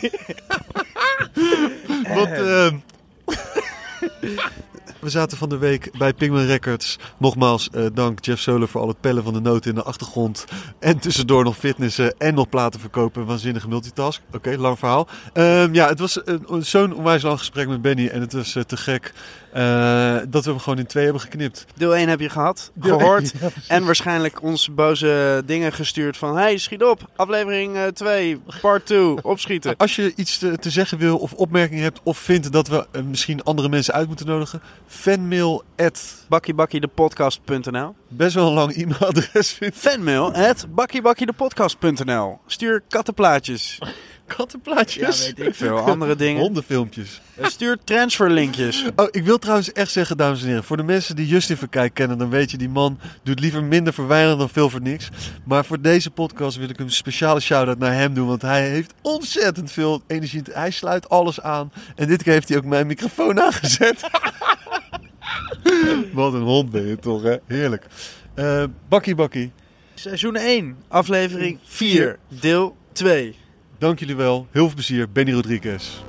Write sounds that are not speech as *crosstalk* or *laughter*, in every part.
*laughs* Wat, ehm, We zaten van de week bij Pigman Records. Nogmaals, eh, dank Jeff Soler voor al het pellen van de noten in de achtergrond. En tussendoor nog fitnessen en nog platen verkopen. Waanzinnige multitask. Oké, lang verhaal. Ehm, ja, het was een- zo'n onwijs lang gesprek met Benny. En het was eh, te gek eh, dat we hem gewoon in twee hebben geknipt. Deel 1 heb je gehad, gehoord. *laughs* ja, en waarschijnlijk ons boze dingen gestuurd van... Hey, schiet op, aflevering 2, part 2, opschieten. *laughs* Als je iets te, te zeggen wil of opmerkingen hebt of vindt dat we eh, misschien andere mensen uit moeten nodigen, fanmail at Bakkiebakkiedepodcast.nl best wel een lang e-mailadres vindt. Fanmail at bakkiebakkiedepodcast.nl Stuur kattenplaatjes. Kattenplaatjes. Ja, weet ik veel. Andere *laughs* dingen. Hondenfilmpjes. Stuur transferlinkjes. Oh, ik wil trouwens echt zeggen, dames en heren, voor de mensen die Justin Verkijk kennen, dan weet je, die man doet liever minder voor weinig dan veel voor niks. Maar voor deze podcast wil ik een speciale shout-out naar hem doen, want hij heeft ontzettend veel energie. Hij sluit alles aan en dit keer heeft hij ook mijn microfoon aangezet. *laughs* Wat een hond ben je toch, hè? Heerlijk. Eh bakkie bakkie, Seizoen 1, aflevering 4, deel 2. Dank jullie wel. Heel veel plezier, Benny Rodriguez.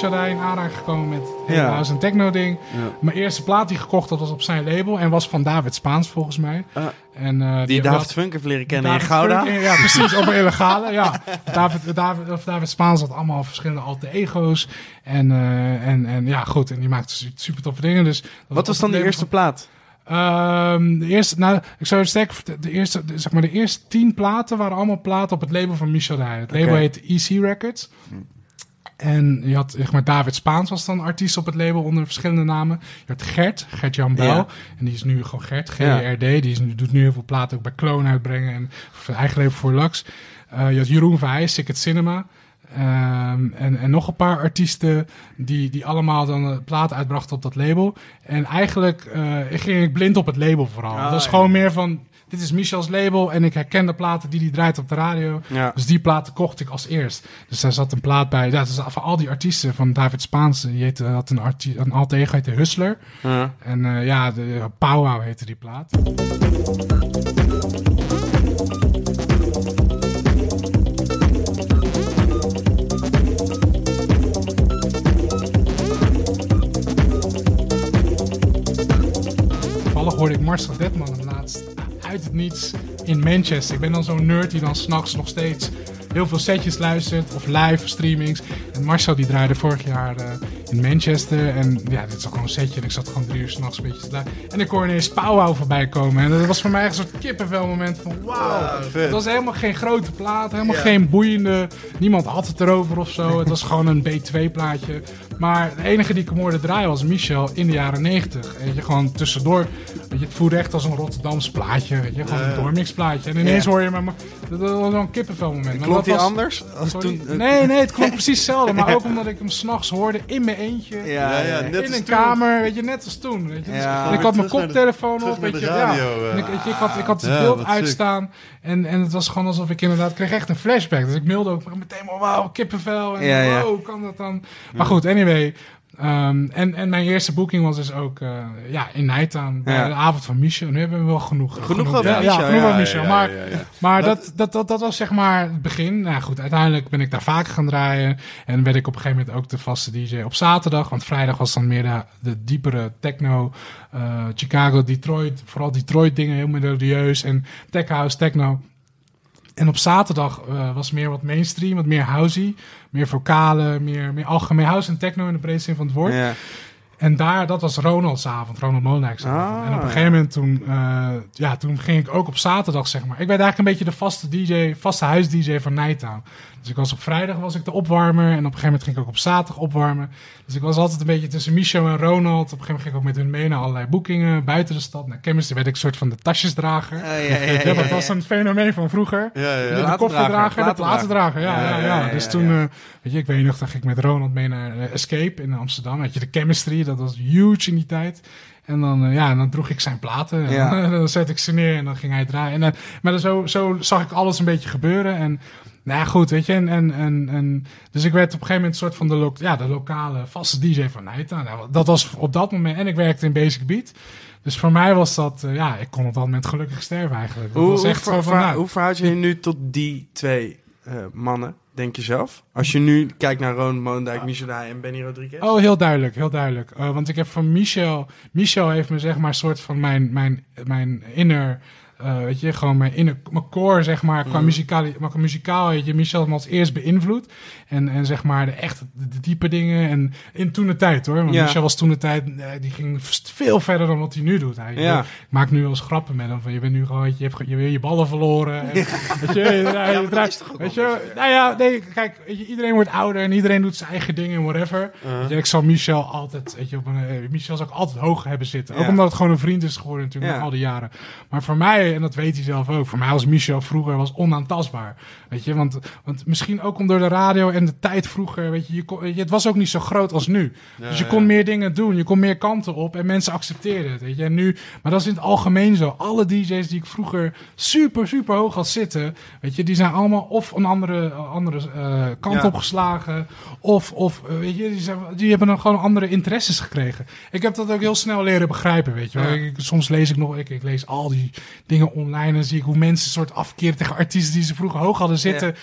Ben eigenlijk door Michel daar in aanraking gekomen met het hele Ja. house en techno ding. Ja. Mijn eerste plaat die ik gekocht had was op zijn label en was van David Spaans volgens mij. Ah. en, eh, Die David Funk heeft leren kennen in David Gouda. Funk, Ja, precies, op een *laughs* illegale. Ja. David, David, of David Spaans had allemaal verschillende alte ego's. En, eh, en, en ja, goed, en die maakte su- super toffe dingen. Dus dat Wat was dan de eerste plaat? Ehm, de eerste, nou, ik zou sterk de eerste, de- zeg maar, de eerste tien platen waren allemaal platen op het label van Michel Dij. Het label heet EC Records. En je had, zeg maar, David Spaans was dan artiest op het label onder verschillende namen. Je had Gert, Gert-Jan Bel. Ja. En die is nu gewoon Gert. GRD. Die is, nu- doet nu heel veel platen ook bij Clone uitbrengen. En zijn eigen label voor Lux. Eh, je had Jeroen Verheij, Sicket Cinema. Ehm, en, en nog een paar artiesten die, die allemaal dan eh, platen uitbrachten op dat label. En eigenlijk eh, ging ik blind op het label vooral. Ah, dat ja. gewoon meer van, dit is Michel's label en ik herken de platen die hij draait op de radio. Ja. Dus die platen kocht ik als eerst. Dus daar zat een plaat bij. Ja, dus van al die artiesten van David Spaans, die heette, had een, arti- een alter ego, heette Hustler. Ja. En eh, ja, de, Powwow heette die plaat. Toevallig hoorde ik Marcel Detman uit het niets in Manchester. Ik ben dan zo'n nerd die dan s'nachts nog steeds heel veel setjes luistert of live streamings. En Marcel die draaide vorig jaar eh, in Manchester. En ja, dit is gewoon een setje. En ik zat gewoon drie uur s'nachts een beetje te luisteren. En ik hoor ineens Powwow voorbij komen. En dat was voor mij echt een soort kippenvel moment van wauw. het was helemaal geen grote plaat, helemaal geen boeiende. Niemand had het erover of zo. Het was gewoon een B2 plaatje. Maar de enige die ik hem hoorde draaien was Michel in de jaren 90. Weet je, gewoon tussendoor. Weet je, het voelde echt als een Rotterdams plaatje. Weet je, gewoon een doormix plaatje. En ineens Ja. hoor je me, maar dat was wel een kippenvel moment. Maar Klonk dat die was- anders? Als toen, eh, Nee, nee, het *laughs* klonk precies hetzelfde. Maar ook omdat ik hem s'nachts hoorde in mijn eentje. Ja, Ja, net in als een toen. kamer, weet je, net als toen. Weet je. Dus Ja. en ik had mijn koptelefoon op, naar weet je, radio, eh. En ik, weet je, ik had, ik had het Ja, beeld uitstaan en, en het was gewoon alsof ik inderdaad, ik kreeg echt een flashback. Dus ik mailde ook meteen, oh, wauw, kippenvel. En Ja, ja. wow, kan dat dan? Maar goed, anyway. Ehm, en, en mijn eerste boeking was dus ook eh, ja, in Ja. de avond van Michel. Nu hebben we wel genoeg. Genoeg over ja, Michel, Ja, genoeg ja, over Michel. maar maar dat, dat, dat, dat was zeg maar het begin. Nou goed, uiteindelijk ben ik daar vaker gaan draaien. En werd ik op een gegeven moment ook de vaste DJ op zaterdag. Want vrijdag was dan meer de, de diepere techno. eh, Chicago, Detroit. Vooral Detroit dingen, heel melodieus. En tech house, techno. En op zaterdag eh, was meer wat mainstream, wat meer housey. Meer vocalen, meer, meer algemeen house en techno in de breedste zin van het woord. Ja. En daar, dat was Ronald's avond, Ronald Molijk's avond. Ah, en op een gegeven moment toen, eh, ja, toen ging ik ook op zaterdag, zeg maar. Ik werd eigenlijk een beetje de vaste DJ, vaste huis-DJ van Nighttown. Dus ik was op vrijdag was ik de opwarmer. En op een gegeven moment ging ik ook op zaterdag opwarmen. Dus ik was altijd een beetje tussen Michel en Ronald. Op een gegeven moment ging ik ook met hun mee naar allerlei boekingen. Buiten de stad. Naar chemistry werd ik een soort van de tasjesdrager. Ja, ja, ja, Ja, dat was een fenomeen van vroeger. Ja, ja, De, ja. de koffiedrager, de platendrager. Ja, ja, Dus toen, eh, weet je, ik weet nog, dan ging ik met Ronald mee naar eh, Escape in Amsterdam. Weet je, de chemistry, dat was huge in die tijd. En dan, eh, ja, en dan droeg ik zijn platen. En Ja. *laughs* dan, dan zet ik ze neer en dan ging hij draaien. En, maar dan zo, zo zag ik alles een beetje gebeuren. En nou ja, goed, weet je. En, en, en, en, dus ik werd op een gegeven moment een soort van de, lo ja, de lokale vaste DJ van Nijta. Nou, dat was op dat moment. En ik werkte in Basic Beat. Dus voor mij was dat, eh, ja, ik kon op dat moment gelukkig sterven eigenlijk. Dat Hoe, was hoe, echt ver- zo van, ver- nou, hoe verhoud je je nu tot die twee eh, mannen, denk je zelf? Als je nu kijkt naar Ron Moondijk, Michel Daaij en Benny Rodriguez. Oh, heel duidelijk, heel duidelijk. Eh, want ik heb van Michel... Michel heeft me zeg maar een soort van mijn, mijn, mijn inner... eh, weet je, gewoon mijn inner... Mijn core, zeg maar, qua, Mhm. muzikaal, maar qua muzikaal, weet je, Michel me als eerst beïnvloed. En, en zeg maar de echte, de, diepe dingen. En in toen de tijd, hoor. Want Ja. Michel was toen de tijd... eh, die ging veel verder dan wat hij nu doet. Hij, Ja. Ik maak nu wel eens grappen met hem. Van, je bent nu gewoon, je, je hebt je weer je ballen verloren. En, *laughs* weet je, draait- weet nou ja, nee, kijk, weet je, iedereen wordt ouder en iedereen doet zijn eigen dingen, whatever. Weet je, ik zal Michel altijd, weet je, op een, eh, Michel zal ik altijd hoog hebben zitten. Ook Ja. omdat het gewoon een vriend is geworden natuurlijk Ja. na al die jaren. Maar voor mij, en dat weet hij zelf ook, voor mij was Michel vroeger was onaantastbaar. Weet je, want, want misschien ook om door de radio en de tijd vroeger, weet je, je kon, je het was ook niet zo groot als nu. dus je ja. kon meer dingen doen, je kon meer kanten op en mensen accepteerden het, weet je. En nu, maar dat is in het algemeen zo. Alle DJ's die ik vroeger super, super hoog had zitten, weet je, die zijn allemaal of een andere, andere eh, kant Ja. opgeslagen, of, of eh, weet je, die, zijn, die hebben dan gewoon andere interesses gekregen. Ik heb dat ook heel snel leren begrijpen, weet je. Ik, soms lees ik nog, ik, ik lees al die dingen online en zie ik hoe mensen een soort afkeren tegen artiesten die ze vroeger hoog hadden zitten.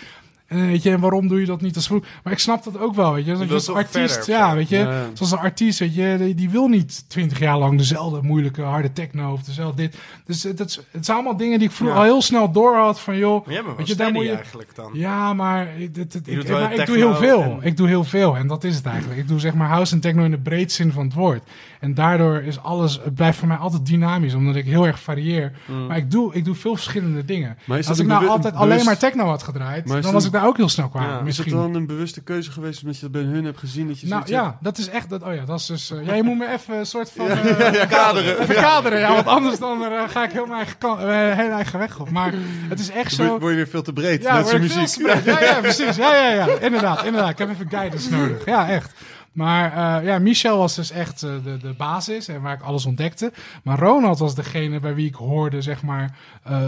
En weet je, en waarom doe je dat niet als vroeger? Maar ik snap dat ook wel, weet je. Dat je als artiest, verder, ja, weet je. Ja. Zoals een artiest, weet je, die, die wil niet twintig jaar lang dezelfde moeilijke harde techno of dezelfde dit. Dus het, het, het zijn allemaal dingen die ik vroeger Ja. al heel snel door had van, joh, Maar weet je, daar moet je, eigenlijk dan. ja, maar, ik, dit- ik, maar ik doe heel veel. en- Ik doe heel veel en dat is het eigenlijk. Ik doe zeg maar house en techno in de breedste zin van het woord. En daardoor is alles, het blijft voor mij altijd dynamisch, omdat ik heel erg varieer. Mm. Maar ik doe, ik doe veel verschillende dingen. Maar is dat Als ik nou altijd bewust- alleen maar techno had gedraaid, dan was ik daar ook heel snel klaar. Ja. Is het misschien. dan een bewuste keuze geweest omdat je dat bij hun hebt gezien? Dat je Nou ja, dat is echt. Dat, oh ja, dat is dus. eh, ja, je moet me even een soort van. Eh, *laughs* ja, ja, kaderen. Even kaderen, ja, want anders dan eh, ga ik heel mijn eigen, kan, heel eigen weg op. Maar het is echt hebt? zo. Word word je weer veel te breed Ja, met zijn veel muziek. te breed. Ja, ja, *laughs* precies. Ja, ja, ja. Inderdaad, inderdaad. Ik heb even guidance nodig. Ja, echt. Maar eh, ja, Michel was dus echt eh, de, de basis en waar ik alles ontdekte. Maar Ronald was degene bij wie ik hoorde, zeg maar, eh,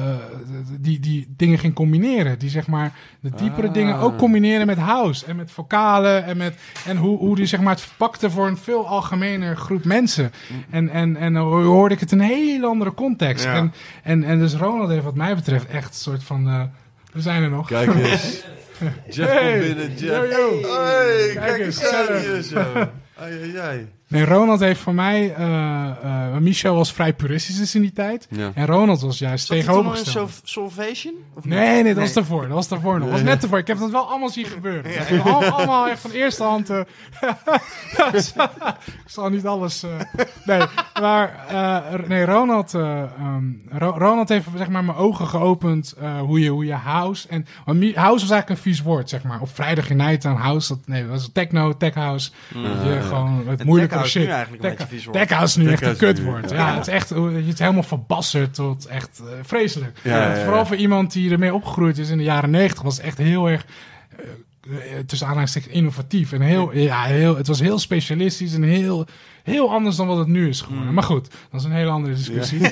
die, die dingen ging combineren. Die zeg maar de diepere Ah. dingen ook combineren met house en met vocalen en met en hoe, hoe die zeg maar het verpakte voor een veel algemener groep mensen. En, en, en dan hoorde ik het in een hele andere context. Ja. En, en, en dus Ronald heeft wat mij betreft echt een soort van, we zijn er nog. Kijk eens. *laughs* Jeff Hey. komt binnen, Jeff. Yo, yo. Hey, Kijk kijk eens, is zo. Ai, ai, ai. Nee, Ronald heeft voor mij... eh, eh, Michel was vrij puristisch dus in die tijd. Ja. En Ronald was juist Zat er tegenovergesteld. Solvation? Of niet? Nee, nee, dat was daarvoor. Dat was daarvoor nog. Dat was net ervoor. Ik heb dat wel allemaal zien gebeuren. Al- allemaal echt van eerste hand. eh, *laughs* ik zal niet alles. eh, nee, maar eh, nee, Ronald, eh, ehm, Ro- Ronald heeft zeg maar mijn ogen geopend eh, hoe, je, hoe je house en house was eigenlijk een vies woord zeg maar. Op vrijdag in night aan house. Dat, nee, dat was techno, tech house. je, ja. gewoon het moeilijke tech house shit. nu eigenlijk een Tech- beetje vies is nu Tech echt een kutwoord. ja. Ja, het is echt je het helemaal verbasserd tot echt eh, vreselijk. Ja, ja, Het- ja. Vooral voor iemand die ermee opgegroeid is in de jaren negentig was het echt heel erg eh, tussen aanhalingstekens innovatief en heel, ja, heel, het was heel specialistisch en heel, heel anders dan wat het nu is geworden. Maar goed, dat is een hele andere discussie. *laughs*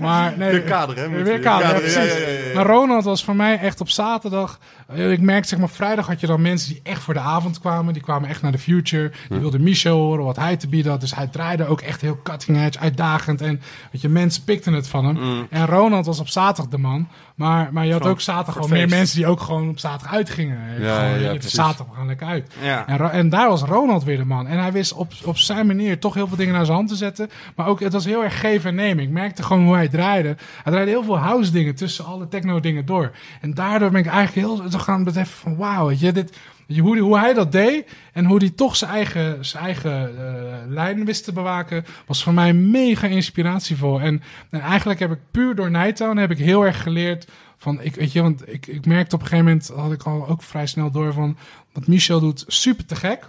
Maar nee, Weer kader, hè? Weer je- kader, ja, precies. Maar Ronald was voor mij echt op zaterdag. eh, Ik merkte, zeg maar, vrijdag had je dan mensen die echt voor de avond kwamen. Die kwamen echt naar de future. Die wilden Michel horen, wat hij te bieden had. Dus hij draaide ook echt heel cutting edge, uitdagend. En weet je, mensen pikten het van hem. En Ronald was op zaterdag de man. Maar, maar je had ook zaterdag gewoon meer mensen die ook gewoon op zaterdag uitgingen. Ja, gewoon, ja, zaterdag, we gaan lekker uit. Ja. En, en daar was Ronald weer de man. En hij wist op, op zijn manier toch heel veel dingen naar zijn hand te zetten. Maar ook, het was heel erg geven en nemen. Ik merkte gewoon hoe hij draaide. Hij draaide heel veel house dingen tussen alle techno dingen door. En daardoor ben ik eigenlijk heel, toch gaan beseffen van wauw, weet je, dit... Hoe, hoe hij dat deed en hoe hij toch zijn eigen, zijn eigen eh, lijn wist te bewaken, was voor mij mega inspiratievol. En, en eigenlijk heb ik puur door Nighttown heb ik heel erg geleerd van, ik, weet je, want ik, ik merkte op een gegeven moment, had ik al ook vrij snel door van, wat Michel doet, super te gek.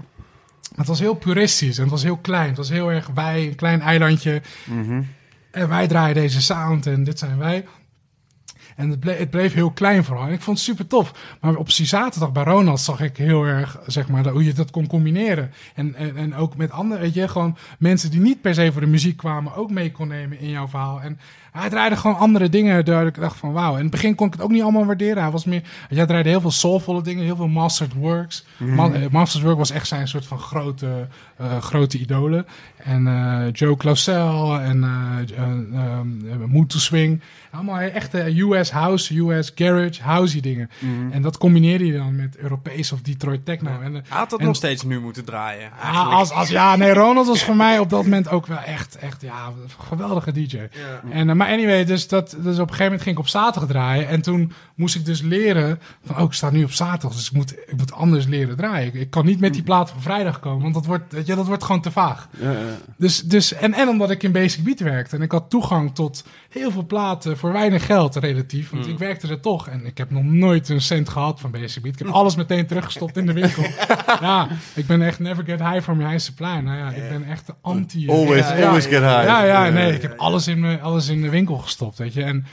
Het was heel puristisch en het was heel klein. Het was heel erg wij, een klein eilandje. Mhm. En wij draaien deze sound en dit zijn wij. En het bleef, het bleef heel klein vooral. En ik vond het super tof. Maar op die zaterdag bij Ronald zag ik heel erg, zeg maar, hoe je dat kon combineren. En, en, en ook met andere, weet je, gewoon mensen die niet per se voor de muziek kwamen, ook mee kon nemen in jouw verhaal. En hij draaide gewoon andere dingen. Daar ik dacht van wauw. In het begin kon ik het ook niet allemaal waarderen. Hij was meer. Jij draaide heel veel soulvolle dingen, heel veel mastered works. Ma eh, mastered work was echt zijn soort van grote, eh, grote idolen. En eh, Joe Clausel en eh eh, eh, Mood to Swing. Allemaal echte US house, US garage, housey dingen. En dat combineerde je dan met Europees of Detroit techno. En, eh, Hij had dat En- nog steeds nu moeten draaien. ja, eigenlijk. als, als, ja, nee, Ronald was voor mij op dat moment ook wel echt, echt ja, een geweldige DJ. En, maar anyway, dus, dat, dus op een gegeven moment ging ik op zaterdag draaien. En toen moest ik dus leren van, oh, ik sta nu op zaterdag, dus ik moet, ik moet anders leren draaien. Ik, ik kan niet met die plaat van vrijdag komen, want dat wordt, weet je, dat wordt gewoon te vaag. Ja, ja. Dus, dus, en, en omdat ik in Basic Beat werkte en ik had toegang tot heel veel platen voor weinig geld relatief. Want ik werkte er toch en ik heb nog nooit een cent gehad van Basic Beat. Ik heb alles meteen teruggestopt in de winkel. *laughs* ja, ik ben echt never get high from your high supply. Nou ja, ik ben echt de anti. Always, ja, always get high. Ja, ja, nee, ik heb alles in, me, alles in de winkel gestopt, weet je. En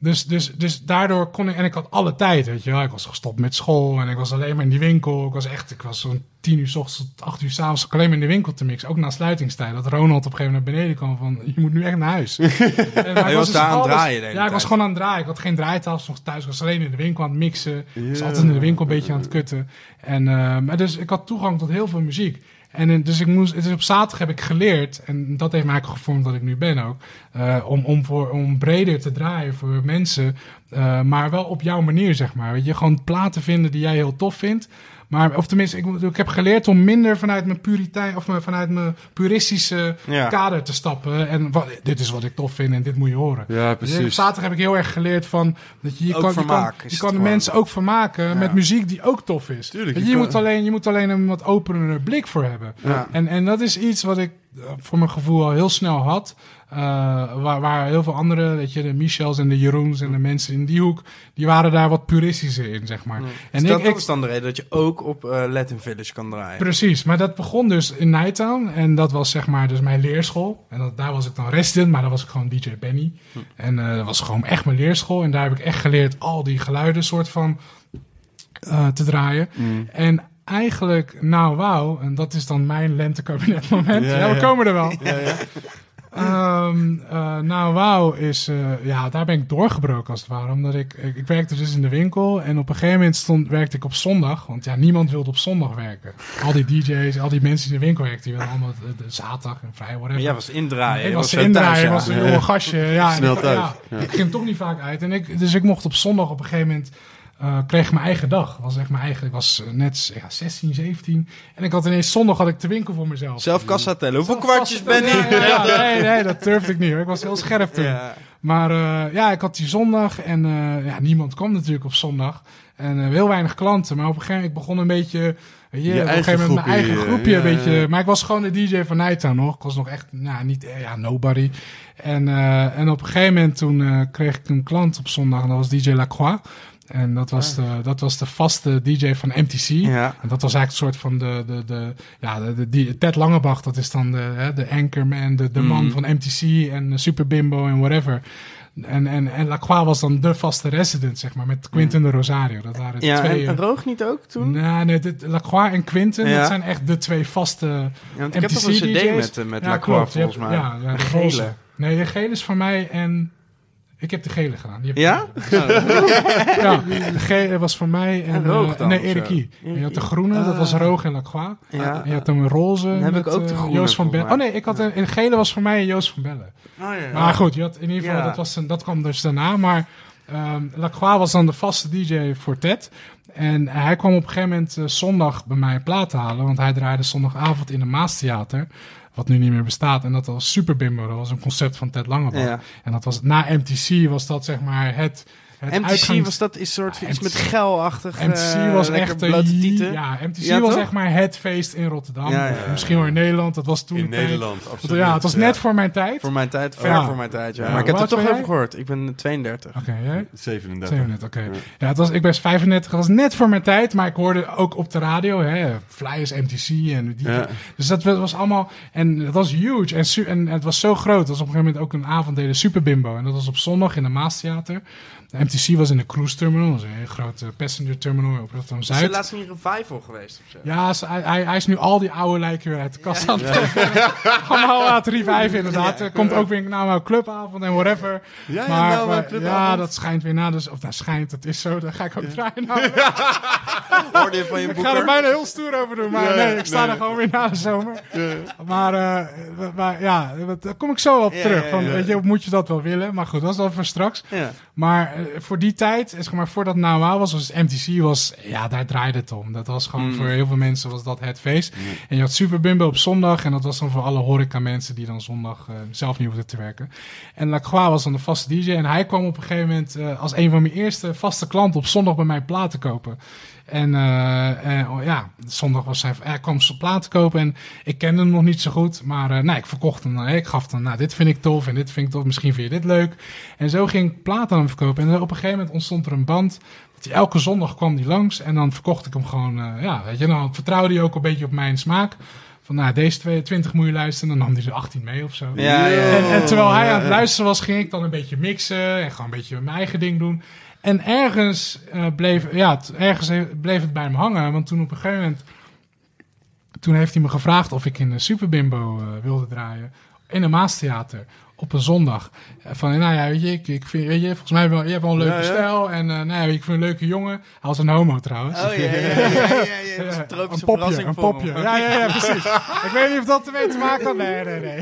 dus, dus, dus daardoor kon ik, en ik had alle tijd, weet je wel. Ik was gestopt met school en ik was alleen maar in die winkel. Ik was echt, ik was zo'n tien uur s ochtends tot acht uur s'avonds alleen maar in de winkel te mixen. Ook na sluitingstijd. Dat Ronald op een gegeven moment naar beneden kwam van, je moet nu echt naar huis. *laughs* En, maar ik was dus daar aan het draaien Ja, ik was gewoon aan het draaien. Ik had geen draaitafel nog thuis. Ik was alleen in de winkel aan het mixen. Ik was altijd in de winkel een beetje aan het kutten. En, eh, maar dus ik had toegang tot heel veel muziek. En in- dus ik moest, op zaterdag heb ik geleerd, en dat heeft mij eigenlijk gevormd wat ik nu ben ook, eh, om, om, voor, om breder te draaien voor mensen, eh, maar wel op jouw manier, zeg maar. Weet je, gewoon platen vinden die jij heel tof vindt. Maar, of tenminste, ik, ik heb geleerd om minder vanuit mijn puritein, of vanuit mijn puristische Ja. kader te stappen. En wat, dit is wat ik tof vind en dit moet je horen. Ja, Dus op precies. zaterdag heb ik heel erg geleerd van dat je, je Ook kan, je kan, je de mensen ook vermaken Ja. met muziek die ook tof is. Tuurlijk, je je, je, kan- moet alleen, je moet alleen een wat openere blik voor hebben. Ja. En, en dat is iets wat ik eh, voor mijn gevoel al heel snel had. Eh, waar, waar heel veel andere, weet je, de Michels en de Jeroens en de mensen in die hoek, die waren daar wat puristischer in, zeg maar. En Dus dat, ik, is dan de reden dat je ook op eh, Latin Village kan draaien. Precies, maar dat begon dus in Nighttown. En dat was zeg maar dus mijn leerschool. En dat, daar was ik dan resident, maar daar was ik gewoon DJ Benny. En eh, dat was gewoon echt mijn leerschool. En daar heb ik echt geleerd al die geluiden soort van eh, te draaien. En eigenlijk, nou wauw, en dat is dan mijn lentekabinetmoment. Ja, Ja, we ja. komen er wel. *laughs* Ehm, eh, nou, wauw is, eh, ja, daar ben ik doorgebroken als het ware. Omdat ik, ik, ik werkte dus in de winkel en op een gegeven moment stond, werkte ik op zondag. Want ja, niemand wilde op zondag werken. Al die DJ's, al die mensen die in de winkel werkten, die wilden allemaal de, de zaterdag en vrij, whatever. Maar jij was indraaien. ik was indraaien, thuis, ja. was een jonge gastje. Ja, Snel ik- thuis, ja, ja. Ik ging toch niet vaak uit. En ik, dus ik mocht op zondag op een gegeven moment... eh, kreeg ik mijn eigen dag. Was echt mijn eigen, ik was eh, net ja, 16, 17. En ik had ineens zondag had ik de winkel voor mezelf. Zelf kassa tellen. Hoeveel kwartjes ben Ja, ik? ja, ja, nee, *laughs* nee, dat durfde ik niet. hoor. Ik was heel scherp toen. Maar eh, ja, ik had die zondag en ja, niemand kwam natuurlijk op zondag. En heel weinig klanten. Maar op een gegeven moment ik begon een beetje... Je, Je op een gegeven moment mijn eigen groepje ja, een beetje... ja. Maar ik was gewoon de DJ van Nighttown nog. Ik was nog echt, nou, niet, ja, nobody. En, en op een gegeven moment toen kreeg ik een klant op zondag. En dat was DJ Lacroix. En dat was, de, dat was de vaste DJ van MTC. Ja. En dat was eigenlijk een soort van de, de, de ja, de, de, die, Ted Langebach, dat is dan de, hè, de anchorman, de, de man van MTC en Super Bimbo en whatever. En, en, en Lacroix was dan de vaste resident, zeg maar, met Quinten de Rosario. Dat waren Ja, twee... en, en Roog niet ook toen? Nee, nee, dit, Lacroix en Quinten, Ja. dat zijn echt de twee vaste Ja, ik heb toch een cd DJ's. met, eh, met ja, Lacroix klopt. Volgens mij. Ja, ja, de, gele. Nee, de gele is van mij en... Ik heb de gele gedaan. Die heb Ja? *laughs* ja, de gele was voor mij en, En Roog eh, dan, nee, of Erik zo? Kie. En je had de groene, dat was Roog en Lacroix. Ja. En je had een roze Dan heb met ik ook de eh, groene, Joost van Bellen. Oh nee, ik had een, een gele was voor mij Joost van Bellen. Oh, ja. Maar goed, je had in ieder geval, Ja. dat, was een, dat kwam dus daarna. Maar ehm Lacroix was dan de vaste DJ voor Ted. En hij kwam op een gegeven moment eh, zondag bij mij een plaat halen. Want hij draaide zondagavond in een Maastheater. Wat nu niet meer bestaat. En dat was Super Bimbo. Dat was een concept van Ted Langebach. Ja. En dat was na MTC was dat zeg maar het, het MTC uitgangs- was dat is soort Ja, iets met geilachtig. MTC eh, was echt... eh, blote tieten. ja, MTC Ja, was toch? echt maar het feest in Rotterdam. Ja, misschien wel in Nederland. Dat was toen In tijd. Nederland, absoluut. Ja, het was net voor mijn tijd. Voor mijn tijd, ver Ja. voor mijn tijd, ja. Ja. Maar ik heb er toch over gehoord. Ik ben 32. Oké, jij? 37. 37, oké. Ja. Ja, het was, ik ben 35, dat was net voor mijn tijd, maar ik hoorde ook op de radio, hè, Flyers, MTC en die. Ja. Dus dat was allemaal, en het was huge en, en het was zo groot. Dat was op een gegeven moment ook een avond deden Super Bimbo en dat was op zondag in de Maastheater. De MTC was in de cruise terminal, dat is een hele grote passenger terminal op Rotterdam Is er Zuid. laatst niet een revival geweest of zo? Ja, hij, hij, hij is nu al die oude lijken weer uit de kast aan het trekken. *laughs* Allemaal aan het reviven inderdaad. Er komt ook weer een nou, clubavond en whatever. Ja, ja, maar, nou, maar- clubavond. ja, dat schijnt weer na. Dus, of dat schijnt, dat is zo. Daar ga ik ook draaien. *laughs* Nou, Hoorde je van je ik ga er bijna heel stoer over doen. Maar nee, ik sta er gewoon weer na de zomer. Maar, eh, maar ja, daar kom ik zo op terug. Van. Weet je, moet je dat wel willen? Maar goed, dat is wel voor straks. Ja. Maar eh, voor die tijd, zeg maar, voordat Nou Wow was, was MTC was, ja, daar draaide het om. Dat was gewoon Mm. voor heel veel mensen was dat het feest. En je had Super Bimbo op zondag en dat was dan voor alle horeca mensen die dan zondag eh, zelf niet hoefden te werken. En Lacroix was dan de vaste DJ en hij kwam op een gegeven moment eh, als een van mijn eerste vaste klanten op zondag bij mij platen kopen. En eh, eh, oh ja, zondag was hij, hij kwam zijn platen kopen en ik kende hem nog niet zo goed. Maar eh, nou, ik verkocht hem. eh, ik gaf hem, nou, dit vind ik tof en dit vind ik tof. Misschien vind je dit leuk. En zo ging ik platen aan hem verkopen. En op een gegeven moment ontstond er een band. Dat hij elke zondag kwam die langs en dan verkocht ik hem gewoon. eh, ja, weet je, dan vertrouwde hij ook een beetje op mijn smaak. Van nou, deze twee- 20 moet je luisteren. En dan nam hij er 18 mee of zo. Ja. En, en terwijl hij aan het luisteren was, ging ik dan een beetje mixen en gewoon een beetje mijn eigen ding doen. En ergens, eh, bleef, ja, ergens bleef het bij me hangen. Want toen op een gegeven moment, toen heeft hij me gevraagd of ik in de Super Bimbo eh, wilde draaien. In een Maastheater. Op een zondag. Eh, Van, nou ja, weet je, ik, ik vind, weet je, volgens mij wel, je hebt wel een leuke Ja, ja. stijl. En eh, nou ja, ik vind een leuke jongen. Hij was een homo trouwens. Oh ja, ja, ja, ja, Ja, een tropische een popje, een popje. Ja, ja, ja, precies. ik weet niet of dat ermee te maken had. Nee, nee, nee.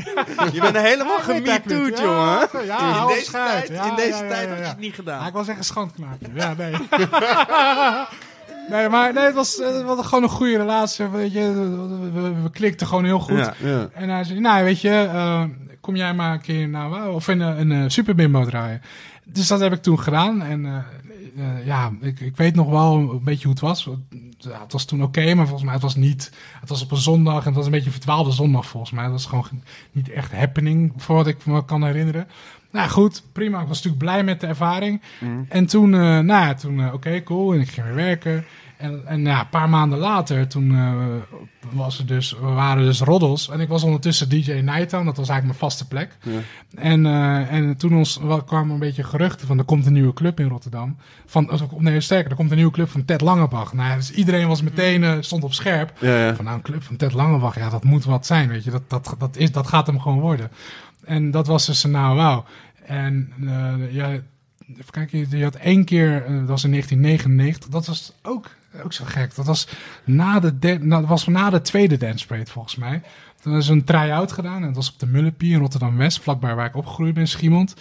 Je bent helemaal *laughs* Ja, jongen. Ja, in deze tijd, Ja, in deze tijd had je het niet gedaan. ik was echt een schandknaapje. Ja, nee. *laughs* nee, maar nee, het was, eh, het was gewoon een goede relatie. Weet je. We, we, we klikten gewoon heel goed. Ja. Ja. En hij zei, nou weet je, eh, kom jij maar een keer naar Wauw of in een, een eh, Super Bimbo draaien. Dus dat heb ik toen gedaan. En eh, eh, ja, ik, ik weet nog wel een beetje hoe het was. Ja, het was toen oké, maar volgens mij het was niet... Het was op een zondag en het was een beetje een verdwaalde zondag volgens mij. Het was gewoon niet echt happening, voor wat ik me kan herinneren. Nou goed, prima. Ik was natuurlijk blij met de ervaring. En toen, eh, nou ja, toen, eh, oké, cool. En ik ging weer werken. En, en ja, een paar maanden later, toen eh, was er dus, we waren dus roddels. En ik was ondertussen DJ Nighttown. Dat was eigenlijk mijn vaste plek. En, eh, en toen ons, wel, kwamen een beetje geruchten van er komt een nieuwe club in Rotterdam. Van, oh, nee, sterker, er komt een nieuwe club van Ted Langebach. Nou, ja, dus iedereen was meteen, eh, stond op scherp. Ja, ja. Van nou, een club van Ted Langebach, ja, dat moet wat zijn, weet je. Dat, dat, dat, is, dat gaat hem gewoon worden. En dat was dus nou, wauw. En eh, ja, even kijken, je had één keer, eh, dat was in 1999, dat was ook, ook zo gek. Dat was na de, de, nou, dat was na de tweede Dance Parade volgens mij. Toen is een try-out gedaan en dat was op de Mullepie in Rotterdam-West, vlakbij waar ik opgegroeid ben, Schiemond.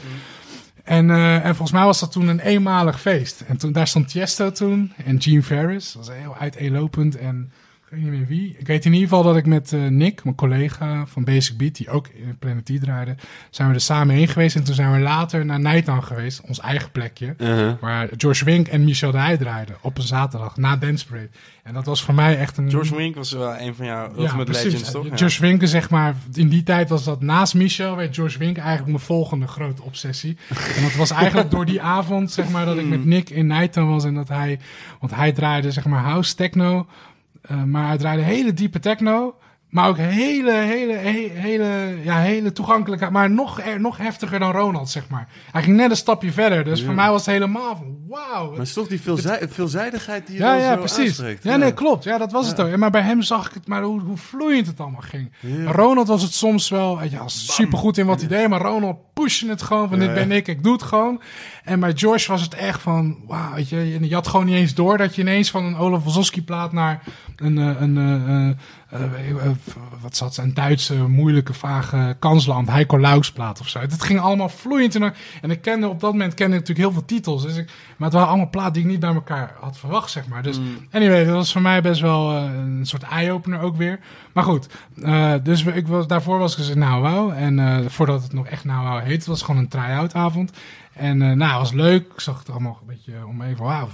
En, eh, en volgens mij was dat toen een eenmalig feest. En toen, daar stond Tiesto toen en Gene Ferris. Dat was heel uiteenlopend en ik weet niet meer wie. Ik weet in ieder geval dat ik met eh, Nick, mijn collega van Basic Beat, die ook in Planet D draaide, zijn we er samen heen geweest. En toen zijn we later naar Nighttown geweest, ons eigen plekje. Uh-huh. Waar George Wink en Michel de Heij draaiden op een zaterdag na Dance Parade. En dat was voor mij echt een... George Wink was wel een van jouw Ultimate. Legends, toch? Ja. George Winken, zeg maar, in die tijd was dat naast Michel, werd George Winken eigenlijk mijn volgende grote obsessie. en dat was eigenlijk door die avond, zeg maar, dat ik *laughs* met Nick in Nighttown was en dat hij, want hij draaide, zeg maar, house techno, maar hij draaide hele diepe techno. Maar ook hele, hele, he- hele, ja, hele toegankelijke, maar nog, er- nog heftiger dan Ronald, zeg maar. Hij ging net een stapje verder, dus voor mij was het helemaal van, wauw. Maar het is toch die veelzij- veelzijdigheid die je Ja, ja, zo precies. aanspreekt. Ja, nee, klopt. Ja, dat was het ook. Maar bij hem zag ik het, maar hoe, hoe vloeiend het allemaal ging. Ronald was het soms wel, ja, supergoed in wat hij deed, maar Ronald pushte het gewoon van dit ben ik, ik doe het gewoon. En bij George was het echt van, wauw, weet je, je, had gewoon niet eens door dat je ineens van een Olaf Wazowski plaat naar een, eh, een, eh, eh, eh, eh, wat zat ze, een Duitse moeilijke vage kansland, Heiko Lauks plaat of zo. Het ging allemaal vloeiend en, en ik kende op dat moment kende ik natuurlijk heel veel titels, dus ik, maar het waren allemaal platen die ik niet bij elkaar had verwacht, zeg maar. Dus anyway, dat was voor mij best wel eh, een soort eye-opener ook weer. Maar goed, eh, dus ik was, daarvoor was ik dus in Nou. En eh, voordat het nog echt Nou Wauw heette, was het gewoon een try-out avond. En uh, nou, was leuk. Ik zag het allemaal een beetje om even. Wow,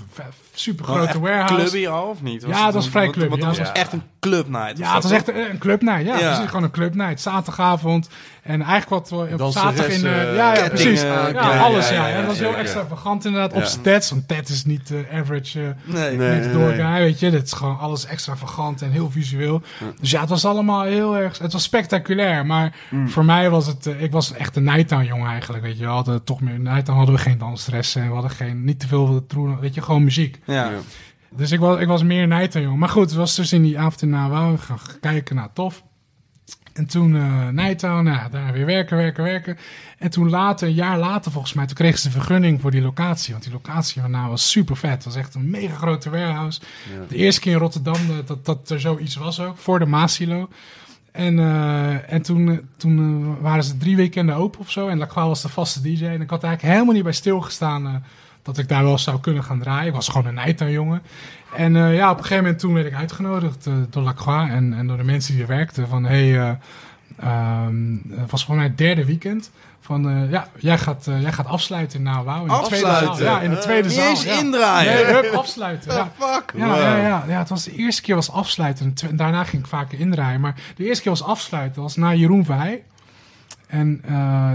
super grote warehouse. Clubby al of niet? Ja, het was vrij club Want het was echt een club night. Ja, dus het was echt een, club night. Ja, ja. Gewoon een club night. Zaterdagavond. En eigenlijk wat op zaterdag in de. Ja, ja, eh, precies. ja, alles. Ja, ja, dat was heel extravagant inderdaad. Op stats. Want TED is niet uh, average. nee, nee, niet nee, nee. Weet je, dit is gewoon alles extravagant en heel visueel. Dus ja, het was allemaal heel erg. Het was spectaculair. Maar mm. voor mij was het. ik was echt een nighttime jongen eigenlijk. Weet je had Altijd toch meer nighttime dan hadden we geen dansstress en we hadden geen, niet te veel troelen, weet je, gewoon muziek. Ja. Dus ik was, ik was meer Nijter, jongen. Maar goed, het was dus in die avond in we gaan kijken, naar tof. En toen uh, nou, daar weer werken, werken, werken. En toen later, een jaar later volgens mij, toen kregen ze de vergunning voor die locatie. Want die locatie daarna was super vet. Het was echt een mega grote warehouse. De eerste keer in Rotterdam eh, dat, dat er zoiets was ook, voor de Masilo. En, eh, en toen, eh, toen eh, waren ze drie weekenden open of zo. En Lacroix was de vaste DJ. En ik had eigenlijk helemaal niet bij stilgestaan uh, dat ik daar wel zou kunnen gaan draaien. Ik was gewoon een eiter jongen. En ja, op een gegeven moment toen werd ik uitgenodigd door Lacroix en, en door de mensen die er werkten. Van hey, ehm, het was voor mij het derde weekend. Van, eh, ja, jij gaat, eh, jij gaat afsluiten nou, Wauw. In de afsluiten. tweede zaal. Ja, in de tweede zaal. Niet eens ja. indraaien. Nee, hup, afsluiten. ja. fuck. Ja, ja, ja, ja, het was de eerste keer was afsluiten. En daarna ging ik vaker indraaien. Maar de eerste keer was afsluiten. Was na Jeroen Vij En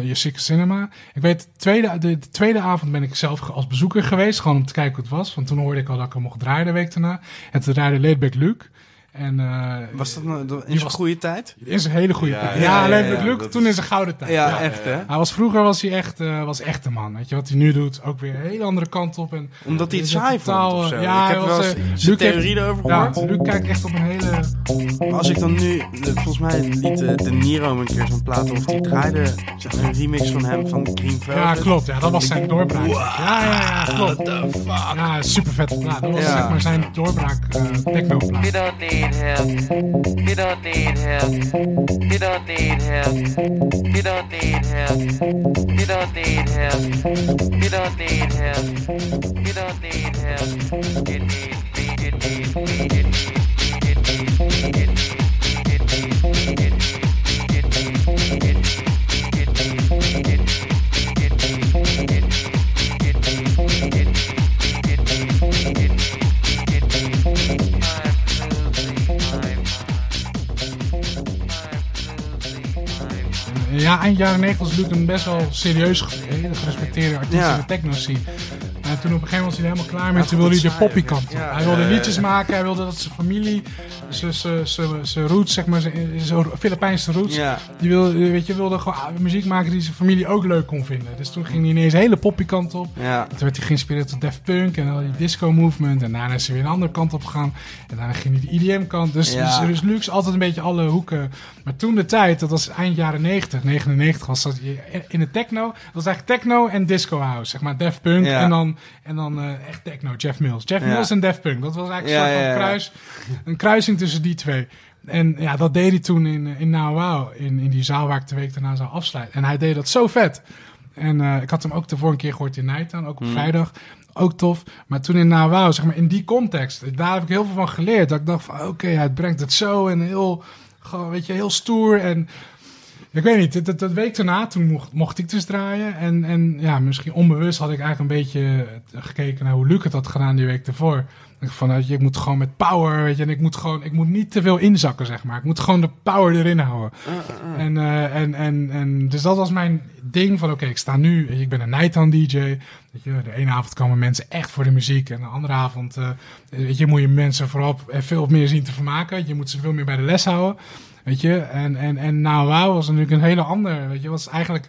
je Jessica Cinema. Ik weet, tweede, de, tweede avond ben ik zelf als bezoeker geweest. Gewoon om te kijken hoe het was. Want toen hoorde ik al dat ik hem mocht draaien de week daarna. En toen draaide Leedbeck Luke. En, uh, was dat een, is goede tijd? Is een hele goede ja, tijd. Ja, alleen met lukt. toen is een gouden tijd. Ja, echt hè? Hij was, vroeger was hij echt, uh, was echt man. Weet je, wat hij nu doet, ook weer een hele andere kant op. En, Omdat hij het saai totaal, eh, Ja, Ik heb was, wel eens theorie heeft, erover gehoord. Ja, Luc kijkt echt op een hele... Als ik dan nu... Volgens mij liet De Niro een keer zo'n plaat of die draaide een remix van hem van Greenfield. Ja, klopt. Ja, dat was zijn doorbraak. ja ja, ja, klopt. What the fuck? Ja, super vet. dat was zeg maar zijn doorbraak uh, techno plaat. need him. You don't need him. You don't need him. You don't need him. You don't need him. You don't need him. You don't need him. You need me. You need me. You need me. Ja, eind jaren 90 was Luke een best wel serieus, gerespecteerde artiest Ja. in de techno scene. En toen op een gegeven moment was hij helemaal klaar. Ja, toen wilde hij de poppy kant op. Hij wilde liedjes maken. Hij wilde dat zijn familie, zijn- zijn roots, zeg maar, zijn Filipijnse roots. Ja. Die wilde, weet je, wilde gewoon ah, muziek maken die zijn familie ook leuk kon vinden. Dus toen ging hij ineens de hele poppy kant op. Ja. Toen werd hij geïnspireerd door Daft Punk en al die disco movement. En daarna is hij weer een andere kant op gegaan. En daarna ging hij de EDM kant. Dus, Ja. dus, dus Lux altijd een beetje alle hoeken. Maar toen de tijd, dat was eind jaren 90, 99 was dat in de techno. Dat was eigenlijk techno en disco house. Zeg maar Daft Punk Ja. en dan, en dan eh, echt techno, Jeff Mills. Jeff. Mills en Daft Punk. Dat was eigenlijk een soort van kruis. Een kruising tussen die twee. En ja, dat deed hij toen in, in Now Wow. In, in die zaal waar ik de week daarna zou afsluiten. En hij deed dat zo vet. En eh, ik had hem ook de vorige keer gehoord in Nighttown, ook op Hmm. vrijdag. Ook tof. Maar toen in Now Wow, zeg maar in die context, daar heb ik heel veel van geleerd. Dat ik dacht van, oké, hij brengt het zo en heel, gewoon, weet je, heel stoer. En ik weet niet, dat, dat week daarna, toen mocht, mocht ik dus draaien. En, en ja, misschien onbewust had ik eigenlijk een beetje gekeken naar hoe Luc het had gedaan die week ervoor. Ik van, weet je, ik moet gewoon met power, weet je, en ik moet gewoon, ik moet niet te veel inzakken, zeg maar. Ik moet gewoon de power erin houden. En, eh, en, en, en dus dat was mijn ding van, oké, ik sta nu, ik ben een Nightown DJ. Weet je, de ene avond komen mensen echt voor de muziek. En de andere avond, eh, weet je, moet je mensen vooral eh, veel meer zien te vermaken. Je moet ze veel meer bij de les houden. Weet je, en, en, en nou, wauw was natuurlijk een hele andere. Weet je, was eigenlijk,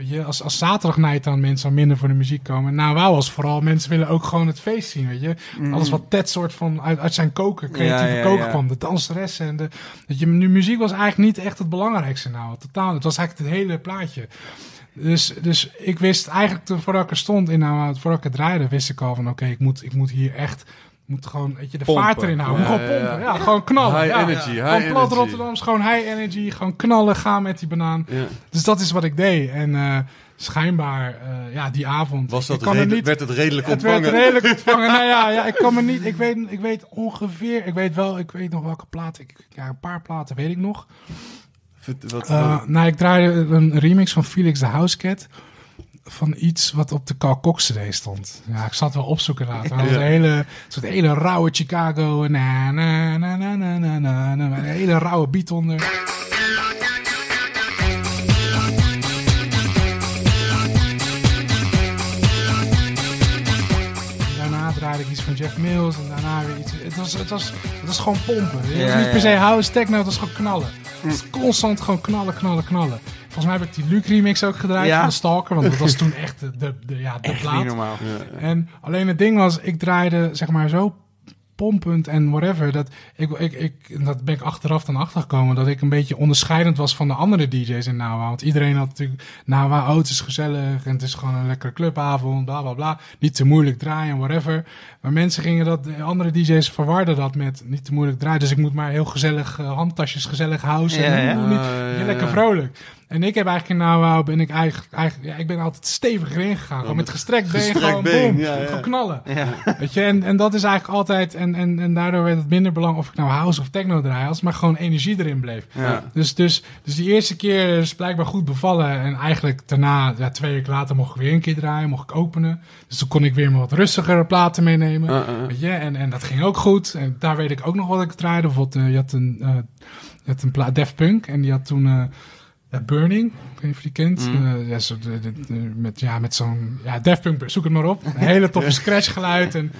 weet je, als, als dan mensen al minder voor de muziek komen. Nou, wauw was vooral, mensen willen ook gewoon het feest zien, weet je. Alles wat Ted soort van uit, uit zijn koken, creatieve Ja, ja, koken ja. kwam. De danseressen en de, weet je, nu muziek was eigenlijk niet echt het belangrijkste nou. Totaal, het was eigenlijk het hele plaatje. Dus, dus ik wist eigenlijk, voordat ik er stond, in, nou, voordat ik het draaide, wist ik al van, oké, ik, moet, ik moet hier echt, moet gewoon, weet je, de Pompen. vaart erin houden. Ja, gewoon ja. pompen, ja, gewoon knallen. High energy, high Gewoon plat energy. Rotterdams, gewoon high energy, gewoon knallen, gaan met die banaan. Dus dat is wat ik deed. En eh, schijnbaar, eh, ja, die avond. Was dat niet, werd het redelijk het ontvangen? werd redelijk *laughs* ontvangen. nou ja, ja, ik kan me niet, ik weet, ik weet ongeveer, ik weet wel, ik weet nog welke platen, ik, ja, een paar platen weet ik nog. Vert- wat- Eh, nou, ik draaide een remix van Felix de Housecat. Van iets wat op de Carl Cox CD stond. Ja, ik zat wel opzoeken later. Maar Ja. een hele, soort hele rauwe Chicago. Na, na, na, na, na, na, na, na, een hele rauwe beat onder. Draaide ik iets van Jeff Mills en daarna weer iets. Het was, het was, het was gewoon pompen. Het was niet per se house techno, het was gewoon knallen. Het was constant gewoon knallen, knallen, knallen. Volgens mij heb ik die Luke remix ook gedraaid Ja. van de Stalker, want dat was *laughs* toen echt de, de, de- ja, de Echt plaat. niet normaal. En alleen het ding was, ik draaide zeg maar zo pompend en whatever. Dat, ik, ik, ik, dat ben ik achteraf dan achtergekomen. Dat ik een beetje onderscheidend was van de andere DJ's in Nawa. Want iedereen had natuurlijk Nawa, oh het is gezellig. En het is gewoon een lekkere clubavond, bla bla bla. Niet te moeilijk draaien, whatever. Maar mensen gingen dat, de andere DJ's verwarden dat met niet te moeilijk draaien. Dus ik moet maar heel gezellig eh, handtasjes, gezellig. Ja, ja. en niet, Ah, ja, lekker ja. vrolijk. En ik heb eigenlijk in Nawa, ben ik eigenlijk, eigenlijk ja, ik ben altijd stevig erin gegaan. Gewoon met gestrekt been, gestrekt gewoon been, boom, ja, ja. gewoon knallen. Weet je, en, en dat is eigenlijk altijd, en, en, en daardoor werd het minder belang of ik nou house of techno draai, als maar gewoon energie erin bleef. Ja. Dus, dus, dus die eerste keer is blijkbaar goed bevallen. En eigenlijk daarna, ja, twee weken later, mocht ik weer een keer draaien, mocht ik openen. Dus toen kon ik weer wat rustigere platen meenemen. Uh, uh. Weet je, en, en dat ging ook goed. En daar weet ik ook nog wat ik draaide. Bijvoorbeeld, eh, je had een, eh je had een plaat, Def Punk, en die had toen eh, Burning. Ik weet niet of je die kent. Mm. Ja, zo, de- de- de- met, ja, met zo'n, ja, Punk, zoek het maar op. Een hele *laughs* toffe scratch geluid. En.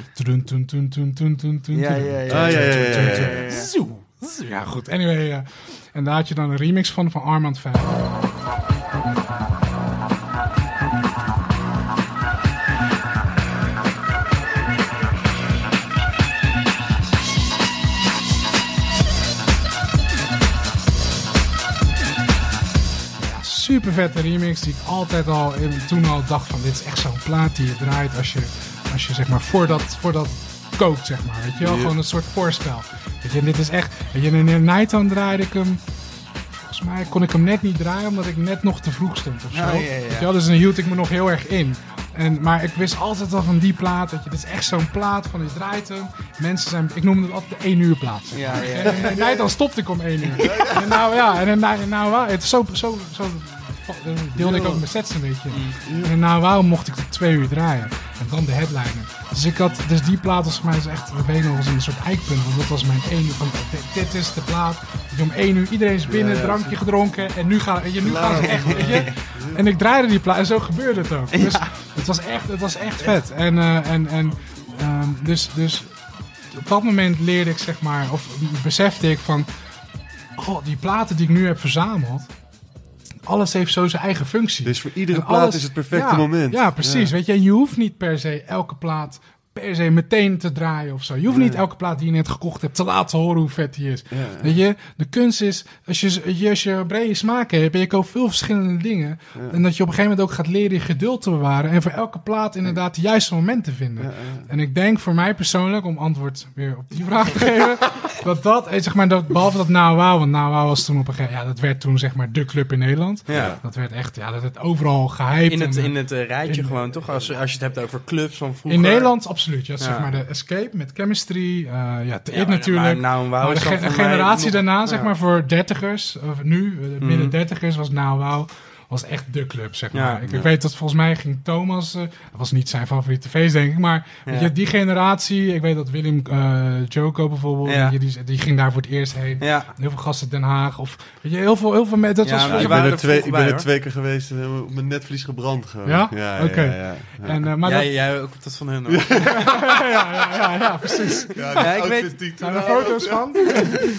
Ja, ja, ja. Ja, ja, ja, ja, ja, ja. Ja, goed. Anyway, eh, en daar had je dan een remix van, van Armand 5. Super vette remix die ik altijd al, in- toen al dacht van dit is echt zo'n plaat die je draait als je, als je zeg maar voordat, voordat kookt zeg maar. Weet je wel, gewoon een soort voorspel. Weet je, en dit is echt, weet je, en in Nightown draaide ik hem, volgens mij kon ik hem net niet draaien omdat ik net nog te vroeg stond of zo. Ja, ja, ja. Weet je wel, dus dan hield ik me nog heel erg in. En, maar ik wist altijd al van die plaat, weet je, dit is echt zo'n plaat van je draait hem. Mensen zijn, ik noemde het altijd de 1 uur plaat. zeg Ja, ja. En in Nightown stopte ik om 1 uur. *laughs* En nou ja, en nou, nou, wel, het is zo, zo, zo deelde ik ook mijn sets een beetje. En nou waarom mocht ik tot twee uur draaien? En dan de headliner. Dus ik had, dus die plaat was voor mij dus echt, we weten nog een soort eikpunt. Want dat was mijn één uur van, dit, dit is de plaat. Je, Om één uur, iedereen is binnen, Ja, ja. drankje gedronken. En nu gaan, je, nu gaan ze echt, weet je. En ik draaide die plaat en zo gebeurde het ook. Dus het was echt, het was echt vet. En, eh, en, en ehm, dus, dus op dat moment leerde ik zeg maar, of besefte ik van, oh, die platen die ik nu heb verzameld, alles heeft zo zijn eigen functie. Dus voor iedere En plaat alles- is het perfecte ja, moment. Ja, precies. Weet je, en je hoeft niet per se elke plaat per se meteen te draaien of zo. Je hoeft niet elke plaat die je net gekocht hebt te laten horen hoe vet die is. Weet je, de kunst is, als je, als je- brede smaken hebt en je koopt veel verschillende dingen, en dat je op een gegeven moment ook gaat leren je geduld te bewaren en voor elke plaat inderdaad de juiste moment te vinden. En ik denk voor mij persoonlijk, om antwoord weer op die vraag te *laughs* geven, dat dat, eh, zeg maar, dat, behalve dat Nou Wow, want Nou Wow was toen op een gegeven ja, dat werd toen zeg maar de club in Nederland. Ja. Dat werd echt, ja, dat werd overal gehyped. In het, en, in het eh, rijtje in- gewoon, toch? Als, als je het hebt over clubs van vroeger. in Nederland absoluut. Ja, zeg Ja. maar de Escape met Chemistry. eh ja, It natuurlijk. maar nou, Wow Maar de ge- een generatie daarna, zeg maar voor dertigers, of nu, eh, Mhm. midden dertigers, was Nou Wow was echt de club, zeg Ja, maar. ik, ja. ik weet dat volgens mij ging Thomas, eh, dat was niet zijn favoriete feest, denk ik, maar weet je, die generatie, ik weet dat Willem eh Joko bijvoorbeeld, Ja. je, die, die ging daar voor het eerst heen. Ja, Heel veel gasten Den Haag, of weet je, heel veel, heel veel met, dat Ja, was ik ben er twee, ik bij, ben er twee keer geweest en hebben op mijn netvlies gebrand gewoon. Ja? Ja, Oké. ja, ja, ja. En, eh, maar jij, dat, jij ook dat van hun. hoor. *laughs* ja, ja, ja, ja, precies. Ja, Ja, ik weet- ik Zijn toen er had. foto's van?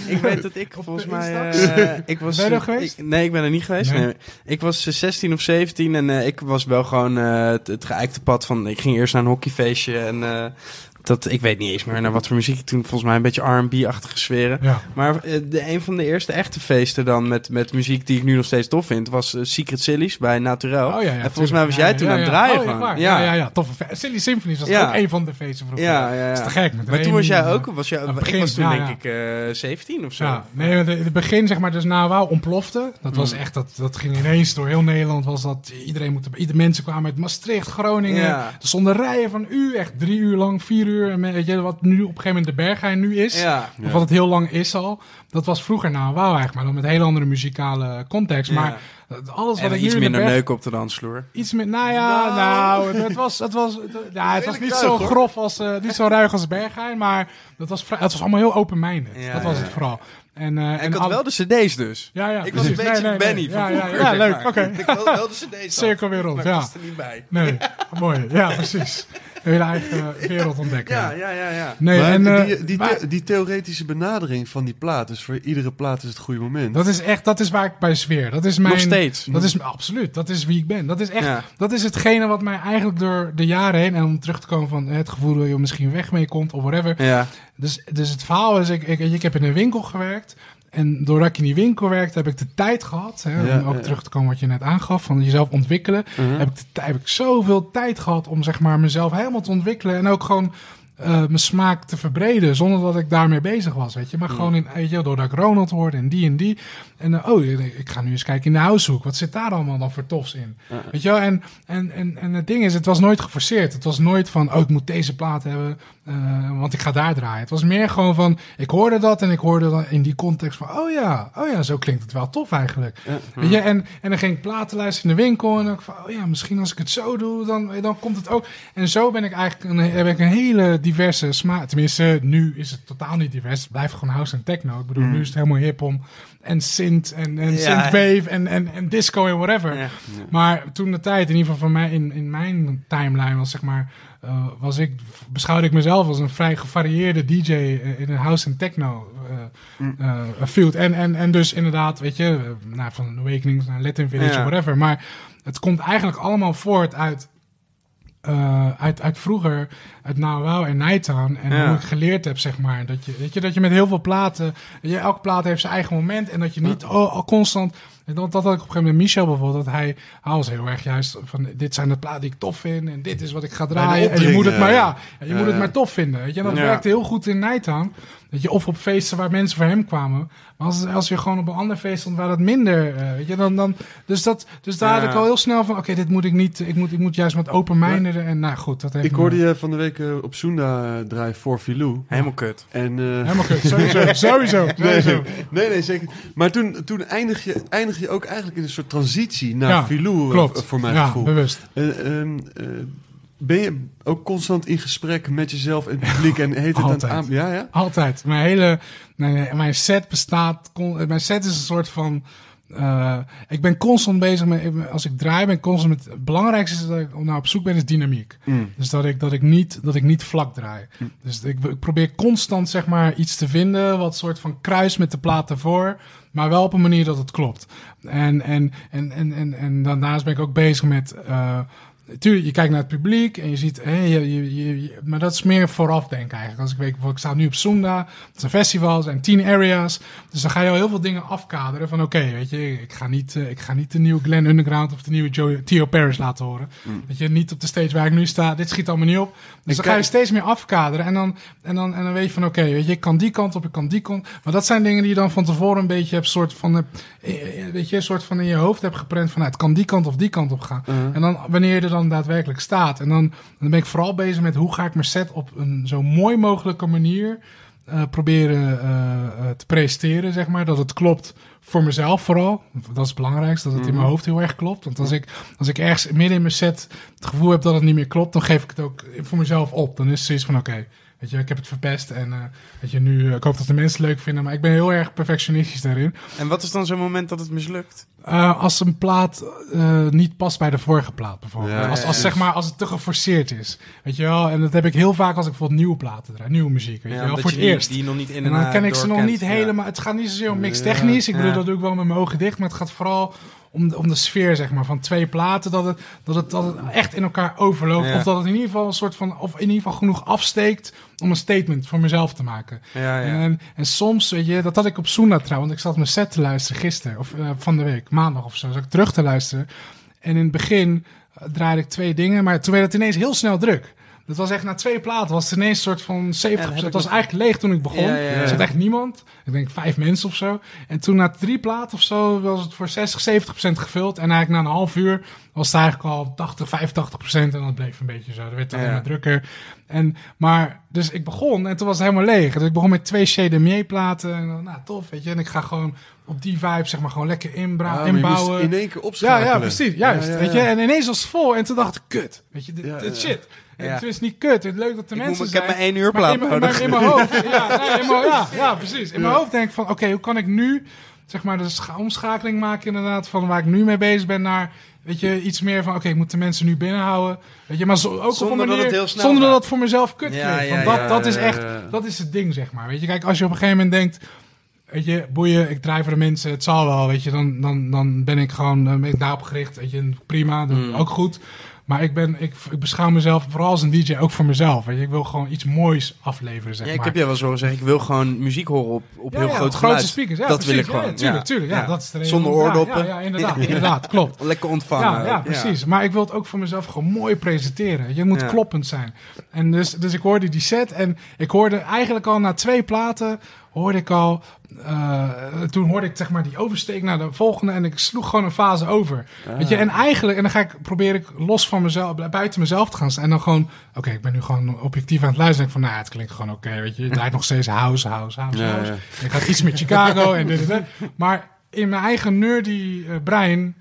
ik weet dat ik volgens mij... Eh, ik was, Ben je er geweest? ik- nee, ik ben er niet geweest. Nee. Nee. Ik was eh, 16 of 17 en eh, ik was wel gewoon eh, het, het geëikte pad van... Ik ging eerst naar een hockeyfeestje en... eh, dat, ik weet niet eens meer naar wat voor muziek ik toen... Volgens mij een beetje R&B-achtige sferen. Ja. Maar eh, de, een van de eerste echte feesten dan met, met muziek die ik nu nog steeds tof vind... was eh, Secret Sillies bij Naturel. Oh, ja, ja, en volgens tuurlijk. mij was jij toen aan het draaien Oh, gewoon. Ja, ja, ja. Toffe fe- Silly Symphonies was ook een van de feesten vroeger. Ja, ja, ja. Dat is te gek. Met Maar toen was jij ook... eh, Was jij, begin, was toen denk ik eh 17 of zo. Ja, nee, het, het begin zeg maar dus na wauw ontplofte. Dat was Mm. echt, dat, dat ging ineens door heel Nederland. Was dat, iedereen moet, iedere mensen kwamen uit Maastricht, Groningen. Er stonden rijen van u, echt drie uur lang, vier uur, en weet je, wat nu op een gegeven moment de Berghain nu is. Ja. Of wat het heel lang is al. Dat was vroeger nou wauw eigenlijk, maar dan met een hele andere muzikale context. Ja. Maar dat- alles wat En iets in de minder Berg- neuk op de dansvloer. Iets meer, nou ja, nou, het was, het was, ja, het was niet zo grof als, eh, niet zo ruig als Berghain, maar dat was, vrij, het was allemaal heel open-minded. Ja, dat was ja, het vooral. En, eh, En en ik had al- wel de cd's dus. ja, ja, Ik was een beetje Nee, nee, nee. Benny van ja, ja, vroeger, ja, leuk, oké. Ik had wel de cd's. *laughs* Cirkel weer rond, maar ja. ik was er niet bij. Nee, mooi. Ja, precies. Hele eigen wereld ontdekken. Ja, ja, ja, ja. Nee, maar en, eh, die, die, maar- the- die theoretische benadering van die plaat, dus voor iedere plaat is het goede moment. Dat is echt, dat is waar ik bij zweer. Dat is mijn, Nog steeds. Dat is absoluut. Dat is wie ik ben. Dat is echt, Ja. dat is hetgene wat mij eigenlijk door de jaren heen en om terug te komen van het gevoel dat je misschien weg mee komt of whatever. Ja. Dus, dus het verhaal is, ik, ik, ik heb in een winkel gewerkt. En doordat ik in die winkel werkte, heb ik de tijd gehad. Hè, Ja, om ook ja. terug te komen wat je net aangaf, van jezelf ontwikkelen. Mhm. heb, ik de, heb ik zoveel tijd gehad om zeg maar, mezelf helemaal te ontwikkelen. En ook gewoon eh, mijn smaak te verbreden, zonder dat ik daarmee bezig was. Weet je? Maar gewoon in, weet je, doordat ik Ronald hoorde en die en die. En eh, oh, ik ga nu eens kijken in de househoek. Wat zit daar allemaal dan voor tofs in? Weet je wel? En, en, en, en het ding is, het was nooit geforceerd. Het was nooit van, oh, ik moet deze plaat hebben, eh, want ik ga daar draaien. Het was meer gewoon van, ik hoorde dat en ik hoorde dan in die context van, oh ja, oh ja, zo klinkt het wel tof eigenlijk. Weet je? En, en dan ging ik platen luisteren in de winkel en dan van, oh ja, misschien als ik het zo doe, dan, dan komt het ook. En zo ben ik eigenlijk een, heb ik een hele diverse smaak. Tenminste, nu is het totaal niet divers. Het blijft gewoon house en techno. Ik bedoel, nu is het helemaal hip om en synth en, en synthwave en, en, en disco en whatever. Maar toen de tijd, in ieder geval van mij, in, in mijn timeline was zeg maar, eh, was ik, beschouwde ik mezelf als een vrij gevarieerde DJ eh, in een house en techno eh, eh, field. En, en, en dus inderdaad, weet je, nou, van Awakenings naar Latin Village, Ja. whatever. Maar het komt eigenlijk allemaal voort uit eh, uit, uit vroeger, uit Wow en Nightown. En Ja. hoe ik geleerd heb, zeg maar. Dat je, weet je, dat je met heel veel platen... Je, elke plaat heeft zijn eigen moment. En dat je niet oh, al constant... en Dat, dat had ik op een gegeven moment met Michel bijvoorbeeld. Dat hij, hij was heel erg juist van... Dit zijn de platen die ik tof vind. En dit is wat ik ga draaien. En je moet het maar, ja, je moet het maar tof vinden. Weet je? En dat Ja. werkte heel goed in Nightown. Weet je, of op feesten waar mensen voor hem kwamen. Maar als, als je gewoon op een ander feest stond waar dat minder... eh, weet je, dan, dan, dus, dat, dus daar Ja. had ik al heel snel van... Oké, dit moet ik niet... Ik moet, ik moet juist met open En nou goed, dat heeft Ik me- hoorde je van de week eh, op Sunda eh, draaien voor Filou. Helemaal kut. En, eh, Helemaal kut. *laughs* Sowieso. Sowieso. Nee, sowieso. nee, nee, zeker. Maar toen, toen eindig, je, eindig je ook eigenlijk in een soort transitie naar Ja, Filou, Klopt. voor mijn ja, gevoel. bewust. Eh, ehm, eh, ben je ook constant in gesprek met jezelf en het publiek en heet het aan het Altijd. aan... Ja, ja? Altijd. Mijn hele... Mijn, mijn set bestaat... Mijn set is een soort van... eh, ik ben constant bezig met... Als ik draai, ben ik constant met... Het belangrijkste is dat ik nou op zoek ben, is dynamiek. Mm. Dus dat ik, dat ik, niet, dat ik niet vlak draai. Dus ik, ik probeer constant zeg maar iets te vinden... wat soort van kruis met de plaat ervoor... maar wel op een manier dat het klopt. En, en, en, en, en, en daarnaast ben ik ook bezig met... eh, Tuurlijk, je kijkt naar het publiek en je ziet, hè, je, je, je- maar dat is meer vooraf denken eigenlijk. Als ik weet, ik sta nu op Sunda, dat is een festival, zijn tien areas. Dus dan ga je al heel veel dingen afkaderen van, oké, weet je, ik ga, niet, eh, ik ga niet de nieuwe Glenn Underground of de nieuwe Joe, Theo Paris laten horen. Weet je, niet op de stage waar ik nu sta, dit schiet allemaal niet op. Dus dan ga je steeds meer afkaderen en dan, en dan, en dan weet je van, oké, weet je, ik kan die kant op, ik kan die kant. Maar dat zijn dingen die je dan van tevoren een beetje hebt, soort van, eh, eh, weet je, een soort van in je hoofd hebt geprent van, nou, het kan die kant of die kant op gaan. En dan, wanneer je er dan daadwerkelijk staat. En dan, dan ben ik vooral bezig met hoe ga ik mijn set op een zo mooi mogelijke manier eh, proberen eh, eh, te presenteren, zeg maar. Dat het klopt voor mezelf vooral. Dat is het belangrijkste, dat het in mijn hoofd heel erg klopt. Want als ik, als ik ergens midden in mijn set het gevoel heb dat het niet meer klopt, dan geef ik het ook voor mezelf op. Dan is het zoiets van, oké, weet je, ik heb het verpest. En eh, weet je, nu, eh, ik hoop dat de mensen het leuk vinden. Maar ik ben heel erg perfectionistisch daarin. En wat is dan zo'n moment dat het mislukt? Eh, als een plaat eh, niet past bij de vorige plaat, bijvoorbeeld. Ja, als, als, ja. zeg maar, als het te geforceerd is. Weet je wel? En dat heb ik heel vaak als ik bijvoorbeeld nieuwe platen draai, nieuwe muziek. Weet je wel? Voor het je eerst. Die, nog niet in en dan ken ik ze nog niet Ja. helemaal. Het gaat niet zozeer om mixtechnisch. Ik bedoel, Ja. dat doe ik wel met mijn ogen dicht. Maar het gaat vooral om de, om de sfeer, zeg maar, van twee platen. Dat het, dat het, dat het echt in elkaar overloopt. Ja. Of dat het in ieder geval een soort van, of in ieder geval genoeg afsteekt om een statement voor mezelf te maken. Ja, ja. En, en, soms, weet je, dat had ik op Suna trouwens. Want ik zat mijn set te luisteren gisteren, of eh, van de week, maandag of zo. Zat ik terug te luisteren. En in het begin eh, draaide ik twee dingen, maar toen werd het ineens heel snel druk. Het was echt na twee platen was het ineens een soort van 70%. Ja, dat heb het was nog- eigenlijk leeg toen ik begon. Ja, ja, ja. Er zat echt niemand. Ik denk vijf mensen of zo. En toen na drie platen of zo was het voor 60, 70% gevuld. En eigenlijk na een half uur was het eigenlijk al 80, 85% en dat bleef een beetje zo. Dat werd alleen Ja. maar drukker. En, maar, dus ik begon en toen was het helemaal leeg. Dus ik begon met twee Chez platen. En dan, nou, tof, weet je. En ik ga gewoon op die vibe, zeg maar, gewoon lekker inbra- inbouwen. in één keer Ja, opschakelen. ja, precies. Juist. Ja, ja, Weet ja. je? En ineens was het vol. En toen dacht ik, kut. Weet je, dit, Ja, dit ja. shit. Ja. Het is niet kut. Het is leuk dat de Ik, mensen moet, ik heb maar één uur Maar plaat in, mijn- nodig. maar in mijn hoofd, ja, nee, in mijn- ja, *laughs* ja, precies. In mijn hoofd denk ik van, oké, hoe kan ik nu, zeg maar, de scha- omschakeling maken inderdaad van waar ik nu mee bezig ben naar, weet je, iets meer van, oké, ik moet de mensen nu binnenhouden, weet je, maar zo, ook op Zonder een dat manier, het heel snel zonder dat het voor mezelf kut Ja, klinkt. ja, Want dat, ja, dat is ja, echt, dat is het ding, zeg maar. Weet je, kijk, als je op een gegeven moment denkt, weet je, boeien, ik draai voor de mensen, het zal wel, weet je, dan, dan, dan ben ik gewoon ben ik daarop gericht, weet je, prima, dat Mm. ook goed. Maar ik, ben, ik, ik beschouw mezelf vooral als een DJ ook voor mezelf. Weet je. Ik wil gewoon iets moois afleveren, zeg Ja, ik maar. heb je wel zo gezegd, ik wil gewoon muziek horen op, op Ja, heel ja, groot grote speakers. Ja, dat precies. wil ik Ja, gewoon. tuurlijk, ja. tuurlijk. Ja, Ja. Dat is de reden Zonder oordoppen. Ja, ja, inderdaad, *laughs* inderdaad, klopt. *laughs* Lekker ontvangen. Ja, precies. Maar ik wil het ook voor mezelf gewoon mooi presenteren. Je moet kloppend zijn. En dus, dus ik hoorde die set en ik hoorde eigenlijk al na twee platen, hoorde ik al, eh, toen hoorde ik zeg maar die oversteek naar de volgende en ik sloeg gewoon een fase over. Weet je, en eigenlijk, en dan ga ik, probeer ik los van mezelf, buiten mezelf te gaan staan en dan gewoon, oké, ik ben nu gewoon objectief aan het luisteren. Ik van, nou, het klinkt gewoon oké, weet je. Het draait nog steeds house, house, house, house. ja. Ik had iets met Chicago en dit en dat. *laughs* Maar in mijn eigen nerdy eh, brein,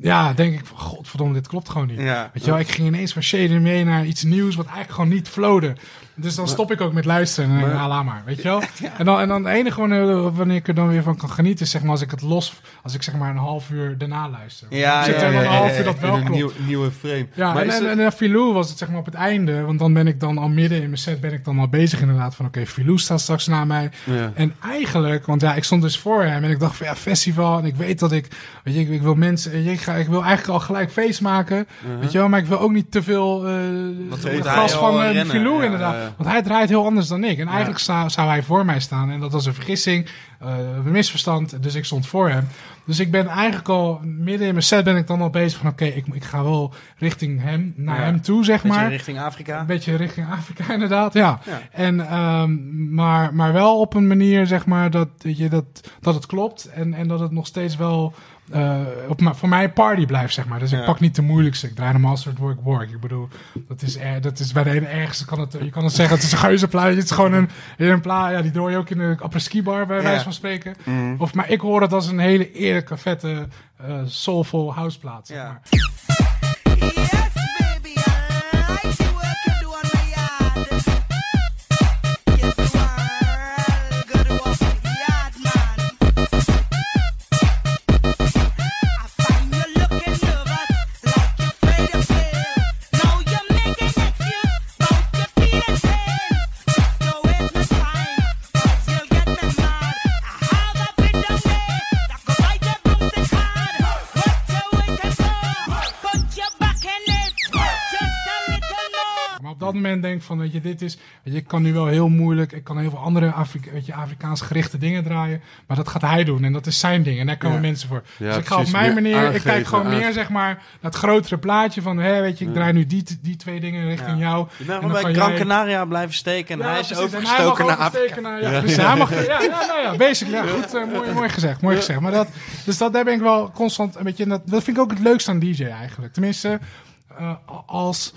ja, denk ik van, godverdomme, dit klopt gewoon niet. Ja. Weet je wel, ik ging ineens van Shader mee naar iets nieuws wat eigenlijk gewoon niet flowde. Dus dan stop ik ook met luisteren en dan denk ik, ah, laat maar, weet je *laughs* wel. En, dan, en dan het enige wanneer, wanneer ik er dan weer van kan genieten is zeg maar als ik het los, als ik zeg maar een half uur daarna luister. Ja, zit er dan een half uur dat wel een klopt. nieuw, nieuwe frame. Ja, maar en, en, Filou was het zeg maar op het einde, want dan ben ik dan al midden in mijn set ben ik dan al bezig inderdaad van oké, Filou staat straks na mij. ja. En eigenlijk, want ja, ik stond dus voor hem en ik dacht van ja, festival. En ik weet dat ik, weet je, ik, ik wil mensen, ik, ga, ik wil eigenlijk al gelijk feest maken. Weet je wel, maar ik wil ook niet te veel eh moet gas van rennen. Filou Ja, inderdaad. Want hij draait heel anders dan ik. En eigenlijk zou, zou hij voor mij staan. En dat was een vergissing, eh, een misverstand. Dus ik stond voor hem. Dus ik ben eigenlijk al, midden in mijn set ben ik dan al bezig van oké, ik, ik ga wel richting hem, naar Ja. hem toe, zeg Beetje maar. richting Afrika. Een beetje richting Afrika, *laughs* inderdaad, ja. Ja. En, ehm, maar, maar wel op een manier, zeg maar, dat, je, dat, dat het klopt. En, en dat het nog steeds wel eh, op, ma- voor mij party blijft, zeg maar. Dus ik pak niet de moeilijkste. Ik draai normaal soort work work. Ik bedoel, dat is, er, dat is bij de ene ergste. Kan het, je kan het zeggen, het is een geuzenplaat. Het is gewoon een, een plaat. Ja, die doe je ook in de apres-ski bar, bij wijze van spreken. Of, maar ik hoor het als een hele eerlijke, vette, eh soulful houseplaat, zeg maar. Dat moment denk van, weet je, dit is... Weet je, ik kan nu wel heel moeilijk... Ik kan heel veel andere Afrika, weet je, Afrikaans gerichte dingen draaien. Maar dat gaat hij doen. En dat is zijn ding. En daar komen mensen voor. Ja, dus ik ga op mijn manier... ik kijk gewoon meer, zeg maar... naar het grotere plaatje van... Hé, weet je, ik draai nu die, die twee dingen richting Ja. jou. Je bent gewoon dan bij kan Gran jij- Canaria blijven steken en hij is precies. En overgestoken hij naar Afrika. ja, precies. Hij mag, *laughs* ja, ja, nou ja, basically. Ja, goed, eh, mooi, mooi gezegd, mooi gezegd. Maar dat, dus dat, daar ben ik wel constant een beetje... Dat, dat vind ik ook het leukste aan DJ eigenlijk. Tenminste, eh, als...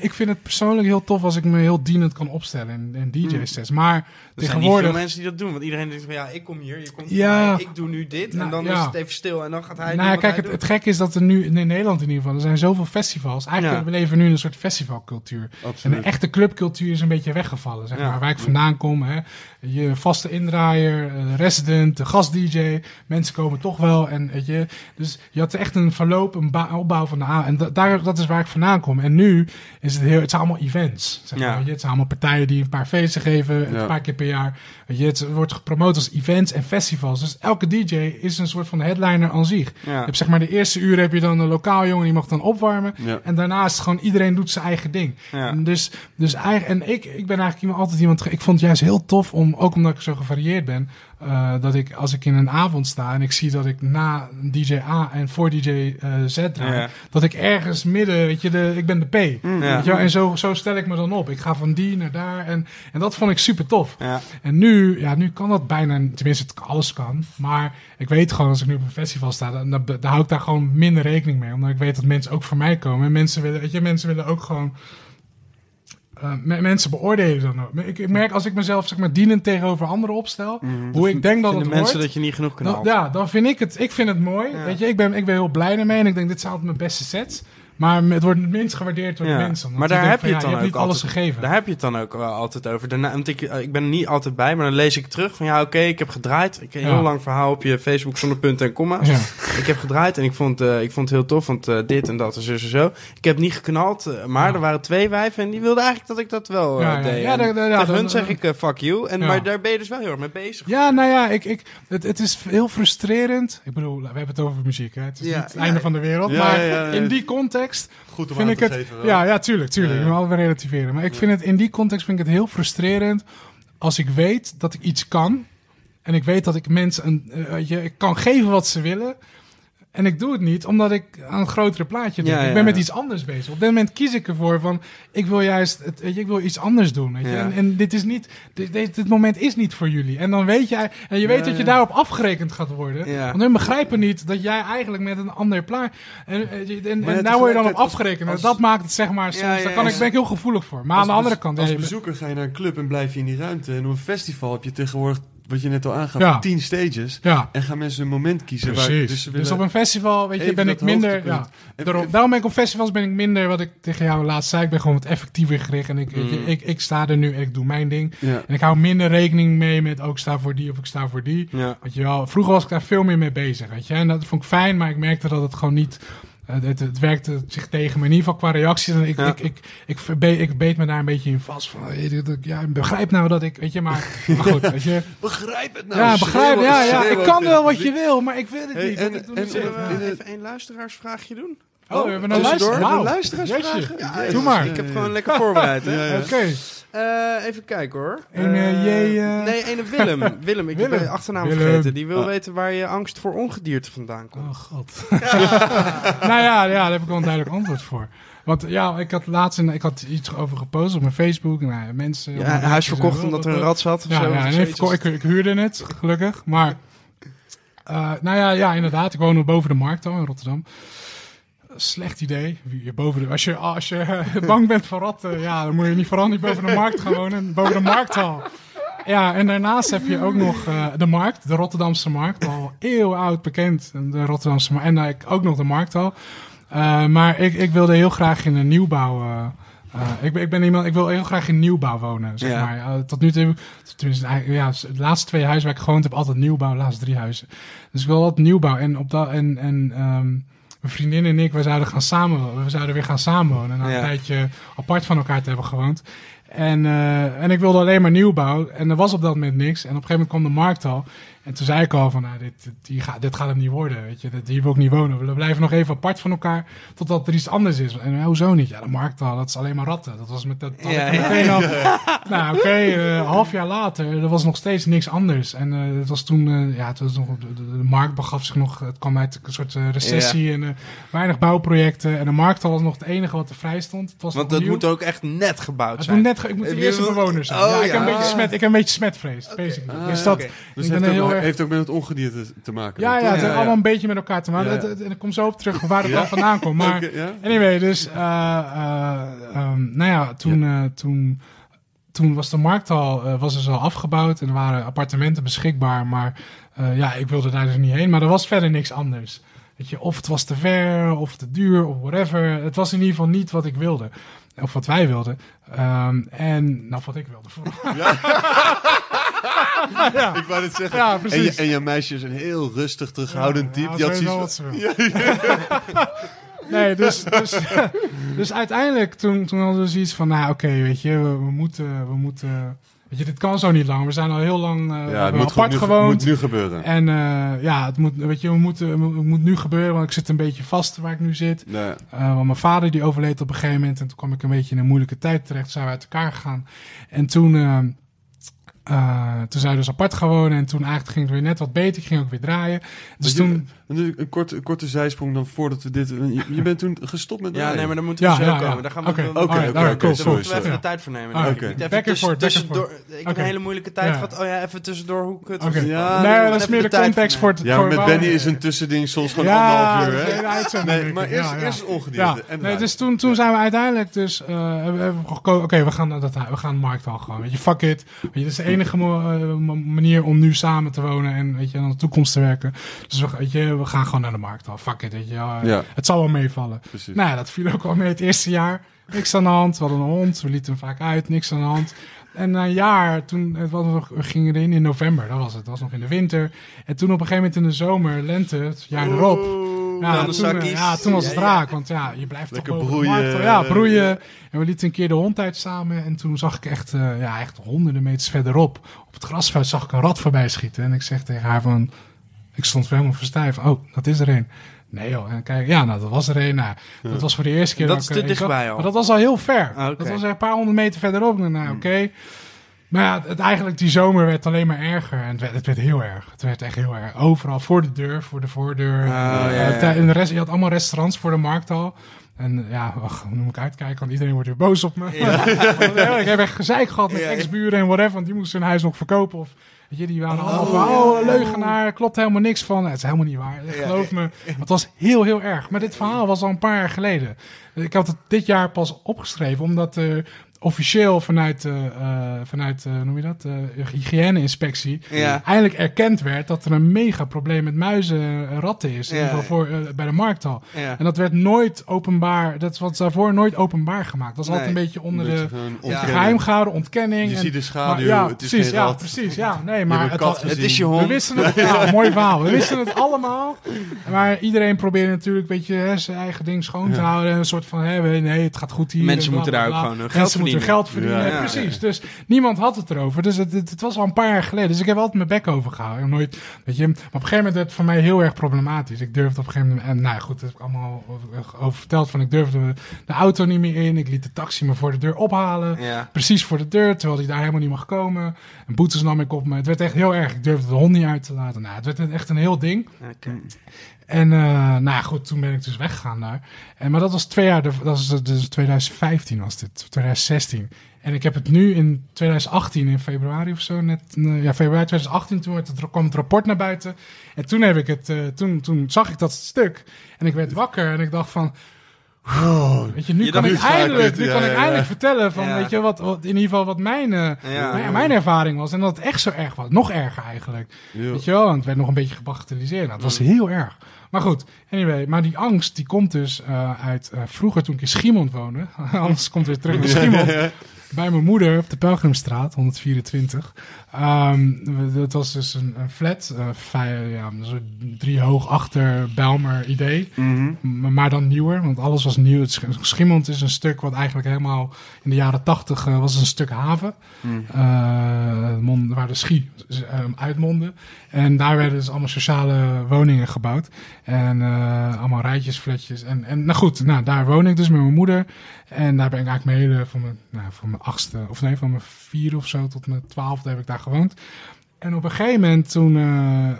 Ik vind het persoonlijk heel tof als ik me heel dienend kan opstellen in, in DJ-sets. Maar Er zijn niet tegenwoordig... veel mensen die dat doen, want iedereen denkt van ja, ik kom hier, je komt Ja. ik doe nu dit Nou, en dan ja. is het even stil en dan gaat hij doen Nou, wat kijk, hij het, het gekke is dat er nu in Nederland in ieder geval, er zijn zoveel festivals. Eigenlijk Ja. we leven nu in een soort festivalcultuur. En de echte clubcultuur is een beetje weggevallen. Zeg Ja. maar. Waar ik vandaan kom, hè. je vaste indraaier, eh, resident, de gast-DJ. Mensen komen toch wel. En, weet je, dus je had echt een verloop, een opbouw van de A. En da- daar, dat is waar ik vandaan kom. En nu is het heel, het zijn allemaal events. Zeg maar, Ja. weet je. Het zijn allemaal partijen die een paar feesten geven, Ja. een paar keer per jaar. Weet je, het wordt gepromoot als events en festivals. Dus elke DJ is een soort van headliner aan zich. Ja. Je hebt zeg maar de eerste uur heb je dan een lokaal jongen die mag dan opwarmen. Ja. En daarna is het gewoon iedereen doet zijn eigen ding. Ja. En dus, dus eigen, en ik, ik ben eigenlijk iemand, altijd iemand. Ik vond het juist heel tof om, ook omdat ik zo gevarieerd ben, eh, dat ik als ik in een avond sta en ik zie dat ik na DJ A en voor DJ eh, Z draai, Ja. dat ik ergens midden, weet je, de, ik ben de P. Ja. Weet je wel? En zo, zo stel ik me dan op. Ik ga van die naar daar en, en dat vond ik super tof. Ja. En nu, ja, nu kan dat bijna, tenminste, het, alles kan. Maar ik weet gewoon, als ik nu op een festival sta, dan, dan, dan hou ik daar gewoon minder rekening mee. Omdat ik weet dat mensen ook voor mij komen. En mensen willen, weet je, mensen willen ook gewoon. Me- mensen beoordelen dan ook. Ik, ik merk als ik mezelf zeg maar dienend tegenover anderen opstel, hoe ik denk dat het mensen dat je niet genoeg Dan, knalt. ja, dan vind ik het, ik vind het mooi. Ja. Weet je, ik ben, ik ben heel blij ermee en ik denk, dit zijn altijd mijn beste sets. Maar het wordt het minst gewaardeerd door Ja. de mensen. Maar daar heb je het ja, dan ook niet alles altijd- gegeven. Daar heb je het dan ook wel altijd over. Daarna, want ik, eh, ik ben er niet altijd bij, maar dan lees ik terug van ja, oké, ik heb gedraaid. Ik heb een Ja. heel lang verhaal op je Facebook zonder punten en komma's. Ja. Ik heb gedraaid en ik vond, eh, ik vond het heel tof, want eh, dit en dat en zo en zo. Ik heb niet geknald, maar er waren twee wijven en die wilden eigenlijk dat ik dat wel deed. Ja, En da- da- ja, tegen dan- hun zeg ik fuck you, en, maar daar ben je dus wel heel erg mee bezig. Ja, nou ja, ik, ik, het, het is heel frustrerend. Ik bedoel, we hebben het over muziek, hè? Het is niet het einde van de wereld. Maar in die context Goed om vind aan ik te het... geven. wel. Ja, ja, tuurlijk, tuurlijk. Ik relativeren. Maar ik vind het in die context vind ik het heel frustrerend als ik weet dat ik iets kan. En ik weet dat ik mensen een, eh, je, ik kan geven wat ze willen. En ik doe het niet omdat ik aan het grotere plaatje denk. Ja, ik ben met iets anders bezig. Op dit moment kies ik ervoor van, ik wil juist, het, weet je, ik wil iets anders doen. Weet je? En, en dit is niet, dit, dit, dit moment is niet voor jullie. En dan weet jij, en je weet dat je daarop afgerekend gaat worden. Want hun begrijpen niet dat jij eigenlijk met een ander plaat. En, en, en, daar word je dan op afgerekend. Als- dat maakt het zeg maar soms, daar kan ik, ben ik heel gevoelig voor. Maar aan de andere kant, Als bezoeker ga je naar een club en blijf je in die ruimte. En op een festival heb je tegenwoordig, wat je net al aangaf, Ja. tien stages. ja. En gaan mensen een moment kiezen. Waar, dus Dus, op een festival, weet je, ben ik minder. Ja, daarom, daarom ben ik op festivals ben ik minder, wat ik tegen jou laatst zei. Ik ben gewoon wat effectiever gericht. En ik, je, Mm. ik, ik sta er nu en ik doe mijn ding. Ja. En ik hou minder rekening mee met ook ik sta voor die of ik sta voor die. Weet je wel, vroeger was ik daar veel meer mee bezig, weet je. En dat vond ik fijn, maar ik merkte dat het gewoon niet... eh, Het, het werkte zich tegen me, in ieder geval qua reacties. En ik, Ja. ik, ik, ik, ik beet me daar een beetje in vast. Van, ja, begrijp nou dat ik, weet je, maar, *laughs* maar goed, weet je. Begrijp het nou. ja, begrijp, ja, ja, ik kan wel wat je wil, maar ik wil het Hey, niet. en- en- Zullen we in- even een luisteraarsvraagje doen? Oh, we hebben een tussendoor? luister. Hebben we Wauw. luisteraarsvragen? Jeetje. Ja, Doe jezus. maar. Ik heb gewoon lekker voorbereid? Ja, *laughs* Eh, even kijken hoor. Een, J, eh, Nee, een Willem. *laughs* Willem, ik heb Willem. je achternaam Willem. vergeten. Die wil Ah. weten waar je angst voor ongedierte vandaan komt. Oh god. *laughs* nou ja, ja, daar heb ik wel een duidelijk antwoord voor. Want ja, ik had laatst een, ik had iets over gepost op mijn Facebook. Nou, ja, mensen. Ja, een huis verkocht omdat er een rat zat of Ja, zo. ja of ik, ik, huurde het, gelukkig. Maar, eh, nou ja, ja, inderdaad. Ik woon boven de markt al in Rotterdam. Slecht idee. Wie- Boven de, als je, als je *laughs* bang bent voor ratten, ja, dan moet je niet vooral niet boven de markt gaan wonen. Boven de markthal. Ja, en daarnaast heb je ook nog eh, de markt, de Rotterdamse markt. Al eeuwenoud bekend, de Rotterdamse markt. En eh, ik- ook nog de markthal. Eh, maar ik, ik wilde heel graag in een nieuwbouw... eh, ik, ben, ik, ben iemand, ik wil heel graag in nieuwbouw wonen, zeg Ja. maar. Tot nu toe, tenminste, ja, de laatste twee huizen waar ik gewoond heb, altijd nieuwbouw, de laatste drie huizen. Dus ik wil wat nieuwbouw. En, op dat, en, en ehm, mijn vriendin en ik, we zouden gaan samenwonen. We zouden weer gaan samenwonen. Na Ja. een tijdje apart van elkaar te hebben gewoond. En, eh, en ik wilde alleen maar nieuwbouw. En er was op dat moment niks. En op een gegeven moment kwam de markt al. En toen zei ik al van, nou, dit, dit, gaat, dit gaat het niet worden. Weet je, dit, hier wil ik niet wonen. We blijven nog even apart van elkaar totdat er iets anders is. En ja, hoezo niet? Ja, de markt al, dat is alleen maar ratten. Dat was met dat. Ja, ja. al. Nou, oké, eh, half jaar later, er was nog steeds niks anders. En eh, het was toen, eh, ja, het was nog, de, de- de markt begaf zich nog, het kwam uit een soort eh, recessie en eh, weinig bouwprojecten. En de markt was nog het enige wat er vrij stond. Het was Want dat nieuw. moet ook echt net gebouwd Het zijn. moet net, ik moet de eerste wil- bewoner zijn. Oh, ja, ik, heb een beetje smet, ik heb een beetje smetvrees, basically. Ah, dus dat. Dus ik ben ook, heeft ook met het ongedierte te maken. Ja, ja, het heeft allemaal een beetje met elkaar te maken. En ik kom zo op terug waar het al vandaan komt. Maar? *laughs* Anyway, dus eh, eh, ehm, nou ja, toen, eh, toen, toen was de markt al, was dus al afgebouwd en er waren appartementen beschikbaar, maar ja, ik wilde daar dus niet heen, maar er was verder niks anders. Weet je, of het was te ver, of te duur, of whatever. Het was in ieder geval niet wat ik wilde. Of wat wij wilden. Ehm, en, nou, wat ik wilde vooral. ja. *laughs* Ik wou het zeggen. Ja, en, je, en jouw meisje is een heel rustig, terughoudend Ja, type. ja, Die had zoiets wat. *laughs* Nee, dus, dus, *laughs* dus uiteindelijk toen, toen hadden we zoiets van, nou oké, weet je, we, we moeten, we moeten, weet je, dit kan zo niet lang. We zijn al heel lang eh, Ja, het moet, apart gewoon nu, gewoond. moet nu gebeuren. En eh, ja, het moet, weet je, we moeten, het moet nu gebeuren, want ik zit een beetje vast waar ik nu zit. Ja. Eh, want mijn vader die overleed op een gegeven moment en toen kwam ik een beetje in een moeilijke tijd terecht, zijn we uit elkaar gegaan. En toen, eh, toen zijn we dus apart wonen. En toen eigenlijk ging het weer net wat beter. Ik ging ook weer draaien. Dus je- toen... Een korte, een korte zijsprong dan voordat we dit... Je, je bent toen gestopt met Ja, nee, maar dan moeten we Ja, zo ja, ja. komen. Daar gaan we Oké, Oké, oké, Daar moeten we even de tijd voor nemen. Ah. Niet even tussendoor- Ik heb een hele moeilijke tijd Ja. gehad. Oh ja, even tussendoor. Hoe kut het? Ja, nee, dan dat is meer de context voor voor... Ja, met Benny is een tussending soms gewoon Ja, anderhalf uur, hè? Nee, maar eerst, het ongedierte. Nee, dus toen, toen zijn we uiteindelijk dus, eh, hebben we gekozen, oké, we gaan naar dat hui- we gaan Markthal gewoon, weet je, fuck it. Weet je, dat is de enige eh, manier om nu samen te wonen en, weet je, aan de toekomst te werken. Dus we, weet je, we gaan gewoon naar de Markthal, fuck it, weet je. ja, Ja. Het zal wel meevallen. Precies. Nou ja, dat viel ook wel mee het eerste jaar. Niks aan de hand, we hadden een hond, we lieten hem vaak uit, niks aan de hand. En na een jaar, toen het was nog, we gingen erin in november, dat was het, dat was nog in de winter. En toen op een gegeven moment in de zomer, lente, het jaar erop, ja, van de toen, eh, ja, toen was het Ja, ja. raak. Want ja, je blijft Lekker toch broeien, markt. Ja, broeien. En we lieten een keer de hond uit samen. En toen zag ik echt, eh, ja, echt honderden meters verderop. Op het grasveld zag ik een rat voorbij schieten. En ik zeg tegen haar van... Ik stond helemaal verstijf. Oh, dat is er een. Nee joh. En kijk, ja, nou, dat was er een. Nou, dat was voor de eerste keer. Dat ik, is eh, te zag- dichtbij al. Maar dat was al heel ver. Ah. Dat was een paar honderd meter verderop. Nou, oké. Maar ja, het, eigenlijk die zomer werd alleen maar erger. En het werd, het werd heel erg. Het werd echt heel erg. Overal voor de deur, voor de voordeur. Oh, ja, Eh, En de rest, je had allemaal restaurants voor de markt al. En eh, ja, ach, nu moet ik uitkijken, want iedereen wordt weer boos op me. *laughs* ik heb echt gezeik gehad met ex-buren en whatever, want die moesten hun huis nog verkopen. Of, weet je, die waren allemaal van, oh, leugenaar, klopt helemaal niks van. Het is helemaal niet waar, geloof me. Het was heel, heel erg. Maar dit verhaal was al een paar jaar geleden. Ik had het dit jaar pas opgeschreven, omdat er officieel vanuit, eh, eh, vanuit eh, hoe noem je dat, eh hygiëne-inspectie, Ja. eindelijk erkend werd dat er een mega probleem met muizen en ratten is. In Ja. ieder geval voor, bij de markt al. Ja. En dat werd nooit openbaar, dat was daarvoor nooit openbaar gemaakt. Dat was altijd een beetje onder Een beetje de gewoon Ja. ontkennen. geheim gehouden, ontkenning. Je en- ziet de schaduw, maar ja, het is precies, geen ja, rat. precies, ja. Nee, maar het. Het is je we hond. wisten het, *laughs* ja, mooi verhaal. We wisten het allemaal. Maar iedereen probeerde natuurlijk een beetje hè, zijn eigen ding schoon te Ja. houden. Een soort van, hè, we- nee, het gaat goed hier. Mensen en bla, moeten bla, daar ook bla. gewoon geld geld verdienen, Ja, ja, precies. Dus niemand had het erover. Dus het, het, het was al een paar jaar geleden. Dus ik heb altijd mijn bek overgehouden. Nooit, weet je, maar op een gegeven moment werd het voor mij heel erg problematisch. Ik durfde op een gegeven moment, en nou ja, goed, dat heb ik allemaal over, verteld. Van ik durfde de auto niet meer in. Ik liet de taxi me voor de deur ophalen. Ja. Precies voor de deur, terwijl hij daar helemaal niet mag komen. En boetes nam ik op me. Het werd echt heel erg. Ik durfde de hond niet uit te laten. Nou, het werd echt een heel ding. Oké. En eh, nou ja, goed, toen ben ik dus weggegaan daar. En, maar dat was twee jaar, dat was dus 2015 was dit, 2016. En ik heb het nu in 2018, in februari of zo, net, eh, ja, februari 2018, toen werd het, kwam het rapport naar buiten. En toen heb ik het, eh, toen, toen zag ik dat stuk. En ik werd wakker en ik dacht van, wow, weet je, nu Je kan ik eindelijk, nu ja, kan ik eindelijk ja. vertellen van, weet je, wat, wat, in ieder geval wat mijn, Ja. mijn, ervaring was. En dat het echt zo erg was. Nog erger eigenlijk. Weet je wel, en het werd nog een beetje gebagatelliseerd. Nou, het was heel erg. Maar goed, anyway. Maar die angst, die komt dus eh, uit eh, vroeger toen ik in Schiemond woonde. *laughs* Alles komt weer terug naar *laughs* Schiemond. Bij mijn moeder op de Pelgrimstraat, 124. Ehm, we- dat was dus een, een flat. eh vij- ja, zo drie hoog achter Belmer idee. Mhm. Maar dan nieuwer, want alles was nieuw. Het is een stuk wat eigenlijk helemaal in de jaren tachtig was een stuk haven. Mm. Eh, mond- waar de schie eh, uitmondde. En daar werden dus allemaal sociale woningen gebouwd. En eh, allemaal rijtjes, flatjes. En, en nou goed, nou, daar woon ik dus met mijn moeder. En daar ben ik eigenlijk mijn hele, van mijn, nou, van mijn achtste, of nee, van mijn vier of zo tot mijn twaalfde heb ik daar gewoond. En op een gegeven moment toen, eh,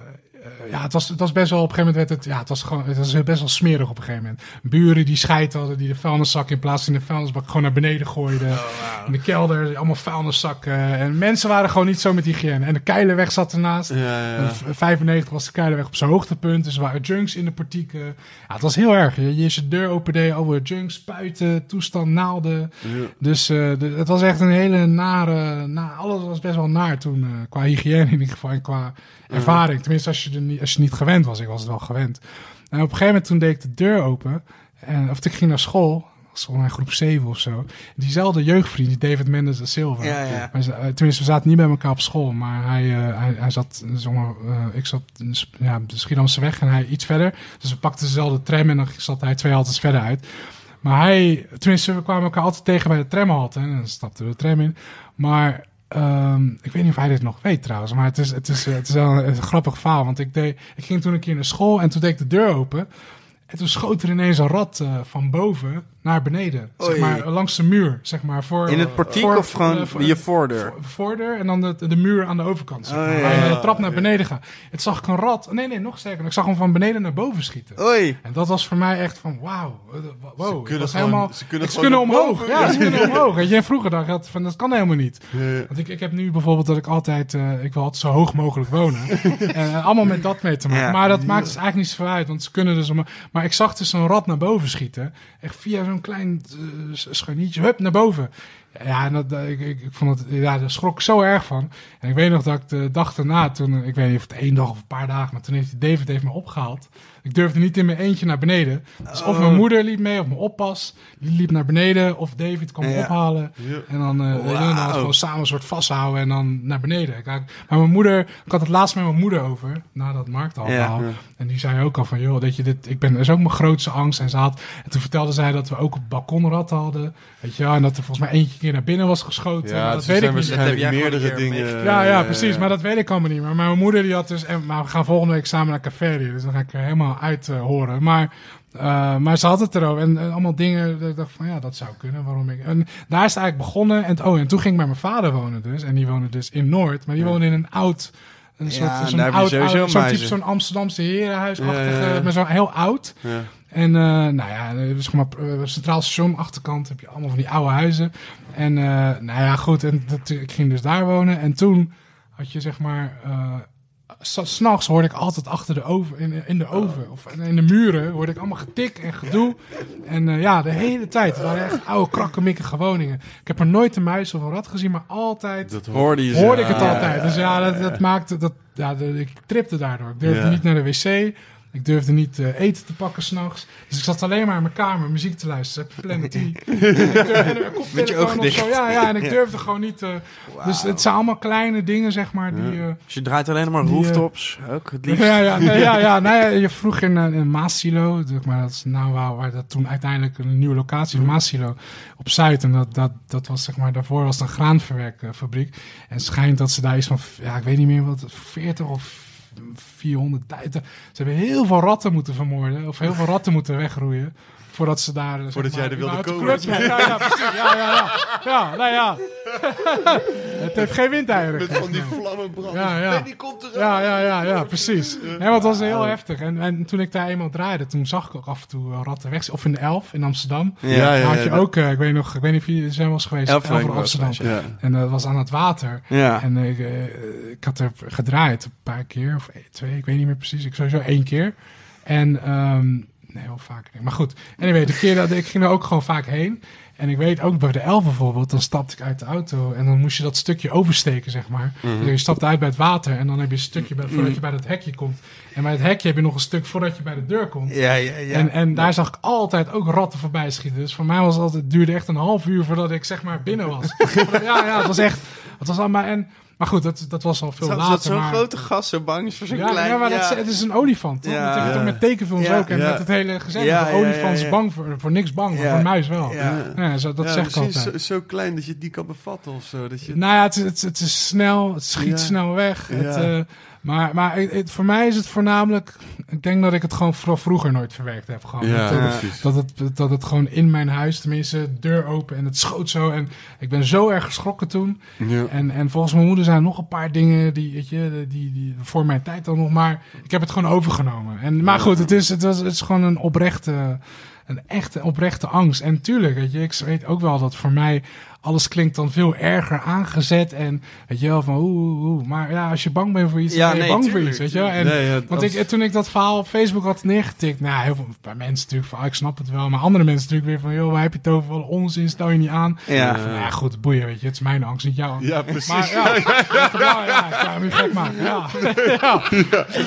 ja, het was, het was best wel, op een gegeven moment werd het, ja, het was gewoon, het was best wel smerig op een gegeven moment. Buren die scheid hadden, die de vuilniszak in plaats van de vuilnisbak gewoon naar beneden gooiden. In de kelder, allemaal vuilniszakken. En mensen waren gewoon niet zo met hygiëne. En de Keilerweg zat ernaast. Ja, ja. En v- 95 was de Keilerweg op zijn hoogtepunt. Dus er waren junks in de portieken. Ja, het was heel erg. Je, je je deur opende, over junks, spuiten, toestand, naalden. Ja. Dus eh, de- het was echt een hele nare... Na, alles was best wel naar toen. eh, qua hygiëne in ieder geval en qua ervaring. Tenminste, als je, er niet, als je niet gewend was. Ik was het wel gewend. En op een gegeven moment toen deed ik de deur open. En, of ik ging naar school. Volgens mij groep 7 of zo. Diezelfde jeugdvriend, die David Mendes da Silva. Ja, ja. Eh, tenminste, we zaten niet bij elkaar op school, maar hij, eh, hij, hij zat, eh, zeg maar, eh, ik zat in ja, de Schiedamse weg en hij iets verder. Dus we pakten dezelfde tram en dan zat hij twee haltes verder uit. Maar hij, tenminste, we kwamen elkaar altijd tegen bij de tramhalte en dan stapten we de tram in. Maar ehm, ik weet niet of hij dit nog weet trouwens, maar het is, het is, eh, het is wel een, grappig verhaal. Want ik, deed, ik ging toen een keer naar school en toen deed ik de deur open. En toen schoot er ineens een rat eh, van boven naar beneden. Zeg maar langs de muur, zeg maar. Voor, In het portiek voor- of gewoon voor- je voordeur? voor- voordeur en dan de, de muur aan de overkant. Zeg Oh, maar, ja, waar je ja. de trap naar beneden gaat. Het zag ik een rat. Nee, nee, nog sterker. Ik zag hem van beneden naar boven schieten. Oei. En dat was voor mij echt van wauw. eh, Wow. Ze kunnen gewoon- helemaal, ze kunnen ze kunnen omhoog. Ja, ze kunnen *laughs* omhoog. Weet je, en vroeger dacht ik altijd van dat kan helemaal niet. Ja. Want ik, ik heb nu bijvoorbeeld dat ik altijd, eh, ik wil altijd zo hoog mogelijk wonen. *laughs* en eh, allemaal met dat mee te maken. Ja. Maar dat maakt dus eigenlijk niet zoveel uit, want ze kunnen dus... om- Maar ik zag dus zo'n rat naar boven schieten. Echt via zo'n klein uh, scharniertje, hup, naar boven. Ja, en dat, dat- ik, ik, ik vond het, ja, daar schrok ik zo erg van. En ik weet nog dat ik de dag daarna, toen, eh, ik weet niet of het één dag of een paar dagen, maar toen heeft David heeft me opgehaald. Ik durfde niet in mijn eentje naar beneden. Dus of mijn moeder liep mee, of mijn oppas, die liep naar beneden, of David kwam me Ja. ophalen. Ja. En dan, eh, dan Wauw. gewoon samen een soort vasthouden en dan naar beneden. Kijk, maar mijn moeder, ik had het laatst met mijn moeder over, na dat markthalverhaal. Ja. En die zei ook al van, joh, dat je dit, ik ben, dat is ook mijn grootste angst. En ze had, en toen vertelde zij dat we ook op balkonratten hadden. Weet je wel, en dat er volgens mij eentje een keer naar binnen was geschoten. Ja, dat weet ik niet. Dat heb jij meerdere dingen. Ja, ja, eh, precies. Maar dat weet ik allemaal niet. Maar mijn moeder die had dus... En, maar we gaan volgende week samen naar Café. Dus dan ga ik er helemaal uit eh, horen. Maar, eh, maar ze had het erover. En, en allemaal dingen. Dat ik dacht van ja, dat zou kunnen. Waarom ik... En daar is het eigenlijk begonnen. En, oh, en toen ging ik bij mijn vader wonen dus. En die woonde dus in Noord. Maar die woonde in een oud... Een Ja, soort, zo'n daar heb je oud, sowieso oud zo'n type, zo'n Amsterdamse herenhuisachtige, Ja, ja, ja. maar zo'n heel oud. En eh, nou ja, dus zeg maar, eh, Centraal Station, achterkant heb je allemaal van die oude huizen. En eh, nou ja, goed, en dat, ik ging dus daar wonen. En toen had je zeg maar, s- s'nachts hoorde ik altijd achter de oven, in, in de oven of in de muren, hoorde ik allemaal getik en gedoe. En ja, de hele tijd. Het waren echt oude krakkemikkige woningen. Ik heb er nooit een muis of een rat gezien, maar altijd Dat. Hoorde je hoorde ik het altijd. Dus ja, dat, dat maakte dat. Ja, ik tripte daardoor. Ik durfde Ja. niet naar de wc. Ik durfde niet eh, eten te pakken s'nachts. Dus ik zat alleen maar in mijn kamer muziek te luisteren. Planet T. En ik durfde- en een koptelefoon ogen of dicht. zo. Ja, ja, en ik Ja. durfde gewoon niet. eh, Dus het zijn allemaal kleine dingen, zeg maar. Die, eh, Dus je draait alleen maar Die, rooftops, ook het liefst. ja, ja, nee, ja, ja, nou ja, je vroeg in, in Maasilo, zeg maar dat is nou waar, waar dat toen uiteindelijk een nieuwe locatie, Maasilo, op Zuid. En dat, dat, dat was zeg maar, daarvoor was het een graanverwerkfabriek. En het schijnt dat ze daar iets van, ja, ik weet niet meer wat, 40 of 400 tijden. Ze hebben heel veel ratten moeten vermoorden, of heel veel ratten moeten *laughs* wegroeien. Voordat ze daar. zeg Voordat maar, jij er wilde komen. Ja, ja, precies. Ja, ja, ja. Ja, nou ja. *laughs* het heeft geen windeieren. Met van die vlammenbrand. Ja, ja. die komt er Ja, ja, ja, ja, precies. Nee, want het was heel heftig. En, en toen ik daar eenmaal draaide, toen zag ik ook af en toe wel ratten weg. Of in de Elf in Amsterdam. Ja. Ja, had je ook, eh, ik weet nog, ik weet niet of jullie er zijn wel eens geweest. Elf Elf in Amsterdam. En dat was aan het water. Ja. En ik, eh, ik had er gedraaid een paar keer, of één, twee, ik weet niet meer precies. Ik sowieso één keer. En, ehm, nee, wel vaker. Maar goed, anyway, de keer dat ik ging er ook gewoon vaak heen. En ik weet ook bij de Elf bijvoorbeeld, dan stapte ik uit de auto en dan moest je dat stukje oversteken, zeg maar. Mhm. Dus je stapt uit bij het water en dan heb je een stukje bij, voordat je bij dat hekje komt. En bij het hekje heb je nog een stuk voordat je bij de deur komt. Ja, ja, ja. En, en daar zag ik altijd ook ratten voorbij schieten. Dus voor mij was het altijd, het duurde echt een half uur voordat ik zeg maar binnen was. *laughs* ja, ja, het was echt, het was allemaal, en, maar goed, dat, dat was al veel later. dat zo'n maar, grote gast zo bang is voor zo'n ja, klein... ja, maar dat, ja. het is een olifant, toch? Ja. dat heb je toch met tekenfilms ook. En met het hele gezegd. Ja, de olifant is bang voor, voor niks bang, maar voor een muis wel. Ja. Zo, dat Ja, zeg ik precies, altijd. Zo, zo klein dat je het niet kan bevatten of zo. Dat je... Nou ja, het, het, het is snel, het schiet snel weg. Het, Ja. Eh, maar maar het, het- voor mij is het voornamelijk... Ik denk dat ik het gewoon vooral vroeger nooit verwerkt heb. Gewoon. ja, dat, Ja. precies. dat, het, dat het gewoon in mijn huis, tenminste, deur open en het schoot zo. En ik ben zo erg geschrokken toen. Ja. En, en volgens mijn moeder zijn er nog een paar dingen die, weet je, die, die voor mijn tijd dan nog maar. Ik heb het gewoon overgenomen. En, maar goed, het is, het, was, het is gewoon een oprechte, een echte oprechte angst. En tuurlijk, weet je, ik weet ook wel dat voor mij alles klinkt dan veel erger aangezet. En weet je wel, van oeh. Maar ja, als je bang bent voor iets, Ja, dan ben je nee, bang voor iets, weet je wel. En, Nee, ja, want als- ik, toen ik dat verhaal op Facebook had neergetikt, nou, heel veel bij mensen natuurlijk van, ah, ik snap het wel. Maar andere mensen natuurlijk weer van, joh, waar heb je het over? Wel onzin, stel je niet aan. Ja. Van, ja, goed, boeien, weet je. Het is mijn angst, niet jouw angst. Ja, precies. Maar ja, *laughs* ja, ja, ja, ik ga nu gek maken. Ja. Ja.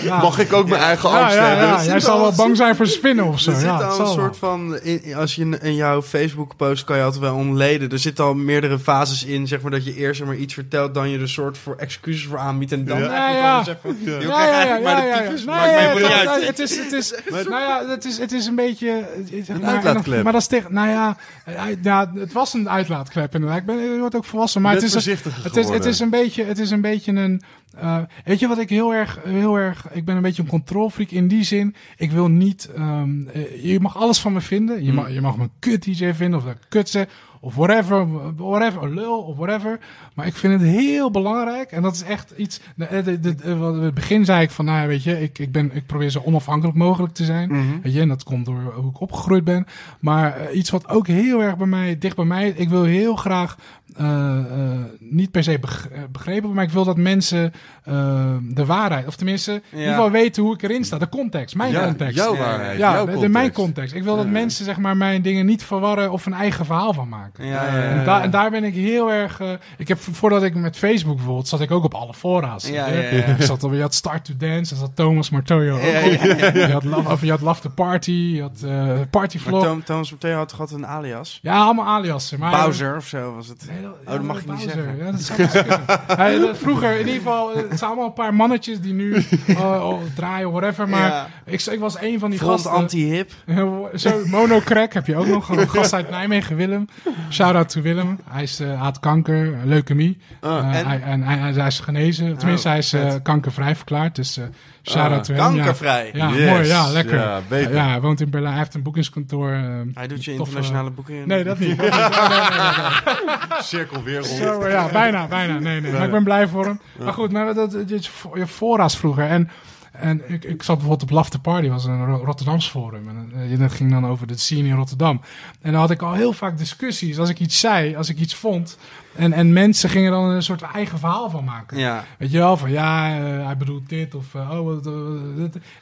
Ja. Mag ik ook mijn eigen Ja, angst ja, hebben? Jij zit zal al- wel bang zijn voor spinnen of zo. Er zit al een soort van, in, als je in, jouw Facebook post kan je altijd wel ontleden. Er zitten al meerdere fases in, zeg maar, dat je eerst zeg maar, iets vertelt, dan je er soort voor excuses voor aanbiedt en dan Ja. eigenlijk Ja, ja. zegt van, Ja. Ja, ja, ja, maar ja, de ja. tyfus. Het is, het is, *laughs* nou ja, het is, het is een beetje, eh, zeg Een maar, uitlaatklep. Maar dat is tegen, nou ja, eh, ja, het was een uitlaatklep inderdaad. Ik ben, ik word ook volwassen, maar het is, het is, het is een beetje, het is een beetje een, eh, weet je wat ik heel erg, heel erg, ik ben een beetje een controlfreak in die zin. Ik wil niet, ehm, eh, je mag alles van me vinden. Je, mag, je mag me een kut DJ vinden of een kutse of whatever, whatever, een lul of whatever. Maar ik vind het heel belangrijk en dat is echt iets. De, de, de, de- wat- in het begin zei ik van, nou weet je, ik, ik, ben, ik probeer zo onafhankelijk mogelijk te zijn. Weet je, en dat komt door hoe ik opgegroeid ben. Maar eh, iets wat ook heel erg bij mij, dicht bij mij, ik wil heel graag eh, eh, niet per se beg- eh, begrepen, maar ik wil dat mensen eh, de waarheid, of tenminste, in ieder geval weten hoe ik erin sta, de context, mijn Ja, context. jouw waarheid, Ja, jouw de, de context. mijn context. Ik wil dat mensen zeg maar mijn dingen niet verwarren of een eigen verhaal van maken. Ja, ja, En, ja. daar- en daar ben ik heel erg. eh, ik heb voordat ik met Facebook bijvoorbeeld zat ik ook op alle fora's. Ja. Ik zat op, je had Start to Dance, daar zat Thomas Martoyo ook Ja, op. ja, ja. Je had Love, of je had Love the Party, je had eh Party Maar Vlog. Tom- Thomas Mateo had toch altijd een alias? Ja, allemaal aliasen. Maar Bowser of zo was het. Nee, dat, Oh, dat mag je niet zeggen. Ja, dat zou best kunnen. *laughs* Hij, dat- vroeger, in ieder geval, eh, het zijn allemaal een paar mannetjes die nu *laughs* eh, oh, draaien, whatever. Maar ik, ik was een van die Front gasten. anti-hip. *laughs* Zo, monocrack heb je ook nog. Een gast uit Nijmegen, Willem. Shout-out to Willem. Hij is, eh, had kanker, leukemie. Eh, en? hij, en hij, hij is genezen. Tenminste, hij is eh, kankervrij verklaard. Dus eh shout-out Ah, to. Ja. Kankervrij. Ja, Yes. mooi. Ja, lekker. Ja, beter. Ja, hij woont in Berlijn. Hij heeft een boekingskantoor. Hij doet je toffe- internationale boeken in. Nee, dat niet. *laughs* Dat niet. Nee, nee, nee, nee. Cirkel weer rond. Zo, ja, bijna, bijna. Nee, nee. Maar ik ben blij voor hem. Maar goed, maar dat, dat, dat, je fora's vroeger. En, en ik, ik zat bijvoorbeeld op the Party, was een Ro- Rotterdams forum. En eh, dat ging dan over de scene in Rotterdam. En dan had ik al heel vaak discussies. Als ik iets zei, als ik iets vond. En, en mensen gingen dan een soort eigen verhaal van maken. Ja. Weet je wel, van ja, eh, hij bedoelt dit of eh, oh, wat.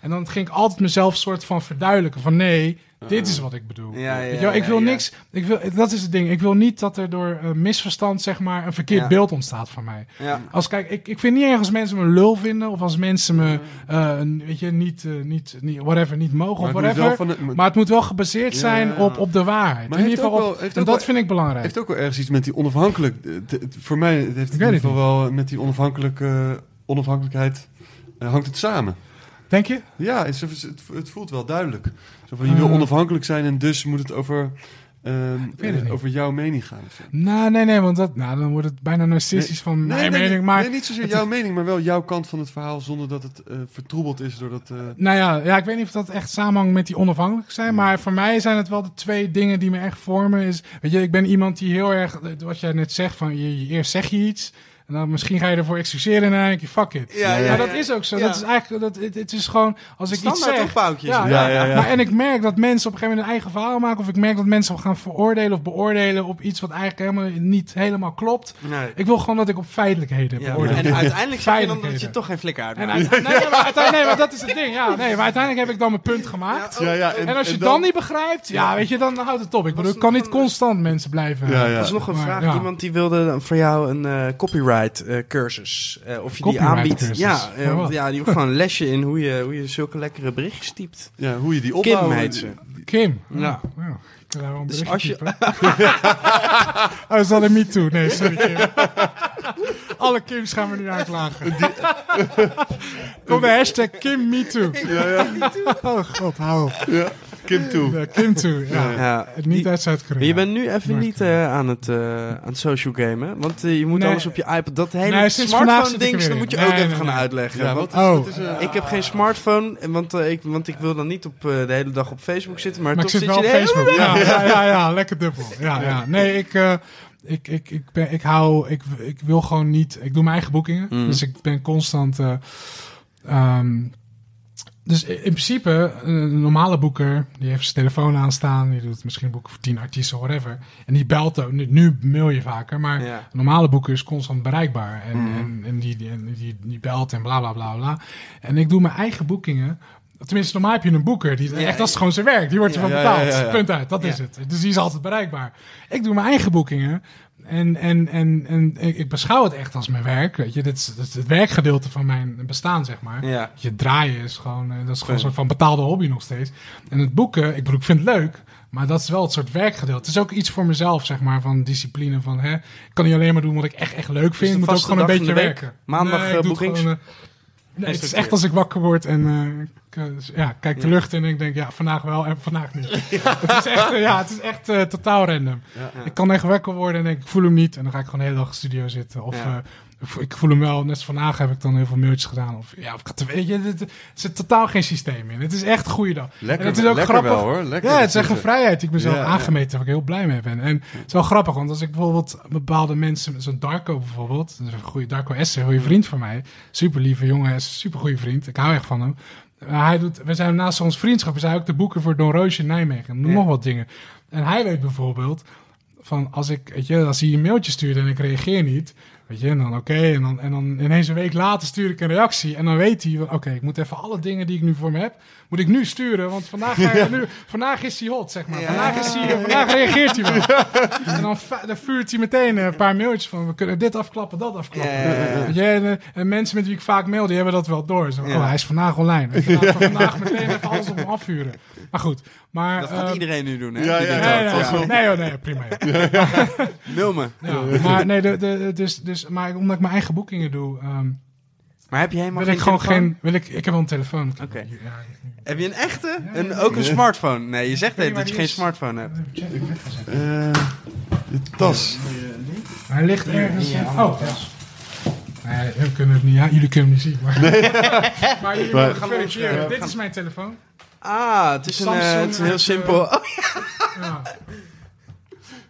En dan ging ik altijd mezelf soort van verduidelijken van nee, dit is wat ik bedoel. Ja, ja, Weet je wel, ik wil ja. niks, ik wil, dat is het ding, ik wil niet dat er door eh, misverstand zeg maar een verkeerd Ja. beeld ontstaat van mij. Ja. Als kijk, ik, ik vind niet erg als mensen me lul vinden of als mensen me, eh, weet je, niet, eh, niet, niet, whatever, niet mogen Maar of het moet wel whatever. de- maar het moet wel gebaseerd zijn ja. op, op de waarheid. Maar in ieder geval op- wel- en dat wel- vind ik belangrijk. heeft ook wel ergens iets met die onafhankelijk. Voor mij heeft het in weet ieder geval wel met die onafhankelijke onafhankelijkheid hangt het samen. Denk je? Ja, het, voelt wel duidelijk. Zo van, je wil Eh. onafhankelijk zijn en dus moet het over, ehm, eh, over jouw mening gaan. Nou, nee, nee, want dat, nou, dan wordt het bijna narcistisch van mijn nee, mening. nee, maar nee, niet zozeer jouw mening, maar wel jouw kant van het verhaal zonder dat het eh, vertroebeld is door dat... eh, Nou ja, ja, ik weet niet of dat echt samenhangt met die onafhankelijk zijn. Maar voor mij zijn het wel de twee dingen die me echt vormen. Is, weet je, ik ben iemand die heel erg, wat jij net zegt, van je, je- eerst zeg je iets. En dan misschien ga je ervoor excuseren en dan denk je, fuck it. Ja, ja, maar dat ja. is ook zo. Ja. Dat is eigenlijk, dat, het, het is gewoon, als ik iets Standaard zeg... Ja, Ja, ja, ja, ja. Maar, en ik merk dat mensen op een gegeven moment een eigen verhaal maken. Of ik merk dat mensen gaan veroordelen of beoordelen op iets wat eigenlijk helemaal niet helemaal klopt. Nee. Ik wil gewoon dat ik op feitelijkheden Ja, beoordeel. en *laughs* uiteindelijk zeg je dan dat je toch geen flikker uit En uit- nee, maar *laughs* uiteindelijk, nee, maar dat is het ding. Ja, nee, maar uiteindelijk heb ik dan mijn punt gemaakt. ja, ja, En, als je dan, niet begrijpt, ja, weet je, dan houdt het op. Ik bedoel, ik kan niet constant mensen blijven. Ja, ja. Er was nog een vraag. Iemand die wilde voor jou een eh, copyright eh, cursus. eh, of je die Copyright aanbiedt. cursus? Ja, eh, ja, die wil gewoon een lesje in hoe je, hoe je zulke lekkere berichtjes typt. ja, hoe je die Kim opbouwt. heet ze. Kim. Ja. Ja. ja. Ik kan daar wel een Dus als je- typen. *laughs* oh, is dat een me too? Nee, sorry Kim. *laughs* Alle Kims gaan we nu aanklagen. Kom de hashtag Kim me too. Ja, ja. Oh god, hou op. ja. Kim toe. Ja, Kim too, ja. Ja, Niet uit Zuid-Korea. Je bent nu even niet eh, aan, het, eh, aan het social gamen. Want eh, je moet Nee. alles op je iPad. Dat hele Nee, smartphone ding, dat moet je Nee, ook nee, even gaan uitleggen. Ja, want wat, Oh. wat is, eh, ik heb geen smartphone, want, eh, ik, want ik wil dan niet op, eh, de hele dag op Facebook zitten. Maar, Maar ik toch zit zit wel je op Facebook. Ja, *laughs* ja, ja, ja, lekker dubbel. Ja, ja. Nee, ik, eh, ik, ik, ik, ben, ik hou, ik, ik wil gewoon niet, ik doe mijn eigen boekingen. Mm. Dus ik ben constant, eh, ehm, dus in principe, een normale boeker, die heeft zijn telefoon aanstaan, die doet misschien boeken voor tien artiesten, whatever. En die belt ook, nu, nu mail je vaker, maar Ja. een normale boeker is constant bereikbaar. En, en, en, die, die, die, die belt en bla bla bla bla. En ik doe mijn eigen boekingen. Tenminste, normaal heb je een boeker. Die, Ja, echt, dat is gewoon zijn werk. Die wordt ervan betaald. Punt uit. Dat is het. Dus die is altijd bereikbaar. Ik doe mijn eigen boekingen. En, en, en, en ik, beschouw het echt als mijn werk. Weet je, dit is, dit is het werkgedeelte van mijn bestaan, zeg maar. Ja. Je draaien is gewoon, eh, dat is gewoon een soort van betaalde hobby nog steeds. En het boeken, ik bedoel, ik vind het leuk. Maar dat is wel het soort werkgedeelte. Het is ook iets voor mezelf, zeg maar, van discipline. Van, hè, ik kan niet alleen maar doen wat ik echt, echt leuk vind. de Ik moet ook gewoon een beetje werken. Maandag, Nee, boekings? gewoon, eh, nee, het is echt als ik wakker word en eh, eh, dus ja, kijk de lucht in en ik denk, ja, vandaag wel en vandaag niet. *laughs* Het is echt, eh, ja, het is echt totaal random. Ik kan echt wakker worden en denk, ik voel hem niet. En dan ga ik gewoon de hele dag in de studio zitten. Of Ja. Ik voel- hem wel. Net als vandaag heb ik dan heel veel mailtjes gedaan. Of ja, of *laughs* weet je, het- er zit totaal geen systeem in. Het is echt een goede dag. Lekker, en het is ook lekker grappig. wel hoor. Lekker Ja, het is echt een vrijheid die ik mezelf Ja, aangemeten heb, waar ik heel blij mee ben. En het is wel grappig, want als ik bijvoorbeeld bepaalde mensen, zo'n Darko bijvoorbeeld, dat is een goede Darko Esser, een goede vriend van mij, super lieve jongen, super goede vriend, ik hou echt van hem. Hij doet, we zijn naast ons vriendschap, we zijn ook de boeken voor Don Roosje in Nijmegen, Ja. nog wat dingen. En hij weet bijvoorbeeld, van als ik, weet je, als hij een mailtje stuurt en ik reageer niet, weet je, en dan oké, en, dan, en dan ineens een week later stuur ik een reactie en dan weet hij, oké, ik moet even alle dingen die ik nu voor me heb, moet ik nu sturen, want vandaag, ga je nu, vandaag is hij hot, zeg maar. Vandaag, is hij, vandaag reageert hij wel. En dan, dan vuurt hij meteen een paar mailtjes van, we kunnen dit afklappen, dat afklappen. Weet je, en, eh, en mensen met wie ik vaak mail, die hebben dat wel door. Zo. Oh, hij is vandaag online. Weet je, *laughs* vandaag meteen even alles op hem afvuren. *laughs* Maar goed. Maar, Dat gaat eh, iedereen nu doen, hè? Ja, ja, Nee, hoort. nee, nee, nee, nee, prima. Ja. *laughs* Mail me. Ja, maar nee, de, de, dus, dus, maar omdat ik mijn eigen boekingen doe, ehm, Maar heb je helemaal wil geen ik gewoon telefoon? geen. Wil ik, ik heb wel een telefoon. Oké. Ja, Heb je een echte? Een, ook een smartphone? Nee, je zegt net dat je geen smartphone hebt. ik heb weggezet. Eh, de tas. Hij ligt ergens. oh, ja. Nee, we kunnen het niet. Ja, jullie kunnen hem niet zien. Maar, *laughs* maar jullie Maar- mogen verifiëren. Ja. Dit is mijn telefoon. Ah, het is, een, Samsung eh, het is een heel simpel... eh, Oh, Ja.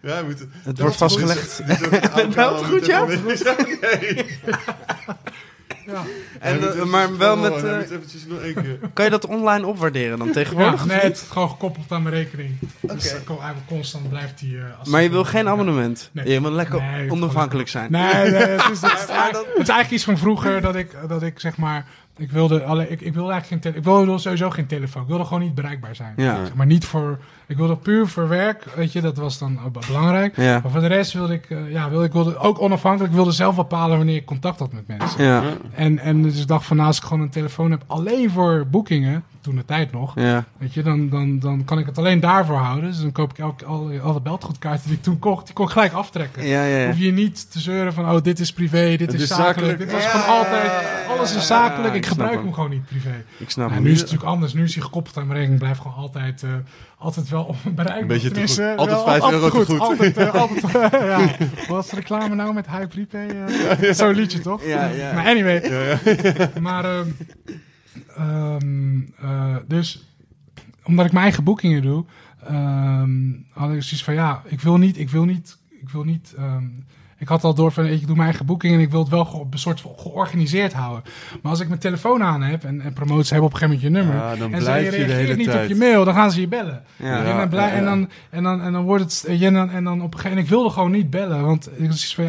Ja, we moeten... het wordt vastgelegd. Het meldt *laughs* goed, ja? Ja. *laughs* En, eh, maar wel met... eh, eventjes nog één keer... kan je dat online opwaarderen dan Ja, tegenwoordig? nee, het is gewoon gekoppeld aan mijn rekening. Dus ko- eigenlijk constant blijft hij... eh, als Maar je wil geen Ja. abonnement? Nee. Je wil lekker Nee, onafhankelijk zijn? Nee, nee, het is, *laughs* het, is, dan- het is eigenlijk iets van vroeger dat ik, dat ik zeg maar... Ik wilde, alle, ik, ik wilde eigenlijk geen tele- ik wilde sowieso geen telefoon. Ik wilde gewoon niet bereikbaar zijn. Ja. Zeg maar niet voor... Ik wilde puur voor werk, weet je, dat was dan belangrijk. Ja. Maar voor de rest wilde ik, eh, ja, wilde, ik wilde ook onafhankelijk, ik wilde zelf bepalen wanneer ik contact had met mensen. Ja. En, en dus ik dacht van, nou, als ik gewoon een telefoon heb alleen voor boekingen, toen de tijd nog, Ja. Weet je, dan, dan, dan kan ik het alleen daarvoor houden. Dus dan koop ik elke, alle, alle beltgoedkaarten die ik toen kocht, die kon ik gelijk aftrekken. Ja. Hoef je niet te zeuren van, oh, dit is privé, dit is is zakelijk. zakelijk. Dit was gewoon altijd, alles is zakelijk. ik ik gebruik hem hem. gewoon niet privé. Ik snap nu is het natuurlijk anders. Nu is hij gekoppeld aan mijn rekening. Blijft gewoon altijd, eh, altijd wel bereikbaar. Een beetje te goed. Altijd wel 5 euro te goed. Altijd, eh, *laughs* altijd, ja. Wat reclame nou met High Prepay? eh? Zo'n liedje, toch? Ja, ja. Maar anyway. Maar, ehm, ehm, eh, dus omdat ik mijn eigen boekingen doe, ehm, had ik zoiets van ja, ik wil niet, ik wil niet, ik wil niet. ehm, ik had al door van ik doe mijn eigen boekingen en ik wil het wel op een soort georganiseerd houden. Maar als ik mijn telefoon aan heb en, en promoties hebben op een gegeven moment je nummer. Ja, dan en ze blijf je de hele niet tijd. op je mail, dan gaan ze je bellen. Ja. en, dan blij, en, dan, en, dan, en dan wordt het. En dan, en dan op een gegeven en ik wilde gewoon niet bellen. Want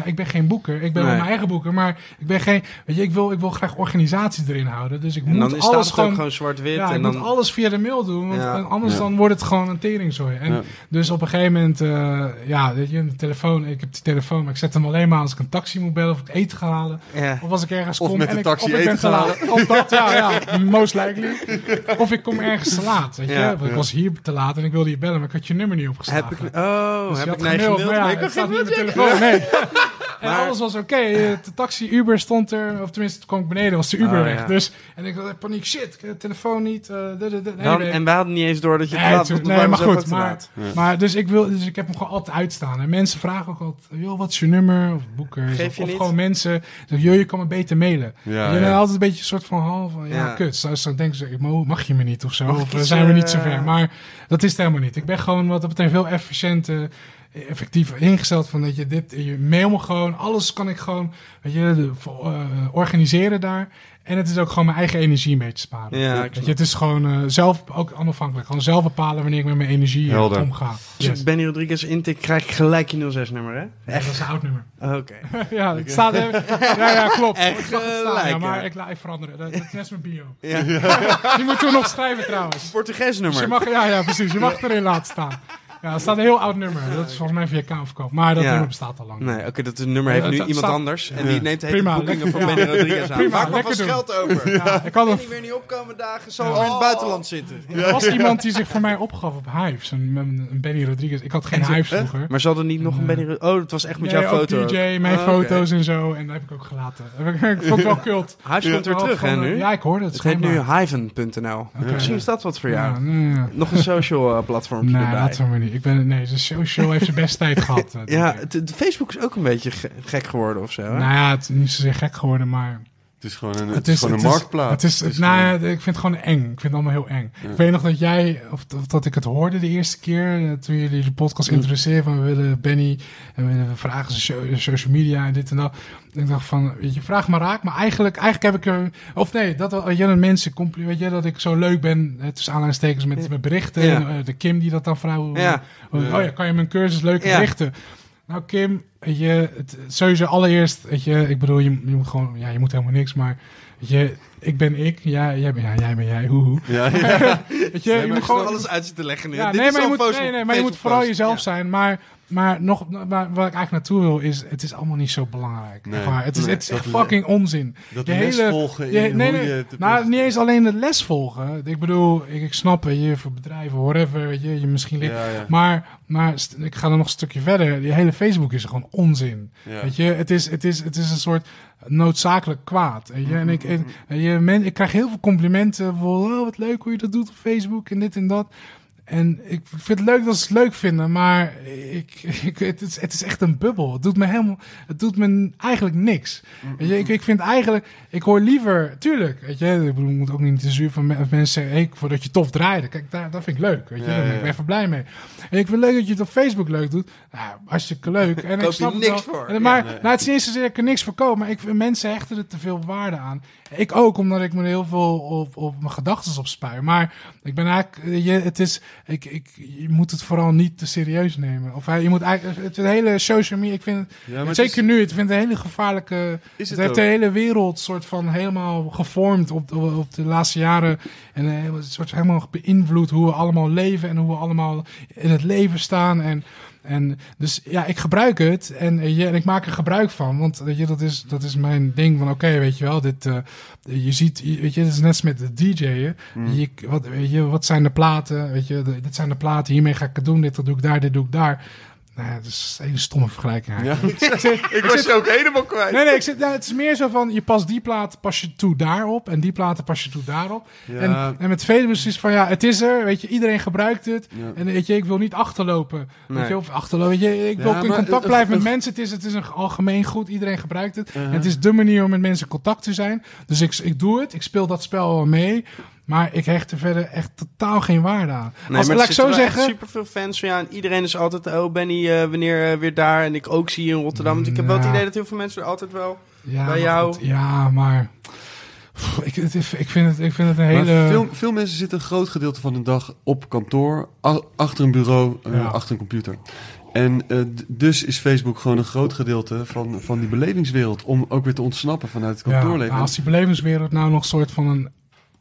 ik, ben geen boeker. Ik ben Nee. mijn eigen boeker. Maar ik ben geen. Weet je, ik wil, ik wil graag organisatie erin houden. Dus ik En moet dan alles het gewoon. gewoon zwart-wit. ja, en ik dan... moet alles via de mail doen. Want Ja. anders dan wordt het gewoon een teringzooi. En dus op een gegeven moment, eh, ja, weet je, de telefoon. Ik heb die telefoon, maar ik zet hem alleen maar als ik een taxi moet bellen of ik eten ga halen. Ja. Of als ik ergens Of kom met en de ik, taxi of ik eten ben te gaan laat. Of dat, ja, ja, *laughs* most likely. Of ik kom ergens te laat, weet je. Ja, Want ik was hier te laat en ik wilde je bellen, maar ik had je nummer niet opgeslagen. Heb ik... Oh, Dus heb ik nee gemaild, gemaild? maar Nee, ja, ik het staat niet op mijn telefoon, nee. *laughs* En Maar- alles was oké. De taxi Uber stond er, of tenminste, toen kwam ik beneden, was de Uber Oh, weg. ja. Dus, en ik had paniek, shit, ik de telefoon niet. eh, de, de, anyway. en wij hadden niet eens door dat je te Nee, laat was. nee, maar We goed. te maar dus, ik wil, dus ik heb hem gewoon altijd uitstaan. En mensen vragen ook altijd, joh, wat is je nummer? Of boekers. Of, gewoon mensen, joh, je kan me beter mailen. Ja, je bent ja. altijd een beetje een soort van half van, ja, Ja. kut. Dus dan denken ze, "Mo, mag je me niet of zo? Mag Of zijn we niet eh, zo ver? Maar dat is het helemaal niet. Ik ben gewoon wat dat betreft heel efficiënt, eh, effectief ingesteld van dat je dit, je mail me gewoon, alles kan ik gewoon, weet je, de, eh, organiseren daar. En het is ook gewoon mijn eigen energie een beetje sparen. Ja, ik Weet snap je, het is gewoon eh, zelf ook onafhankelijk. Gewoon zelf bepalen wanneer ik met mijn energie eh, Helder. omga. Als Yes. ik Benny Rodriguez intik, krijg ik gelijk je 06-nummer, hè? Ja, dat is een oud nummer. Oké. *laughs* ja, het staat er. Ja, ja, klopt. Echt gelijk, Ja, maar ik, la- ik verander het. Dat, dat is net mijn bio. Ja. *laughs* Die moeten we nog schrijven trouwens. Portugees Dus je nummer. mag, ja, ja, precies. Je mag het erin laten staan. Ja, het staat een heel oud nummer. Dat is volgens mij via Kamerverkoop. Maar dat Ja. nummer bestaat al lang. Nee, oké, dat nummer heeft Ja, nu iemand staat- anders. En die neemt de hele boekingen lekker- van. Benny Rodriguez aan. Prima, Maak maar lekker vast doen. geld over. Ja, ik had kan een niet meer niet opkomen dagen. Zal Ja. al in het buitenland zitten. Er was iemand die zich voor mij opgaf op Hives. Een, een, een Benny Rodriguez. Ik had geen Hives vroeger. Maar zal er niet nog een Nee. Benny Rodriguez... Oh, het was echt met Nee, jouw foto. DJ, mijn Oh, foto's en zo. En dat heb ik ook gelaten. Heb *laughs* ik, vond het wel kult. Hives komt weer terug, hè, nu? eh, Ja, ik hoorde het. Het heet nu hiven.nl. Misschien is dat wat voor jou. Nee, nee. Nog een social uh, platform Nee, erbij. laten we maar niet. Ik ben, nee, de social heeft zijn beste tijd gehad. *laughs* eh, Ja, het- Facebook is ook een beetje ge- gek geworden of zo. Hè? Nou ja, het is niet zozeer gek geworden, maar Het is gewoon een, het is gewoon een marktplaats. Het is, Het is nou ja, ik vind het gewoon eng. Ik vind het allemaal heel eng. Ja. Ik weet nog dat jij, of, of dat ik het hoorde de eerste keer, eh, toen jullie de podcast introduceerden van we willen Benny en we willen vragen ze so- social media en dit en dat. Ik dacht van, weet je, vraag maar raak. Maar eigenlijk, eigenlijk heb ik er, of nee, dat wel, je, dat mensen, weet je, dat ik zo leuk ben, het is aanhalingstekens met, met berichten. Ja. En, eh, de Kim die dat dan Ja. oh ja, kan je mijn cursus leuke Ja. berichten. Nou Kim, je, het, sowieso allereerst, weet je, ik bedoel, je, je moet gewoon, ja, je moet helemaal niks, maar je, ik ben ik, ja, jij, ben, ja, jij ben jij, hoe, hoe. Ja, ja. *laughs* Weet je, je moet gewoon alles uit zitten leggen nu. ja, Dit nee, is maar je moet, nee, nee, maar je moet vooral jezelf zijn. Maar, maar, nog, maar waar ik eigenlijk naartoe wil is, het is allemaal niet zo belangrijk. Nee. Waar. Het is, het is echt fucking onzin. Dat Je les hele- volgen in Je- hoe nee, nee, je te nou, niet eens alleen de les volgen. Ik bedoel, ik, ik snap, je, voor bedrijven, whatever, weet je, je misschien leert. Ja. Maar, maar ik ga er nog een stukje verder. Die hele Facebook is gewoon onzin. Weet je, het is, het, is, het is een soort noodzakelijk kwaad. Weet je? En ik, en, Mm-hmm. Je, men, ik krijg heel veel complimenten. Voor, oh, wat leuk hoe je dat doet op Facebook en dit en dat. En ik vind het leuk dat ze het leuk vinden, maar ik, *laughs* ik, het, is, het is echt een bubbel. Het doet me helemaal, het doet me eigenlijk niks. Weet je, ik, ik vind eigenlijk, ik hoor liever, tuurlijk, weet je, ik bedoel, moet ook niet te zuur van mensen zeggen, hey, voordat je tof draaide. Kijk, daar, dat vind ik leuk, weet je, Ja, daar ben ik ja. even blij mee. En ik vind het leuk dat je het op Facebook leuk doet. Nou, hartstikke leuk. En ik snap het niks wel. voor. En, maar, Ja, nee. nou, het is niet eens zozeer dat ik er niks voor koop, maar ik vind mensen hechten er te veel waarde aan. Ik ook, omdat ik me heel veel op, op mijn gedachten op spuien. Maar ik ben eigenlijk, je, het is, ik, ik, je moet het vooral niet te serieus nemen. Of eh, je moet eigenlijk, het, het hele social media, ik vind het, Ja, maar het zeker is- nu, het een hele gevaarlijke, Is het, het heeft ook? de hele wereld soort van helemaal gevormd op, op, op de laatste jaren. En eh, een soort helemaal beïnvloed hoe we allemaal leven en hoe we allemaal in het leven staan. En, en dus ja, ik gebruik het en, eh, ja, en ik maak er gebruik van. Want weet je, dat is, dat is mijn ding van oké, weet je wel, dit, eh, je ziet, je- weet je, het is net als met de DJ'en. Hmm. Je, wat, weet je, wat zijn de platen? Weet je, de- dit zijn de platen, hiermee ga ik het doen, dit doe ik daar, dit doe ik daar. Nou, ja, dat is een hele stomme vergelijking eigenlijk. *laughs* Ja, ik was je ook helemaal kwijt. Nee, nee, ik zit, nou, het is meer zo van, je past die plaat pas je toe daarop en die platen pas je toe daarop. Ja. En, en met Facebook is van, ja, het is er, weet je, iedereen gebruikt het. Ja. En weet je, ik wil niet achterlopen. Nee. Weet je, of achterlopen, weet je, ik wil in maar contact blijven met mensen. Het is, het is een algemeen goed, iedereen gebruikt het. Uh-huh. En het is de manier om met mensen in contact te zijn. Dus ik, ik doe het, ik speel dat spel wel mee. Maar ik hecht er verder echt totaal geen waarde aan. Nee, Als, maar laat ik zo zeggen... super veel fans van ja, en iedereen is altijd, oh Benny, eh, wanneer eh, weer daar? En ik ook zie je in Rotterdam. Want ik heb wel het Nou. idee dat heel veel mensen er altijd wel. Ja, bij jou? ja, maar... Pff, Ik, het is- ik, vind het, ik vind het een Maar hele... veel, veel mensen zitten een groot gedeelte van de dag op kantoor, achter een bureau, eh, Ja. achter een computer. En dus is Facebook gewoon een groot gedeelte van, van die belevingswereld. Om ook weer te ontsnappen vanuit het Ja, kantoorleven. nou, als die belevingswereld nou nog een soort van een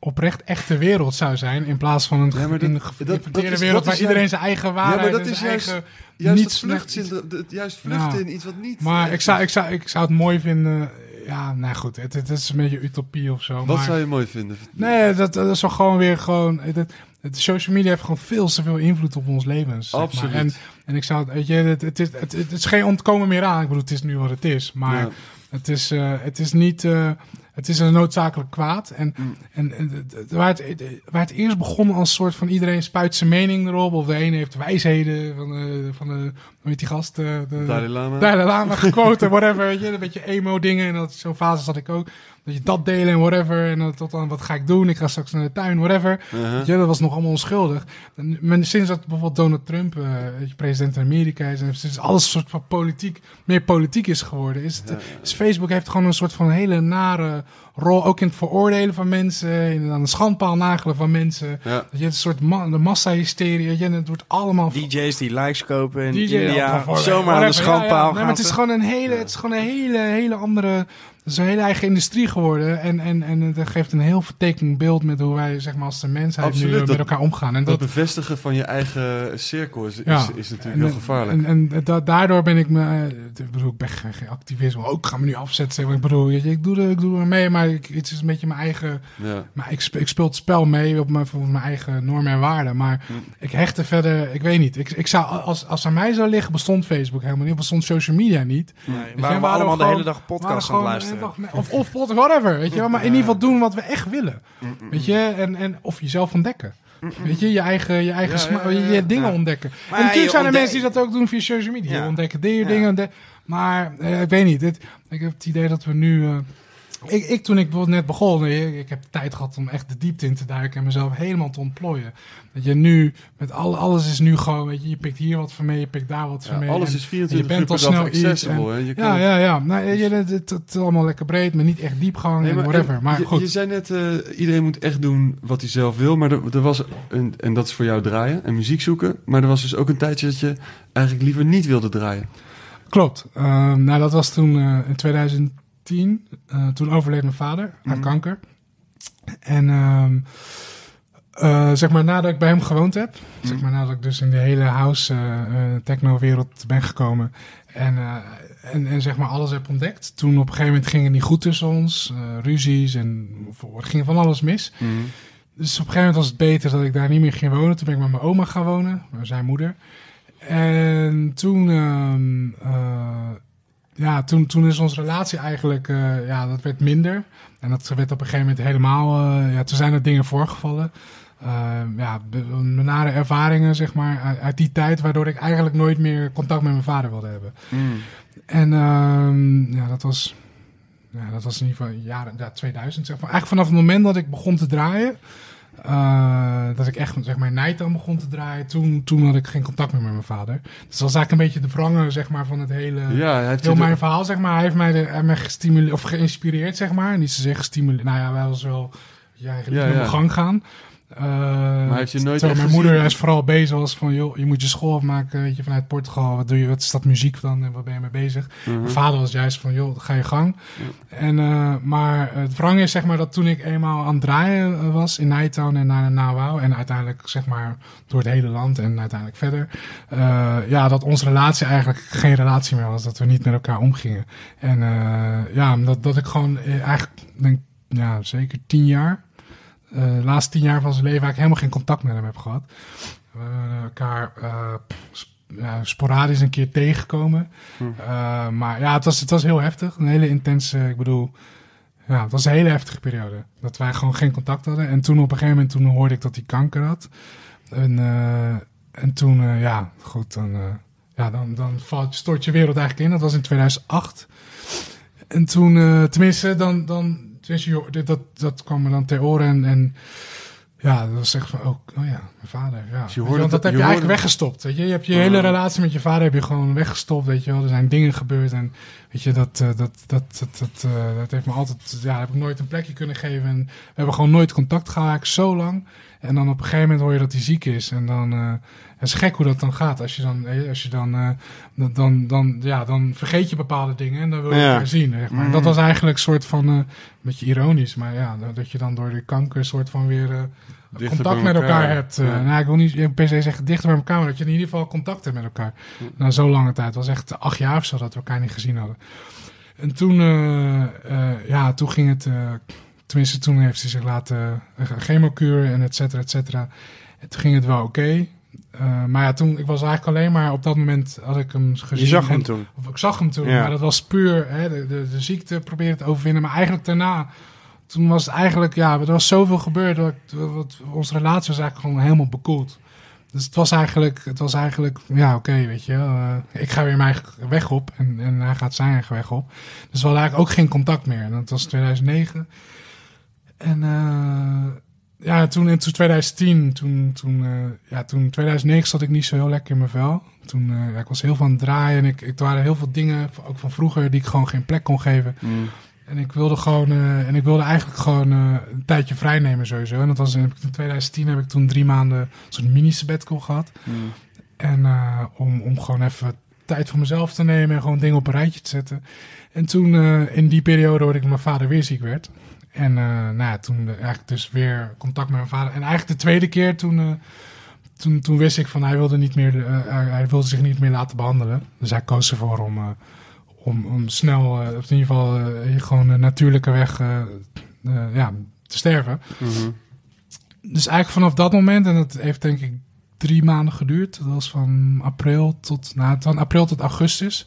oprecht echte wereld zou zijn, in plaats van een Ja, dat- in dat- dat wereld dat waar iedereen zijn eigen ja, waarheid maar dat is juist, eigen juist niets- dat het- juist vluchten Ja. in iets wat niet... Maar ik zou, ik, zou, ik zou het mooi vinden. Ja, nou goed, het, het is een beetje utopie of zo. Wat maar, zou je mooi vinden? Nee, dat, dat is wel gewoon weer gewoon. Het, het, social media heeft gewoon veel te veel invloed op ons levens. maar. Absoluut. En, en ik zou het, weet je, het, het, is, het, het is geen ontkomen meer aan. Ik bedoel, het is nu wat het is. Maar Ja. het, is, eh, het is niet. eh, het is een noodzakelijk kwaad. En, Mm. en, waar, het, waar het eerst begon als soort van iedereen spuit zijn mening erop. Of de ene heeft wijsheden van de, van de hoe heet die gast? eh, De, Dalai Lama? Dalai Lama gequote, whatever. Weet je, een beetje emo dingen. En dat, zo'n fase zat ik ook. Dat je dat delen en whatever. En dan tot dan, wat ga ik doen? Ik ga straks naar de tuin, whatever. Uh-huh. Weet je, dat was nog allemaal onschuldig. En, maar sinds dat bijvoorbeeld Donald Trump eh, je, president in Amerika is... en sinds alles soort van politiek, meer politiek is geworden... Is, het, Ja, ja. is Facebook heeft gewoon een soort van hele nare rol... ook in het veroordelen van mensen... in aan de schandpaal nagelen van mensen... Ja. Dat je een soort ma de massa-hysterie... je, en het wordt allemaal... DJ's die likes kopen in DJ India. of- of- zomaar aan de. Ja, ja. schandpaal Nee, maar het is gewoon een hele, het is gewoon een hele, hele andere. Het is een hele eigen industrie geworden. En, en, en dat geeft een heel vertekend beeld met hoe wij zeg maar, als de mensheid Absoluut, nu eh, met elkaar omgaan. En Dat dat, bevestigen van je eigen cirkel is, is, Ja. is natuurlijk en, heel gevaarlijk. En, en da- daardoor ben ik me. eh, Ik bedoel, ik ben geen, geen activist. maar Ook ik ga me nu afzetten. zeg maar. Ik bedoel, ik doe er, ik doe er mee, maar ik, het is een beetje mijn eigen. ja. Maar ik, ik speel het spel mee op mijn, volgens mijn eigen normen en waarden. Maar ik hecht er verder. Ik weet niet. Ik, ik zou, als, als aan mij zou liggen, bestond Facebook helemaal niet. Bestond social media niet. Nee, je, waren we waren allemaal de hele dag podcast aan het luisteren. Of, of whatever. Weet je wel. Maar in ieder geval doen wat we echt willen. Weet je. En, en, of jezelf ontdekken. Weet je, je eigen, je eigen Ja, sma- ja, ja, je dingen ontdekken. Maar en natuurlijk zijn er ontdek- mensen die dat ook doen via social media. Ontdekken dingen, Ja. dingen. Maar eh, ik weet niet. Dit, ik heb het idee dat we nu... eh, ik, ik, toen ik bijvoorbeeld net begon, ik, ik heb tijd gehad om echt de diepte in te duiken en mezelf helemaal te ontplooien. Dat je nu, met al, alles is nu gewoon, weet je, je pikt hier wat van mee, je pikt daar wat van Ja, mee. alles en- is 24 je bent uur al snel iets. Je kan ja, ja, ja. Nou, je, het, het, het is allemaal lekker breed, maar niet echt diepgang Nee, en whatever. en Maar je, goed. Je zei net, eh, iedereen moet echt doen wat hij zelf wil. Maar er, er was, een, en dat is voor jou draaien en muziek zoeken. Maar er was dus ook een tijdje dat je eigenlijk liever niet wilde draaien. Klopt. Ehm, nou, dat was toen eh, in 2010. Eh, toen overleed mijn vader aan Mhm. kanker. En ehm, eh, zeg maar nadat ik bij hem gewoond heb, zeg Mhm. maar nadat ik dus in de hele house eh, techno-wereld ben gekomen en, en, en zeg maar alles heb ontdekt. Toen op een gegeven moment ging het niet goed tussen ons, ruzies en er ging van alles mis. Dus op een gegeven moment was het beter dat ik daar niet meer ging wonen. Toen ben ik met mijn oma gaan wonen, zijn moeder. En toen, ehm, eh, ja, toen, toen is onze relatie eigenlijk, eh, ja, dat werd minder. En dat werd op een gegeven moment helemaal, eh, ja, toen zijn er dingen voorgevallen. Ehm, ja, nare ervaringen, zeg maar, uit, uit die tijd, waardoor ik eigenlijk nooit meer contact met mijn vader wilde hebben. En ehm, ja, dat was, ja, dat was in ieder geval jaren ja, 2000, zeg maar. Eigenlijk vanaf het moment dat ik begon te draaien, eh, dat ik echt zeg maar Night dan begon te draaien, toen, toen had ik geen contact meer met mijn vader. Dus dat was eigenlijk een beetje de wrangen, zeg maar, van het hele... Ja, hij heeft Heel de- mijn verhaal, zeg maar. Hij heeft mij, de, hij heeft mij gestimuleerd, of geïnspireerd, zeg maar. Niet zozeer gestimuleerd. Nou ja, wij was wel je eigen Ja, ja, ja. gang gaan. Uh, hij heeft je nooit mijn moeder is vooral bezig was van, joh, je moet je school afmaken, weet je, vanuit Portugal. Wat doe je, wat is dat muziek dan en wat ben je mee bezig? Mhm. Mijn vader was juist van, joh, ga je gang. En, eh, maar het wrang is zeg maar dat toen ik eenmaal aan het draaien eh, was in Nighttown en naar Nawau en uiteindelijk zeg maar door het hele land en uiteindelijk verder, eh, ja, dat onze relatie eigenlijk geen relatie meer was, dat we niet met elkaar omgingen. En eh, ja, dat, dat ik gewoon eh, eigenlijk, denk, ja, zeker tien jaar, eh, de laatste tien jaar van zijn leven eigenlijk helemaal geen contact met hem heb gehad. We hebben elkaar eh, sporadisch een keer tegengekomen. Uh, maar ja, het was, het was heel heftig. Een hele intense, ik bedoel... Ja, het was een hele heftige periode. Dat wij gewoon geen contact hadden. En toen op een gegeven moment toen hoorde ik dat hij kanker had. En, uh, en toen, uh, ja, goed, dan, uh, ja, dan, dan valt, stort je wereld eigenlijk in. Dat was in 2008. En toen, tenminste, dan, dan tenminste, dat, dat kwam me dan ter oren. En, en ja, dat was echt van, oh, oh ja, mijn vader. Ja. Dus je je, hoorde want dat dat- heb je eigenlijk weggestopt. Weet je? je hebt je hele relatie met je vader heb je gewoon weggestopt. Weet je wel, er zijn dingen gebeurd. En weet je, dat, eh, dat, dat, dat, dat, eh, dat heeft me altijd, ja, heb ik nooit een plekje kunnen geven. En we hebben gewoon nooit contact gehad, zo lang. En dan op een gegeven moment hoor je dat hij ziek is. En dan, eh, het is gek hoe dat dan gaat. Als je dan, eh, als je dan, eh, dan, dan, dan, ja, dan vergeet je bepaalde dingen en dan wil je Ja. elkaar zien. Zeg maar. En Dat was eigenlijk een soort van, eh, een beetje ironisch. Maar ja, dat je dan door de kanker soort van weer... contact met elkaar elkaar. hebt. Ja. Nou, ik wil niet per se zeggen dichter bij elkaar, maar dat je in ieder geval contact hebt met elkaar. Na zo'n lange tijd. Het was echt acht jaar of zo dat we elkaar niet gezien hadden. En toen, ja, toen ging het, tenminste toen heeft hij zich laten uh, chemokuur en et cetera, et cetera. En toen ging het wel oké. Eh, maar ja, toen, ik was eigenlijk alleen maar op dat moment had ik hem gezien. Je zag hem En- toen. of ik zag hem toen, Ja. maar dat was puur hè, de, de, de ziekte probeerde te overwinnen. Maar eigenlijk daarna, toen was het eigenlijk, ja, er was zoveel gebeurd. Dat, wat, onze relatie was eigenlijk gewoon helemaal bekoeld. Dus het was eigenlijk, het was eigenlijk ja, oké, weet je. eh, ik ga weer mijn eigen weg op en, en hij gaat zijn eigen weg op. Dus we hadden eigenlijk ook geen contact meer. En dat was 2009. En eh, ja, toen in toen 2010, toen, toen, eh, ja, toen 2009 zat ik niet zo heel lekker in mijn vel. Toen, eh, ja, ik was heel van het draaien en ik, ik, er waren heel veel dingen, ook van vroeger, die ik gewoon geen plek kon geven. En ik wilde gewoon, en ik wilde eigenlijk gewoon een tijdje vrij nemen sowieso. En dat was in, in 2010 heb ik toen drie maanden zo'n mini sabbatical gehad. En eh, om, om gewoon even tijd voor mezelf te nemen en gewoon dingen op een rijtje te zetten. En toen, in die periode, hoorde ik dat mijn vader weer ziek werd. En eh, nou ja, toen eh, eigenlijk dus weer contact met mijn vader. En eigenlijk de tweede keer toen, eh, toen, toen wist ik van hij wilde, niet meer, hij wilde zich niet meer laten behandelen. Dus hij koos ervoor om, om, om snel, eh, of in ieder geval gewoon een natuurlijke weg ja, te sterven. Dus eigenlijk vanaf dat moment, en dat heeft denk ik drie maanden geduurd. Dat was van april tot, nou, van april tot augustus.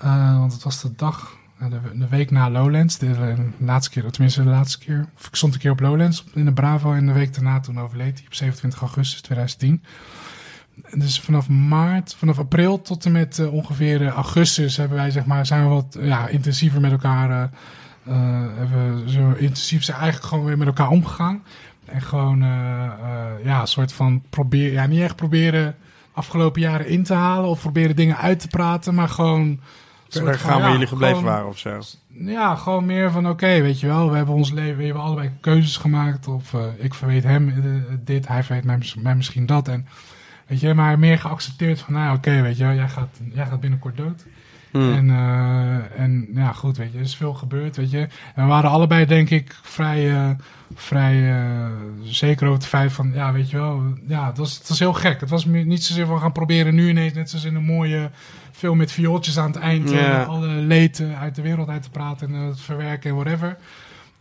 Want het was de dag, de, week na Lowlands. De, laatste keer, tenminste de laatste keer. Of ik stond een keer op Lowlands in de Bravo. En de week daarna toen overleed hij op 27 augustus 2010. En Dus vanaf maart, vanaf april tot en met eh, ongeveer eh, augustus hebben wij, zeg maar, zijn we wat ja, intensiever met elkaar. eh, hebben we zo intensief zijn eigenlijk gewoon weer met elkaar omgegaan. En gewoon, ja, een soort van proberen, ja, niet echt proberen afgelopen jaren in te halen of proberen dingen uit te praten, maar gewoon. Verder van, gaan waar ja, jullie gebleven gewoon- waren of zo. ja, gewoon meer van oké, weet je wel, we hebben ons leven, we hebben allebei keuzes gemaakt. Of eh, ik verweet hem eh, dit, hij verweet mij, mis- mij misschien dat. En weet je, maar meer geaccepteerd van, nou oké, weet je wel, jij gaat, jij gaat binnenkort dood. Hmm. En, eh, en ja, goed, weet je, er is veel gebeurd, weet je. En we waren allebei, denk ik, vrij, eh, vrij eh, zeker over het feit van, ja, weet je wel, ja, het was, het was heel gek. Het was meer- niet zozeer van gaan proberen nu ineens, net zoals in een mooie film met viooltjes aan het eind, eh, Ja. alle leed eh, uit de wereld uit te praten en het verwerken en whatever.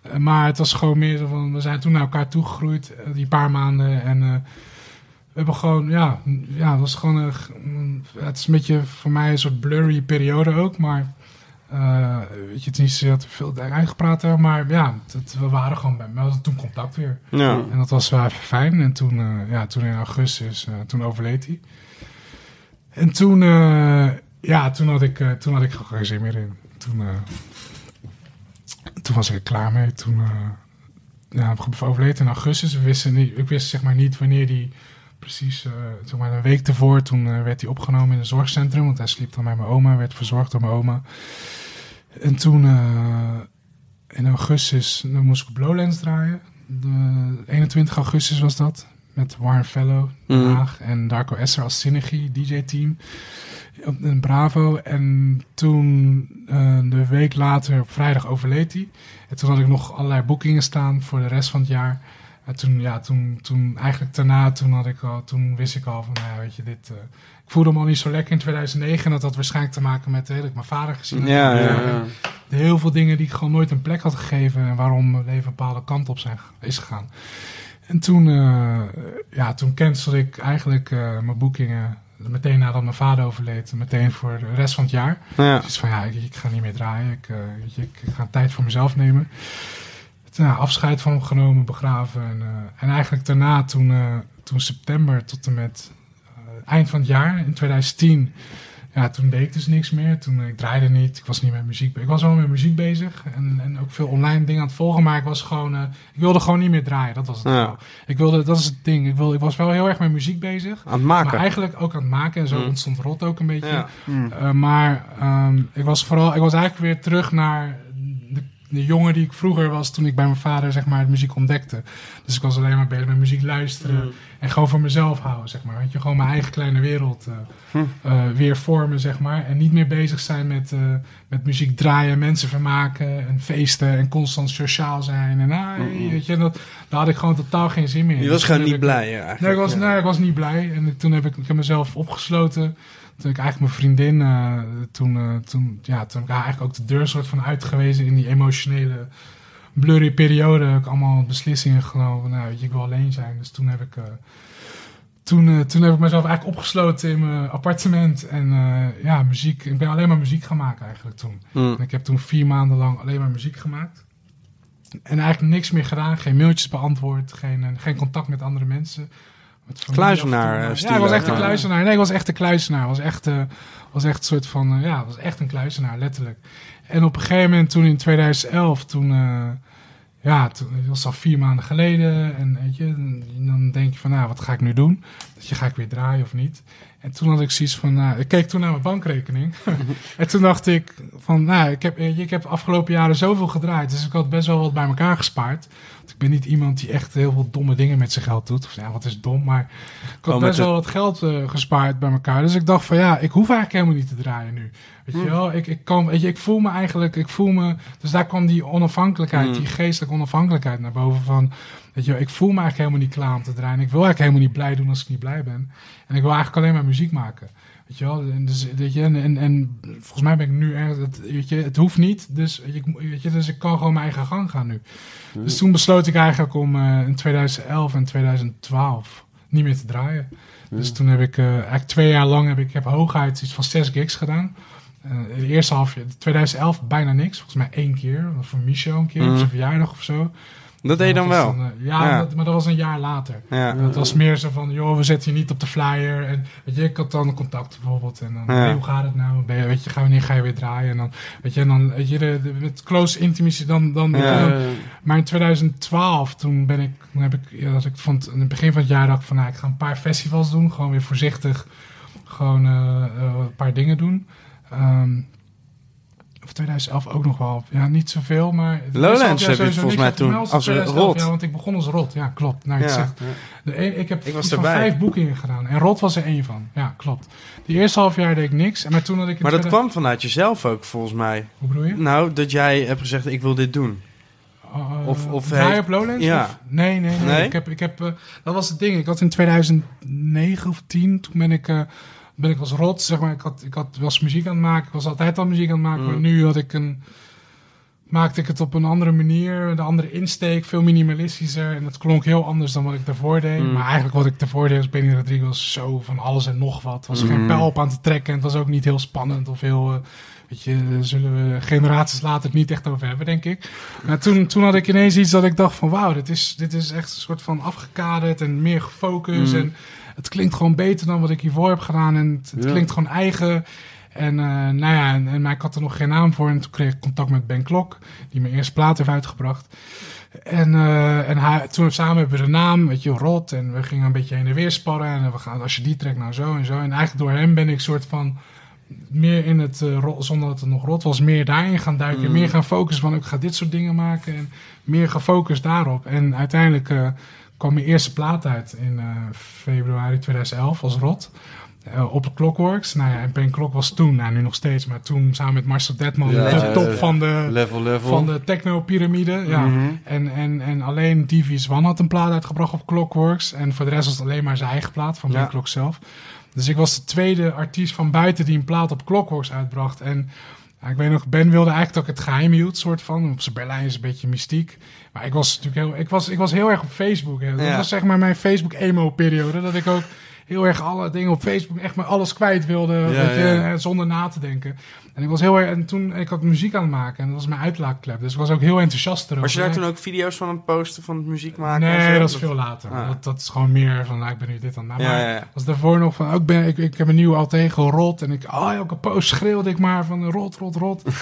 Eh, maar het was gewoon meer zo van, we zijn toen naar elkaar toegegroeid, eh, die paar maanden. En we hebben gewoon, ja, ja, het was gewoon, een, het is een beetje voor mij een soort blurry periode ook. Maar weet je, het is niet zo dat we veel uitgepraat hebben, maar ja, we waren gewoon bij, we hadden toen contact weer. Ja. En dat was wel even fijn. En toen, ja, toen in augustus, toen overleed hij. En toen, ja, toen had ik, eh, toen had ik geen zin meer in. Toen, eh, toen was ik er klaar mee. Toen, eh, ja, overleed in augustus. We wisten niet, ik wist zeg maar niet wanneer die precies, eh, zeg maar een week ervoor, toen werd hij opgenomen in een zorgcentrum. Want hij sliep dan bij mijn oma, werd verzorgd door mijn oma. En toen, in augustus, dan moest ik op Lowlands draaien. De 21 augustus was dat. Met Warren Fellow, Den Mhm. Haag en Darko Esser als Synergy, DJ-team. Op een Bravo. En toen, eh, de week later, op vrijdag overleed hij. En toen had ik nog allerlei boekingen staan voor de rest van het jaar. En toen, ja, toen, toen eigenlijk daarna, toen, had ik al, toen wist ik al van, nou ja, weet je, dit... eh, ik voelde me al niet zo lekker in 2009. En dat had waarschijnlijk te maken met, dat ik mijn vader gezien had. Ja, ja, ja. Heel veel dingen die ik gewoon nooit een plek had gegeven. En waarom mijn leven een bepaalde kant op zijn, is gegaan. En toen, eh, ja, toen cancelde ik eigenlijk mijn boekingen. Meteen nadat mijn vader overleed. Meteen voor de rest van het jaar. Ja. Dus van ja, ik, ik ga niet meer draaien. Ik, eh, je, ik, ik ga tijd voor mezelf nemen. Toen, afscheid van hem genomen, begraven. En, eh, en eigenlijk daarna, toen, eh, toen september tot en met eind van het jaar, in 2010. Ja, toen deed ik dus niks meer. Toen eh, ik draaide niet. Ik was niet met muziek. be- Ik was wel met muziek bezig. En, en ook veel online dingen aan het volgen. Maar ik was gewoon. eh, ik wilde gewoon niet meer draaien. Dat was het Ja. Ik wilde, dat is het ding. Ik, wilde, ik was wel heel erg met muziek bezig. Aan het maken. Maar eigenlijk ook aan het maken. En zo Mm. ontstond rot ook een beetje. Ja. Eh, maar ehm, ik was vooral, ik was eigenlijk weer terug naar de, jongen die ik vroeger was toen ik bij mijn vader zeg maar het muziek ontdekte. Dus ik was alleen maar bezig met muziek luisteren en gewoon voor mezelf houden zeg maar. Weet je, gewoon mijn eigen kleine wereld eh, eh, weer vormen zeg maar. En niet meer bezig zijn met, eh, met muziek draaien, mensen vermaken en feesten en constant sociaal zijn. En ah, weet je, dat, daar had ik gewoon totaal geen zin meer in. Je was Dus gewoon niet ik- blij, ja, eigenlijk. Nee, ik was, Ja. nee, ik was niet blij. En toen heb ik, ik heb mezelf opgesloten. Toen ik eigenlijk mijn vriendin, eh, toen, eh, toen, ja, toen ik haar eigenlijk ook de deur soort van uitgewezen in die emotionele blurry periode. Heb ik allemaal beslissingen genomen. Nou, weet je, ik wil alleen zijn. Dus toen heb ik, eh, toen, toen heb ik mezelf eigenlijk opgesloten in mijn appartement. En ja, muziek. Ik ben alleen maar muziek gaan maken eigenlijk toen. Mm. En ik heb toen vier maanden lang alleen maar muziek gemaakt. En eigenlijk niks meer gedaan. Geen mailtjes beantwoord. Geen, geen contact met andere mensen. Kluizenaar, eh, Ja, ik was echt een kluizenaar. Nee, ik was echt een kluizenaar. Was echt, eh, was echt een soort van... eh, ja, was echt een kluizenaar, letterlijk. En op een gegeven moment, toen in 2011, toen... ja, toen, dat was al vier maanden geleden. En weet je, dan denk je van, nou, wat ga ik nu doen? Dat je, ga ik weer draaien of niet? En toen had ik zoiets van, nou, ik keek toen naar mijn bankrekening. *laughs* en toen dacht ik van, nou, ik heb, ik heb de afgelopen jaren zoveel gedraaid. Dus ik had best wel wat bij elkaar gespaard. Ik ben niet iemand die echt heel veel domme dingen met zijn geld doet. Of ja, wat is dom, maar ik had Oh, best wel wat geld eh, gespaard bij elkaar. Dus ik dacht van, ja, ik hoef eigenlijk helemaal niet te draaien nu. Weet je wel, ik, ik, kan, weet je, ik voel me eigenlijk, ik voel me... Dus daar kwam die onafhankelijkheid, die geestelijke onafhankelijkheid naar boven van... Weet je, wel, ik voel me eigenlijk helemaal niet klaar om te draaien. Ik wil eigenlijk helemaal niet blij doen als ik niet blij ben. En ik wil eigenlijk alleen maar muziek maken. Weet je wel, en, dus, weet je, en, en, en volgens mij ben ik nu erg, het, weet je, het hoeft niet, dus, ik, weet je, dus ik kan gewoon mijn eigen gang gaan nu. Dus toen besloot ik eigenlijk om eh, in 2011 en 2012 niet meer te draaien. Dus toen heb ik, eh, eigenlijk twee jaar lang, heb ik, heb hooguit iets van zes gigs gedaan. De eerste half jaar, 2011 bijna niks, volgens mij één keer. Voor Michel een keer, op zijn verjaardag of zo. Dat deed je dan wel. eh, ja. Dat, maar dat was een jaar later. Dat was meer zo van, joh, we zetten je niet op de flyer. En weet je, ik had dan contact bijvoorbeeld. En dan, hey, hoe gaat het nou? Ben je, weet je, ga, wanneer ga je weer draaien? En dan, weet je, en dan, weet je, de, de- met close intimacy dan, dan, dan- maar in 2012, toen ben ik, toen heb ik, dat ik vond, in het begin van het jaar dacht ik van, nou, ik ga een paar festivals doen. Gewoon weer voorzichtig, gewoon eh, eh, een paar dingen doen. Ehm, of 2011 ook nog wel. Ja, niet zoveel, maar... Lowlands heb je volgens mij toen als 2011, rot. Ja, want ik begon als rot. Ja, klopt. Nou, Ja. zegt. De een, ik heb Ik was van erbij. vijf boekingen gedaan. En rot was er één van. Ja, klopt. Die eerste half jaar deed ik niks. En maar toen had ik... Maar dat 2000 kwam vanuit jezelf ook, volgens mij. Hoe bedoel je? Nou, dat jij hebt gezegd, ik wil dit doen. Uh, Of- of heeft- op Lowlands? Ja. Of- nee, nee, nee. Nee? Ik heb, ik heb, eh, dat was het ding. Ik had in 2009 of 10, toen ben ik, eh, ben ik als rot, zeg maar, ik, had, ik had, was muziek aan het maken. Ik was altijd al muziek aan het maken. Mm. Maar nu had ik een, maakte ik het op een andere manier. De andere insteek, veel minimalistischer. En het klonk heel anders dan wat ik daarvoor deed. Mm. Maar eigenlijk wat ik daarvoor deed als Benny Rodriguez zo van alles en nog wat. Er was geen Mm. pijl op aan te trekken. En het was ook niet heel spannend of heel... eh, Weet je, daar zullen we generaties later het niet echt over hebben, denk ik. Maar toen, toen had ik ineens iets dat ik dacht van... wauw, dit is, dit is echt een soort van afgekaderd en meer gefocust. Mm. En het klinkt gewoon beter dan wat ik hiervoor heb gedaan. En het, het Ja. klinkt gewoon eigen. En eh, nou ja, en, en, ik had er nog geen naam voor. En toen kreeg ik contact met Ben Klok, die mijn eerste plaat heeft uitgebracht. En, eh, en hij, toen samen hebben we de naam, weet je, Rot. En we gingen een beetje heen en weer sparren. En we gaan, als je die trekt, nou zo en zo. En eigenlijk door hem ben ik soort van meer in het, eh, ro- zonder dat het nog rot was, meer daarin gaan duiken. Mm. Meer gaan focussen van, ik ga dit soort dingen maken. En meer gefocust daarop. En uiteindelijk kwam mijn eerste plaat uit in eh, februari 2011 als Rot. Eh, op de Clockworks. Nou ja, en Ben Klok was toen, nou nu nog steeds, maar toen samen met Marcel Detman Ja, de top ja, van de, Level, level. van de techno-pyramide. Ja. Mhm. En, en, en alleen Devious One had een plaat uitgebracht op Clockworks. En voor de rest was het alleen maar zijn eigen plaat van Ben. Klok zelf. Dus ik was de tweede artiest van buiten die een plaat op Clockworks uitbracht. En ja, ik weet nog, Ben wilde eigenlijk dat ik het geheim hield, soort van. Op zijn Berlijn is een beetje mystiek. Maar ik was natuurlijk heel, ik was, ik was heel erg op Facebook. Hè. Dat Ja. was zeg maar mijn Facebook-emo-periode. Dat ik ook heel erg alle dingen op Facebook, echt maar alles kwijt wilde. Ja, weet je, ja. eh, zonder na te denken. En ik was heel erg, en toen, ik had muziek aan het maken. En dat was mijn uitlaatklep. Dus ik was ook heel enthousiast erover. Was je daar En toen ook video's van aan het posten van het muziek maken? en Nee, zo? dat is veel later. Ah. Dat, dat is gewoon meer van, nou, ik ben nu dit aan het maken. Ja, Maar ja, ja. was daarvoor nog van, ook ben, ik, ik heb een nieuwe Altego rot. En ik, oh, elke post schreeuwde ik maar van rot, rot, rot. *laughs*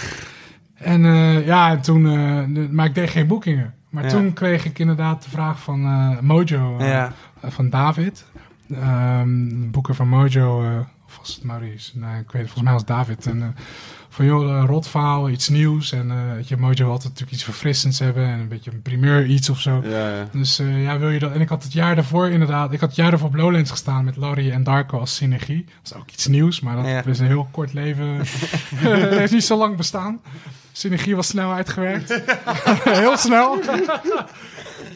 en eh, ja, en toen, eh, de- maar ik deed geen boekingen. Maar Ja. toen kreeg ik inderdaad de vraag van eh, Mojo, Ja. van David. Ehm, de boeker van Mojo, eh, of was het Maurice? Nee, ik weet het, volgens mij was David. En, eh, van joh, uh, rotverhaal, iets nieuws. En eh, weet je, Mojo wil altijd natuurlijk iets verfrissends hebben. En een beetje een primeur iets of zo. Ja, ja. Dus eh, ja, wil je dat? En ik had het jaar daarvoor inderdaad, ik had het jaar daarvoor op Lowlands gestaan met Larry en Darko als synergie. Dat is ook iets nieuws, maar dat Ja. is een heel kort leven. Het *laughs* *laughs* heeft niet zo lang bestaan. Synergie was snel uitgewerkt. *laughs* heel snel.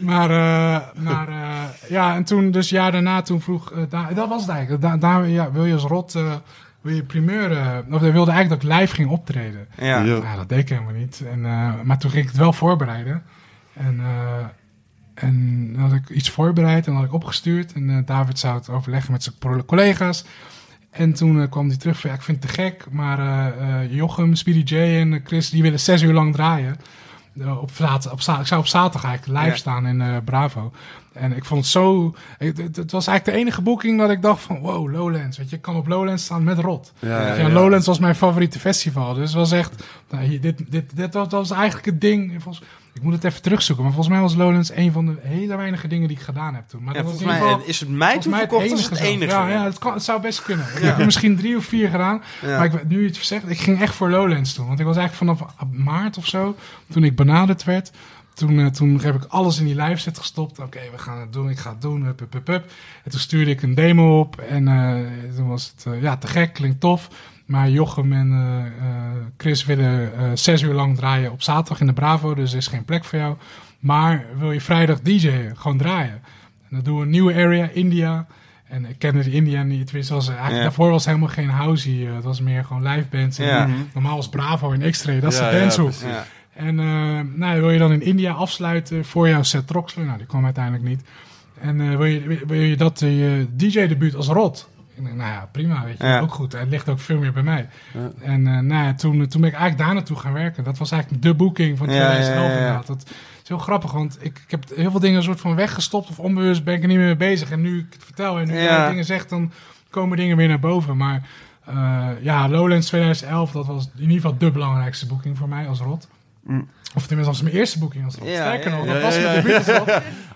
Maar eh, maar eh, ja, en toen, dus jaar daarna, toen vroeg, eh, Da- dat was het eigenlijk. Da- daar, ja, wil je als rot, eh, wil je primeur, eh, of hij wilde eigenlijk dat ik live ging optreden. Ja. Ja. Ja, dat deed ik helemaal niet. En, eh, maar toen ging ik het wel voorbereiden. En, eh, en dan had ik iets voorbereid en had ik opgestuurd. En eh, David zou het overleggen met zijn collega's. En toen kwam hij terug van, ja, ik vind het te gek. Maar eh, eh, Jochem, Speedy J en Chris, die willen zes uur lang draaien. Op, zaterdag, op ik zou op zaterdag eigenlijk live Ja. staan in eh, Bravo. En ik vond het zo... Het, was eigenlijk de enige boeking dat ik dacht van... Wow, Lowlands. Weet je, ik kan op Lowlands staan met Rot. Ja, Ja, ja, ja. Lowlands was mijn favoriete festival. Dus het was echt... Nou, hier, dit, dit, dit was, was eigenlijk het ding. Volgens, ik moet het even terugzoeken. Maar volgens mij was Lowlands een van de hele weinige dingen die ik gedaan heb toen. Maar Ja, dat was volgens in ieder mij geval- is het mij toen mij verkocht het enige. Ja, ja het, kan, het zou best kunnen. Ik heb er misschien drie of vier gedaan. Ja. Maar ik, weet- nu je het zegt, ik ging echt voor Lowlands toen. Want ik was eigenlijk vanaf maart of zo, toen ik benaderd werd... Toen, eh, toen heb ik alles in die live set gestopt. Oké, we gaan het doen, ik ga het doen. Hup, hup, hup, hup. En toen stuurde ik een demo op. En eh, toen was het, eh, ja, te gek, klinkt tof. Maar Jochem en eh, eh, Chris willen eh, zes uur lang draaien op zaterdag in de Bravo. Dus er is geen plek voor jou. Maar wil je vrijdag DJ'en, gewoon draaien. En dan doen we een nieuwe area, India. En ik kende die India niet. Was, eigenlijk, daarvoor was het helemaal geen housey. het was meer gewoon live bands. En Ja. Normaal was Bravo en X-Ray, dat is Ja, de dancehoek. Ja. En eh, nou, wil je dan in India afsluiten voor jouw set Troxler? Nou, die kwam uiteindelijk niet. En eh, wil, je, wil je dat eh, je DJ-debuut als rot? Ik nou ja, prima, weet je. Ja. Ook goed. Het ligt ook veel meer bij mij. Ja. En eh, nou ja, toen, toen ben ik eigenlijk daar naartoe gaan werken. Dat was eigenlijk de boeking van Ja, 2011 ja, ja, ja. inderdaad. Dat is heel grappig, want ik, ik heb heel veel dingen een soort van weggestopt. Of onbewust ben ik er niet meer mee bezig. En nu ik het vertel en nu jij dingen zegt, dan komen dingen weer naar boven. Maar ja, Lowlands 2011, dat was in ieder geval de belangrijkste boeking voor mij als rot. Mm. Of tenminste, als mijn eerste boeking als rot. Ja, Sterker ja, nog, dat was mijn debuut.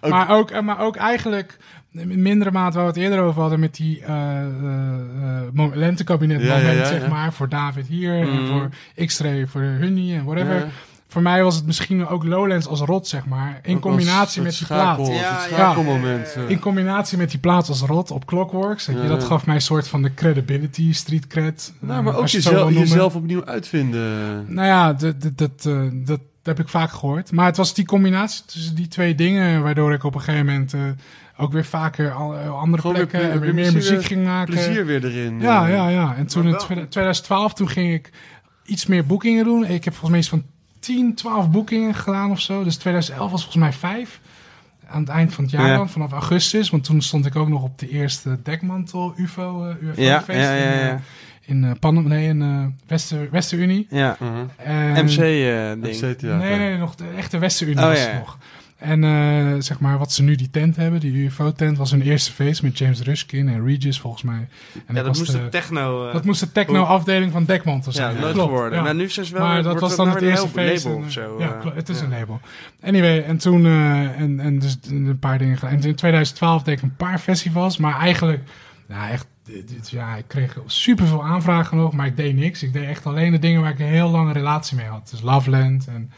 *laughs* Maar, ook, eh, maar ook eigenlijk in mindere mate waar we het eerder over hadden met die eh, eh, eh, lentekabinet moment, zeg maar. Voor David hier en Mhm. voor X-Ray, voor Hunny en whatever. Voor mij was het misschien ook Lowlands als rot, zeg maar. In Ook combinatie met die schakel, plaat. Ja, eh. In combinatie met die plaat als rot op Clockworks. je, Ja. Dat gaf mij een soort van de credibility, street cred. Nou, eh, maar ook jezelf, jezelf opnieuw uitvinden. Nou ja, dat, dat, dat, eh, dat heb ik vaak gehoord. Maar het was die combinatie tussen die twee dingen... waardoor ik op een gegeven moment eh, ook weer vaker al, andere Gewoon weer plekken... ple- en weer weer meer muziek ging maken. Plezier weer erin. Ja, ja, ja. En toen in wel- 2012 toen ging ik iets meer boekingen doen. Ik heb volgens mij iets van 10, 12 boekingen gedaan of zo. Dus 2011 was volgens mij 5. Aan het eind van het jaar Ja. dan, vanaf augustus. Want toen stond ik ook nog op de eerste dekmantel UFO, eh UFO Ja, ja, ja, in, eh, ja. in, eh, Pan nee, in eh, Wester, Westerunie. Ja. Mhm. En- MC-ding. MC Theater. Nee, nee, nog de echte Westerunie Oh, was ja. nog. En eh, zeg maar, wat ze nu die tent hebben, die UFO-tent, was hun eerste feest met James Ruskin en Regis volgens mij. En Ja, dat moest de- techno... eh, dat moest de techno-afdeling van Dekmantel ja, zijn. leuk klopt, geworden. ja. Maar nu zijn ze wel... maar dat was dan nou het eerste feest. label en, of zo. Ja, eh. klo- het is Ja. een label. Anyway, en toen en, en dus een paar dingen gedaan. En in 2012 deed ik een paar festivals, maar eigenlijk, ja, echt, ja, ik kreeg superveel aanvragen nog, maar ik deed niks. Ik deed echt alleen de dingen waar ik een heel lange relatie mee had. Dus Loveland en,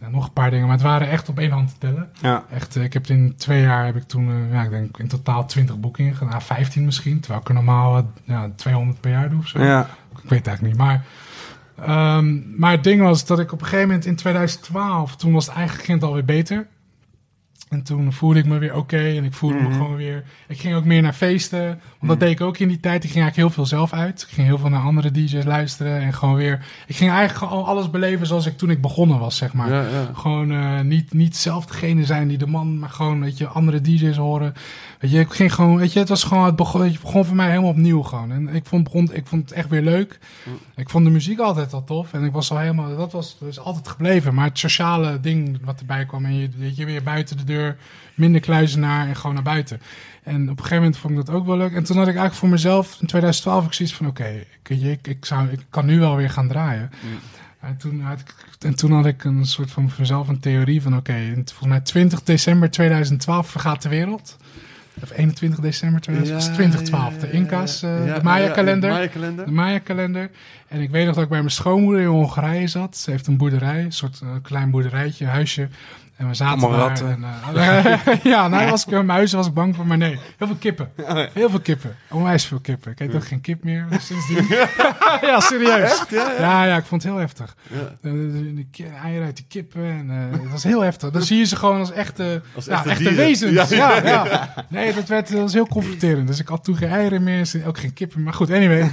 en nog een paar dingen, maar het waren echt op één hand te tellen. Ja. Echt, eh, ik heb in twee jaar heb ik toen, eh, ja, ik denk in totaal 20 boekingen gedaan, 15 misschien, terwijl ik er normaal eh, ja, 200 per jaar doe of zo. Ja. Ik weet het eigenlijk niet, maar... ehm, maar het ding was dat ik op een gegeven moment in 2012, toen was het eigenlijk ging het alweer beter. En toen voelde ik me weer oké en ik voelde Mhm. me gewoon weer... Ik ging ook meer naar feesten, want dat deed ik ook in die tijd. Ik ging eigenlijk heel veel zelf uit. Ik ging heel veel naar andere DJ's luisteren en gewoon weer... Ik ging eigenlijk gewoon alles beleven zoals ik toen ik begonnen was, zeg maar. Ja, ja. Gewoon eh, niet, niet zelf degene zijn die de man, maar gewoon, weet je, andere DJ's horen. Weet je, ik ging gewoon, weet je, het was gewoon, het begon, het begon voor mij helemaal opnieuw gewoon. En ik vond, begon, ik vond het echt weer leuk. Ik vond de muziek altijd al tof. En ik was al helemaal, dat was dus altijd gebleven. Maar het sociale ding wat erbij kwam en je, je, weer buiten de deur, minder kluizenaar en gewoon naar buiten. En op een gegeven moment vond ik dat ook wel leuk. En toen had ik eigenlijk voor mezelf, in 2012, ik zoiets van, oké, ik, weet je, ik, ik, zou, ik kan nu wel weer gaan draaien. En toen, had ik, en toen had ik een soort van voor mezelf een theorie van, oké, in- volgens mij 20 december 2012 vergaat de wereld. Of 21 december 2012, 2012, de Inca's, eh, Ja, de Maya-kalender. De Maya-kalender. De Maya-kalender. En ik weet nog dat ik bij mijn schoonmoeder in Hongarije zat. Ze heeft een boorderij, een soort eh, klein boerderijtje, huisje. En we zaten Allemaal daar. En, eh, *laughs* ja, nou was ik met mijn huis was ik bang voor, maar nee. Heel veel kippen. ja. Heel veel kippen. Onwijs veel kippen. Ik eet ook geen kip meer sindsdien. *laughs* *laughs* ja, serieus. Ja, ja, ik vond het heel heftig. Ja. De, de- de ki- eieren uit die kippen. En, eh, dat was heel heftig. Dan zie je ze gewoon als echte, Als ja, echte wezens. Ja, Ja, ja, Nee, dat, werd, dat was heel confronterend. Dus ik had toen geen eieren meer. dus Ook geen kippen. Maar goed, anyway.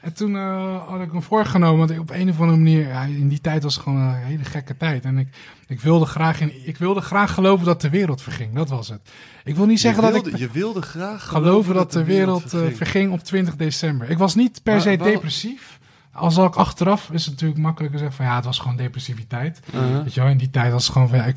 En toen eh, had ik me voorgenomen. Want ik op een of andere manier... Ja, in die tijd was het gewoon een hele gekke tijd. En ik, ik, wilde graag in, ik wilde graag geloven dat de wereld verging. Dat was het. Ik wil niet zeggen dat ik Je wilde graag geloven dat de wereld, eh, verging. verging op 20 december. Ik was niet per Maar se depressief. Als ik achteraf is het natuurlijk makkelijker zeggen van ja, het was gewoon depressiviteit. Uh-huh. Weet je wel, in die tijd was het gewoon van ja, ik,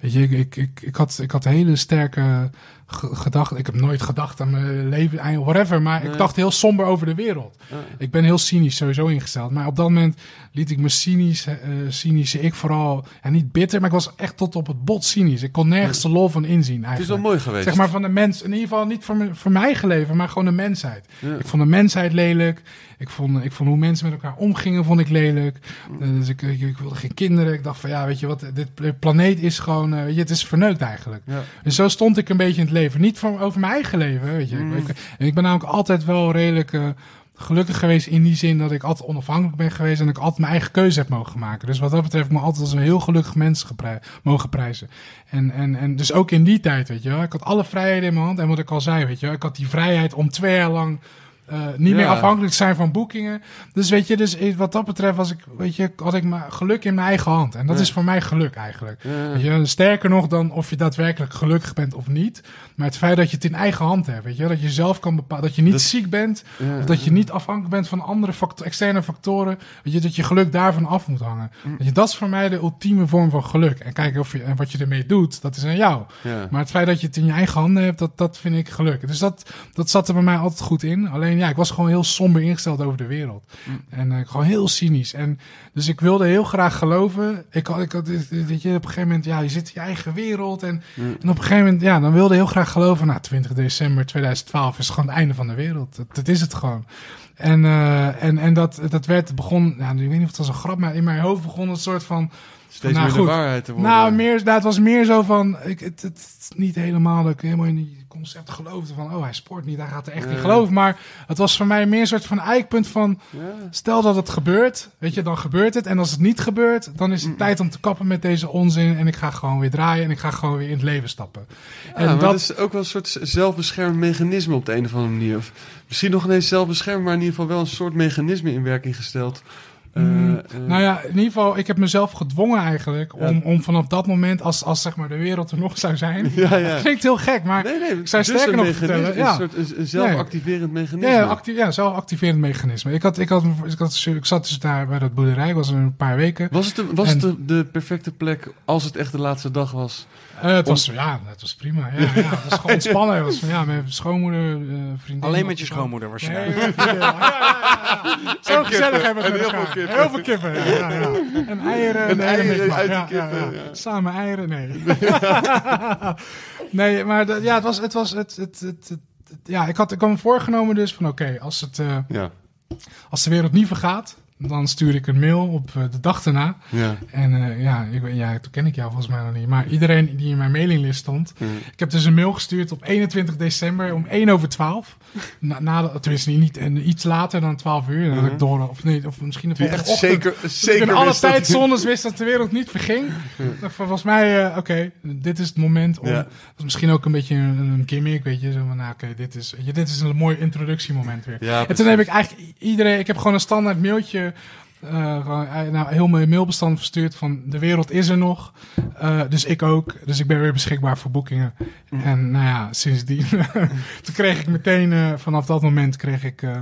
weet je, ik, ik, ik, ik had, ik had hele sterke ge- gedachten. Ik heb nooit gedacht aan mijn leven, whatever, maar Nee. ik dacht heel somber over de wereld. Ik ben heel cynisch sowieso ingesteld. Maar op dat moment liet ik me cynisch, eh, cynische ik vooral, ja, niet bitter, maar ik was echt tot op het bot cynisch. Ik kon nergens de lol van inzien eigenlijk. Het is wel mooi geweest. Zeg maar van de mens, in ieder geval niet voor, me, voor mijn eigen leven, maar gewoon de mensheid. Ja. Ik vond de mensheid lelijk. Ik vond, ik vond hoe mensen met elkaar omgingen, vond ik lelijk. Eh, dus ik, ik, ik wilde geen kinderen. Ik dacht van ja, weet je wat, dit planeet is gewoon, eh, weet je, het is verneukt eigenlijk. Ja. Dus zo stond ik een beetje in het leven. Niet voor, over mijn eigen leven, weet je. Mm. Ik, en ik ben namelijk altijd wel redelijk eh, gelukkig geweest in die zin dat ik altijd onafhankelijk ben geweest en ik altijd mijn eigen keuze heb mogen maken. Dus wat dat betreft me altijd als een heel gelukkig mens geprij- mogen prijzen. En, en, en dus ook in die tijd, weet je wel. Ik had alle vrijheden in mijn hand en wat ik al zei, weet je wel. Ik had die vrijheid om twee jaar lang eh, niet meer afhankelijk zijn van boekingen. Dus weet je, dus wat dat betreft was ik, weet je, had ik mijn geluk in mijn eigen hand. En dat Ja. is voor mij geluk eigenlijk. Ja. Weet je, sterker nog dan of je daadwerkelijk gelukkig bent of niet. Maar het feit dat je het in eigen hand hebt. Weet je, dat je zelf kan bepalen. Dat je niet Dat- ziek bent. Of dat je niet afhankelijk bent van andere externe factoren. Weet je, dat je geluk daarvan af moet hangen. Mm. Weet je, dat is voor mij de ultieme vorm van geluk. En kijken of je, en wat je ermee doet, dat is aan jou. Maar het feit dat je het in je eigen handen hebt, dat, dat vind ik geluk. Dus dat, dat zat er bij mij altijd goed in. Alleen ja, ik was gewoon heel somber ingesteld over de wereld. En eh, gewoon heel cynisch. En dus ik wilde heel graag geloven. Ik had, ik had, weet je, op een gegeven moment, ja, je zit in je eigen wereld. En, en op een gegeven moment, ja, dan wilde ik heel graag geloven. Nou, 20 december 2012 is gewoon het einde van de wereld. Dat, dat is het gewoon. En, eh, en, en dat, dat werd, begon, ja, ik weet niet of het was een grap, maar in mijn hoofd begon het soort van, Steeds Nou, meer goed. de waarheid te worden. nou, meer, nou, het was meer zo van, ik, het, het niet helemaal dat ik helemaal in die concepten geloofde van, oh, hij sport niet, hij gaat er echt Nee. niet geloven. Maar het was voor mij meer een soort van eikpunt van, Ja. stel dat het gebeurt, weet je, dan gebeurt het. En als het niet gebeurt, dan is het tijd om te kappen met deze onzin. En ik ga gewoon weer draaien en ik ga gewoon weer in het leven stappen. Ja, en dat, dat is ook wel een soort zelfbeschermend mechanisme op de een of andere manier. Of misschien nog ineens zelfbeschermd, maar in ieder geval wel een soort mechanisme in werking gesteld. Eh, Mm, eh, Nou ja, in ieder geval, ik heb mezelf gedwongen eigenlijk Ja. om, om vanaf dat moment, als, als zeg maar de wereld er nog zou zijn. *laughs* ja, ja. Klinkt heel gek, maar Nee, nee, zou dus sterker nog vertellen, ja. Een soort een, een zelfactiverend mechanisme. Ja, ja, acti ja zelfactiverend mechanisme. Ik, had, ik, had, ik, had, ik zat dus daar bij dat boerderij, ik was er een paar weken. Was het, de, was En- het de, de perfecte plek als het echt de laatste dag was? Eh, het was, ja, het was prima. Ja, ja, het was gewoon ontspannen. Het was van, ja, mijn schoonmoeder, eh vriendin. Alleen met je schoonmoeder Nee, waarschijnlijk. met vriendin. Ja, ja, ja, ja. *laughs* Zo gezellig hebben we heel veel kippen. Heel veel kippen, ja, ja. *laughs* En eieren. En En eieren uit ja, kippen. Samen eieren, nee. *laughs* nee, maar ja, het was, het was, het, het, het, het- ja, ik had, ik had me voorgenomen dus van, oké, als het, eh, Ja. als de wereld niet vergaat, dan stuur ik een mail op eh, de dag daarna. ja. En eh, ja, ik, ja, toen ken ik jou volgens mij nog niet. Maar iedereen die in mijn mailinglist stond. Mm. Ik heb dus een mail gestuurd op 21 december om 1 over 12. Na, na tenminste, niet, en iets later dan 12 uur. Dan had ik door, of, nee, of misschien de echt ochtend. zeker, Toen ik zeker in alle tijdzones wist dat de wereld niet verging. van, Volgens mij, eh, oké, dit is het moment om... Ja. Dat was misschien ook een beetje een, een gimmick, weet je. Zo van, nou, oké, dit, is, dit is een mooi introductiemoment weer. Ja, En toen heb ik eigenlijk iedereen... Ik heb gewoon een standaard mailtje... eh, gewoon, eh, nou, heel mijn mailbestand verstuurd van de wereld is er nog. Eh, dus ik ook. Dus ik ben weer beschikbaar voor boekingen. Mm. En nou ja, sindsdien... *laughs* toen kreeg ik meteen... eh, vanaf dat moment kreeg ik... eh,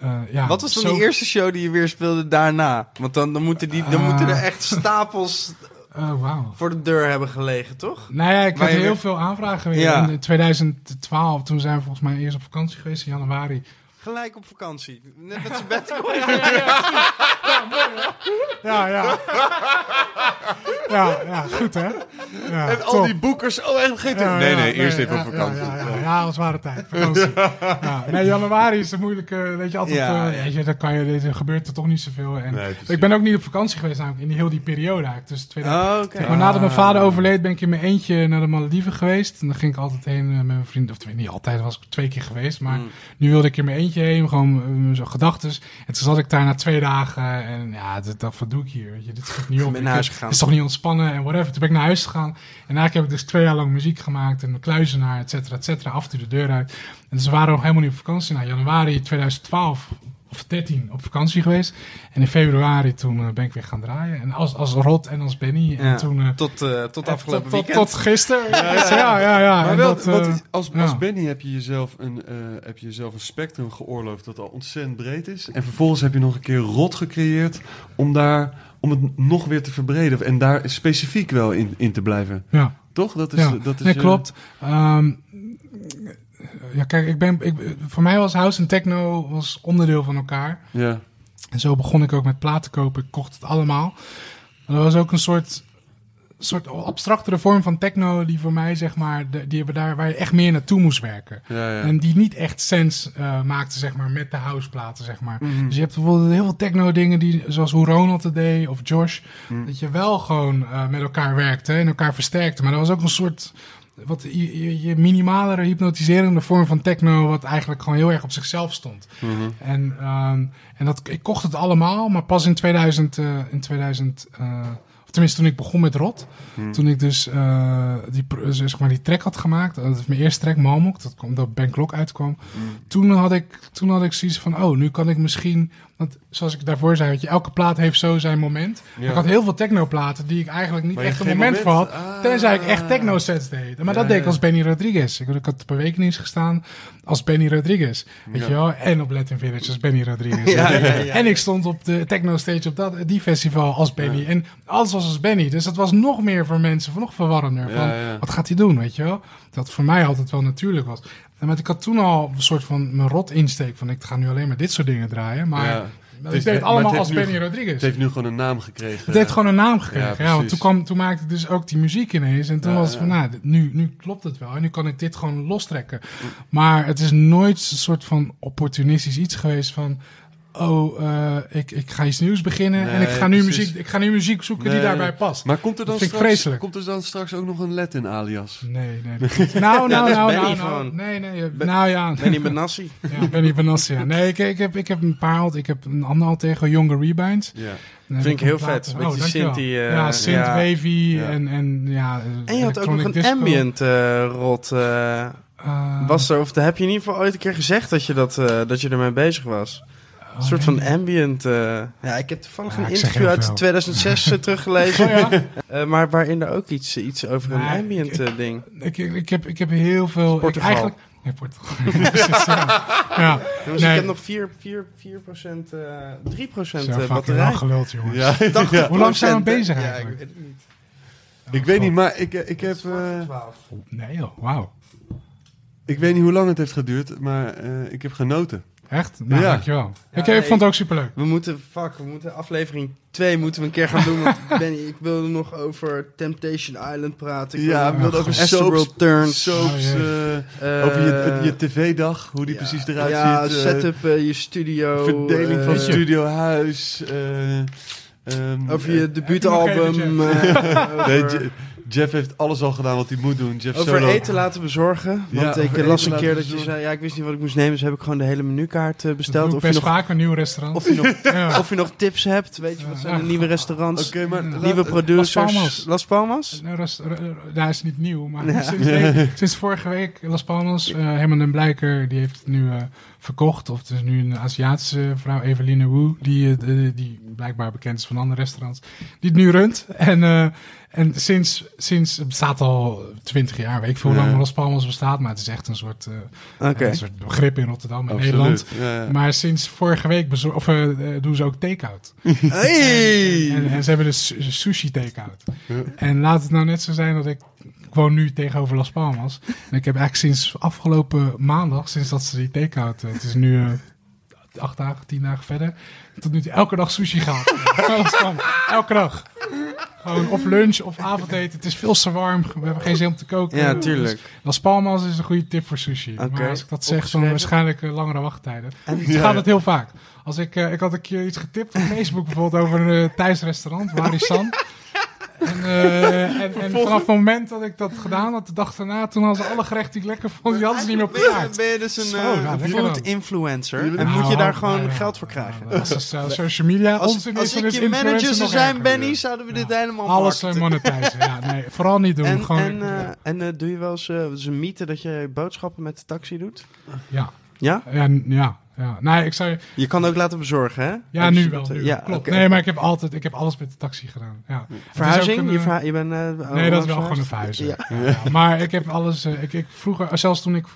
eh, ja, Wat was dan zo- die eerste show die je weer speelde daarna? Want dan, dan, moeten, die, dan moeten er echt stapels *laughs* Oh, wauw. voor de deur hebben gelegen, toch? Nou ja, ik Waar had heel weer- veel aanvragen weer. Ja. In 2012, toen zijn we volgens mij eerst op vakantie geweest in januari. Gelijk op vakantie. Net met *laughs* sabbatical. Ja, ja. ja, ja, goed hè? Ja, En al top. die boekers, oh echt geen Ja, Nee, ja, nee, eerst even ja, op vakantie. Ja, ja, ja, ja, als ware tijd. Vakantie. ja. Nee, januari is het moeilijk. eh, weet je, altijd, Ja, eh, ja. weet je, dan kan je, er gebeurt er toch niet zoveel. En Nee, ik ben ook niet op vakantie geweest namelijk in die, heel die periode eigenlijk. Dus 2000, Oh, oké. Maar nadat mijn vader overleed, ben ik in mijn eentje naar de Malediven geweest. En dan ging ik altijd heen eh, met mijn vrienden. Of twee- niet altijd, was ik twee keer geweest. Maar Mm. nu wilde ik in mijn eentje heen, gewoon uh, zo gedachtes. En toen zat ik daar na twee dagen. En ja, dat, dat wat doe ik hier? Weet je, dit schiet niet *laughs* op. Ben naar Ik- huis gegaan. *laughs* Het is toch niet ontspannen en whatever. Toen ben ik naar huis gegaan. En eigenlijk heb ik dus twee jaar lang muziek gemaakt. En een kluizenaar, et cetera, et cetera. Af en toe de deur uit. En dus we waren nog helemaal niet op vakantie. Nou, januari 2012 of 13 op vakantie geweest. En in februari toen eh, ben ik weer gaan draaien. En als, als Rod en als Benny. En Ja. toen... eh, Tot, eh, tot en afgelopen tot, weekend. tot gisteren. Ja, ja, ja. Maar wel, dat, wat- als, ja. als Benny heb je, jezelf een, eh, heb je jezelf een spectrum geoorloofd dat al ontzettend breed is. En vervolgens heb je nog een keer rot gecreëerd om, daar, om het nog weer te verbreden. En daar specifiek wel in, in te blijven. ja. Toch? Dat is, Ja, dat is, nee, klopt. Ehm, ja, kijk, ik ben, ik, voor mij was house en techno was onderdeel van elkaar. ja. En zo begon ik ook met platen kopen. Ik kocht het allemaal. Maar dat was ook een soort, soort abstractere vorm van techno die voor mij, zeg maar, de, die hebben daar waar je echt meer naartoe moest werken. Ja, ja. En die niet echt sens eh, maakte, zeg maar, met de houseplaten, zeg maar. Mhm. Dus je hebt bijvoorbeeld heel veel techno-dingen, die, zoals hoe Ronald het deed, of Josh, Mhm. dat je wel gewoon eh, met elkaar werkte en elkaar versterkte. Maar dat was ook een soort, wat, je, je, minimalere, hypnotiserende vorm van techno, wat eigenlijk gewoon heel erg op zichzelf stond. Mhm. En, ehm, en dat, ik kocht het allemaal, maar pas in 2000, eh, in 2000 eh, of tenminste toen ik begon met Rot, Hmm. toen ik dus eh, die, pro- zeg maar, die track had gemaakt, dat is mijn eerste track, Malmok, dat kwam dat Ben Klok uitkwam. Hmm. Toen, had ik, toen had ik zoiets van, oh, nu kan ik misschien, want zoals ik daarvoor zei, weet je, elke plaat heeft zo zijn moment. Ja. Ik had heel veel technoplaten die ik eigenlijk niet echt een moment, voor had, Ah. tenzij ik echt techno-sets deed. Maar Ja, dat deed ik als Benny Rodriguez. Ik, ik had op Awakenings gestaan als Benny Rodriguez, weet Ja. je wel, en op Latin Village als Benny Rodriguez. *laughs* En ik stond op de techno stage op dat, die festival als Benny. En alles was als Benny. Dus dat was nog meer voor mensen, nog verwarrender. Van, ja. Wat gaat hij doen, weet je wel? Dat voor mij altijd wel natuurlijk was. En maar ik had toen al een soort van mijn rot insteek van ik ga nu alleen maar dit soort dingen draaien. Maar Ja. Het ik deed het allemaal het als Benny Rodriguez. Het heeft nu gewoon een naam gekregen. Het heeft gewoon een naam gekregen. Ja, Ja, want toen, kwam, toen maakte ik dus ook die muziek ineens. En toen Ja, was het van, ja. nou, nu, nu klopt het wel. En nu kan ik dit gewoon lostrekken. Maar het is nooit een soort van opportunistisch iets geweest van... Oh, eh, ik, ik ga iets nieuws beginnen en ik ga, nu precies. muziek, ik ga nu muziek zoeken die daarbij past. Maar komt er, dan straks, vreselijk. komt er dan straks ook nog een Latin alias? Nee, nee. *laughs* Nou, nou, nou, Benny nou, nou. Nee, nee. Nou ja. Benny Benassi. *laughs* Ja, Benny Benassi. ja. Nee, ik, ik, heb, ik heb een paar alt. Ik heb een ander alt tegen Younger Rebinds. Ja. Vind ik heel een vet. Met die dankjewel. synthie, eh, ja, synth ja. wavy Ja. en, en ja... En je had ook nog een disco. ambient eh, rot. Eh, was er, of heb je in ieder geval ooit een keer gezegd dat je, dat, eh, dat je ermee bezig was? Oh, Een soort van ambient. eh, ja, ik heb toevallig Ja, een interview uit veel. 2006 eh, *laughs* teruggelezen. Oh ja? Eh, maar waarin er ook iets, iets over een ambient ik- ding. Ik, ik, ik, heb, ik heb heel veel... Ik, Portugal. eigenlijk... Nee, Portugal. *laughs* *laughs* Ja. ja. Dus Nee. ik heb nog 4, 4, 4 procent, eh 3 procent wel batterij. geluld, jongens. Ja, 80 ja. Hoe lang zijn we bezig eigenlijk? Ja, ik weet het niet. Ik weet niet, maar ik, ik heb... eh, 12. Nee joh, wauw. ik weet niet hoe lang het heeft geduurd, maar eh, ik heb genoten. Echt? Nou, Ja. dankjewel. Ja, ik eh, nee. vond het ook superleuk. We moeten, fuck, we moeten aflevering 2 moeten we een keer gaan doen. Want *laughs* Benny, ik wilde nog over Temptation Island praten. Ik Ja, wilde we wilden over soaps, Turns. soaps Oh, eh, eh, over je, je tv-dag, hoe die ja, precies eruit Ja, ziet. eh, setup eh, je studio. verdeling eh, van studiohuis. eh, ehm, Over je debuutalbum. *laughs* Jeff heeft alles al gedaan wat hij moet doen. Jeff over Solo. eten laten bezorgen. Ja, Want ik las een keer dat je zei... Ja, ik wist niet wat ik moest nemen. Dus heb ik gewoon de hele menukaart eh, besteld. Of ik je, best nog, vaak een nieuw restaurant. of, je nog, *laughs* ja. of je nog tips hebt. Weet je, wat zijn Ja. de nieuwe restaurants? Oké, maar Nieuwe laat- Nieuwe producers. Las Palmas. Las Palmas? Nou, nou, is niet nieuw, maar sinds, sinds vorige week Las Palmas, eh Herman den Blijker, die heeft het nu eh, verkocht. Of het is nu een Aziatische vrouw, Eveline Wu, die, eh, die blijkbaar bekend is van andere restaurants, die het nu runt. En, eh, en sinds, sinds, het bestaat al twintig jaar, weet ik veel hoe lang Las Palmas bestaat, maar het is echt een soort, eh, een soort begrip in Rotterdam en Absoluut. Nederland. Ja, ja. Maar sinds vorige week of, doen ze ook take-out. *laughs* Hey! En, en ze hebben dus su- sushi take-out. Ja. En laat het nou net zo zijn dat ik, ik woon nu tegenover Las Palmas. En ik heb eigenlijk sinds afgelopen maandag, sinds dat ze die take-out, het is nu eh, acht dagen, tien dagen verder, tot nu toe elke dag sushi gehad. Las Palmas. elke dag. Gewoon of lunch of avondeten. Het is veel te warm. We hebben geen zin om te koken. Ja, Dus tuurlijk. Las Palmas is een goede tip voor sushi. Maar als ik dat zeg, dan waarschijnlijk eh, langere wachttijden. En, Het gaat het heel vaak. Als ik, eh, ik had een keer iets getipt op Facebook bijvoorbeeld over een uh, thuisrestaurant, Warisan. En, eh, en, en vanaf het moment dat ik dat gedaan had, de dag daarna, toen hadden ze alle gerechten die ik lekker vond, die hadden ze niet meer op ben ben je dus een eh, dan. influencer. En Nou, moet je daar nou, gewoon nou, geld voor krijgen. Nou, Als is, eh, social media Als, onzin als is, dan ik je manager zou zijn. Benny, zouden we dit helemaal Alles uh, monetizen. Ja, nee, vooral niet doen. En, Gewoon, en, eh, en eh, doe je wel eens eh, een mythe dat je boodschappen met de taxi doet? ja. Ja? Ja, n- ja, ja. Nee, ik zou je... Kan ook laten bezorgen, hè? Ja, nu wel. Nu. Ja, Klopt. Nee, maar ik heb altijd... Ik heb alles met de taxi gedaan. Ja. Verhuizing? een, je, eh, je bent... eh, Nee, dat is wel gewoon een. Ja. Ja. Maar ik heb alles... eh, ik, ik vroeger, zelfs toen ik...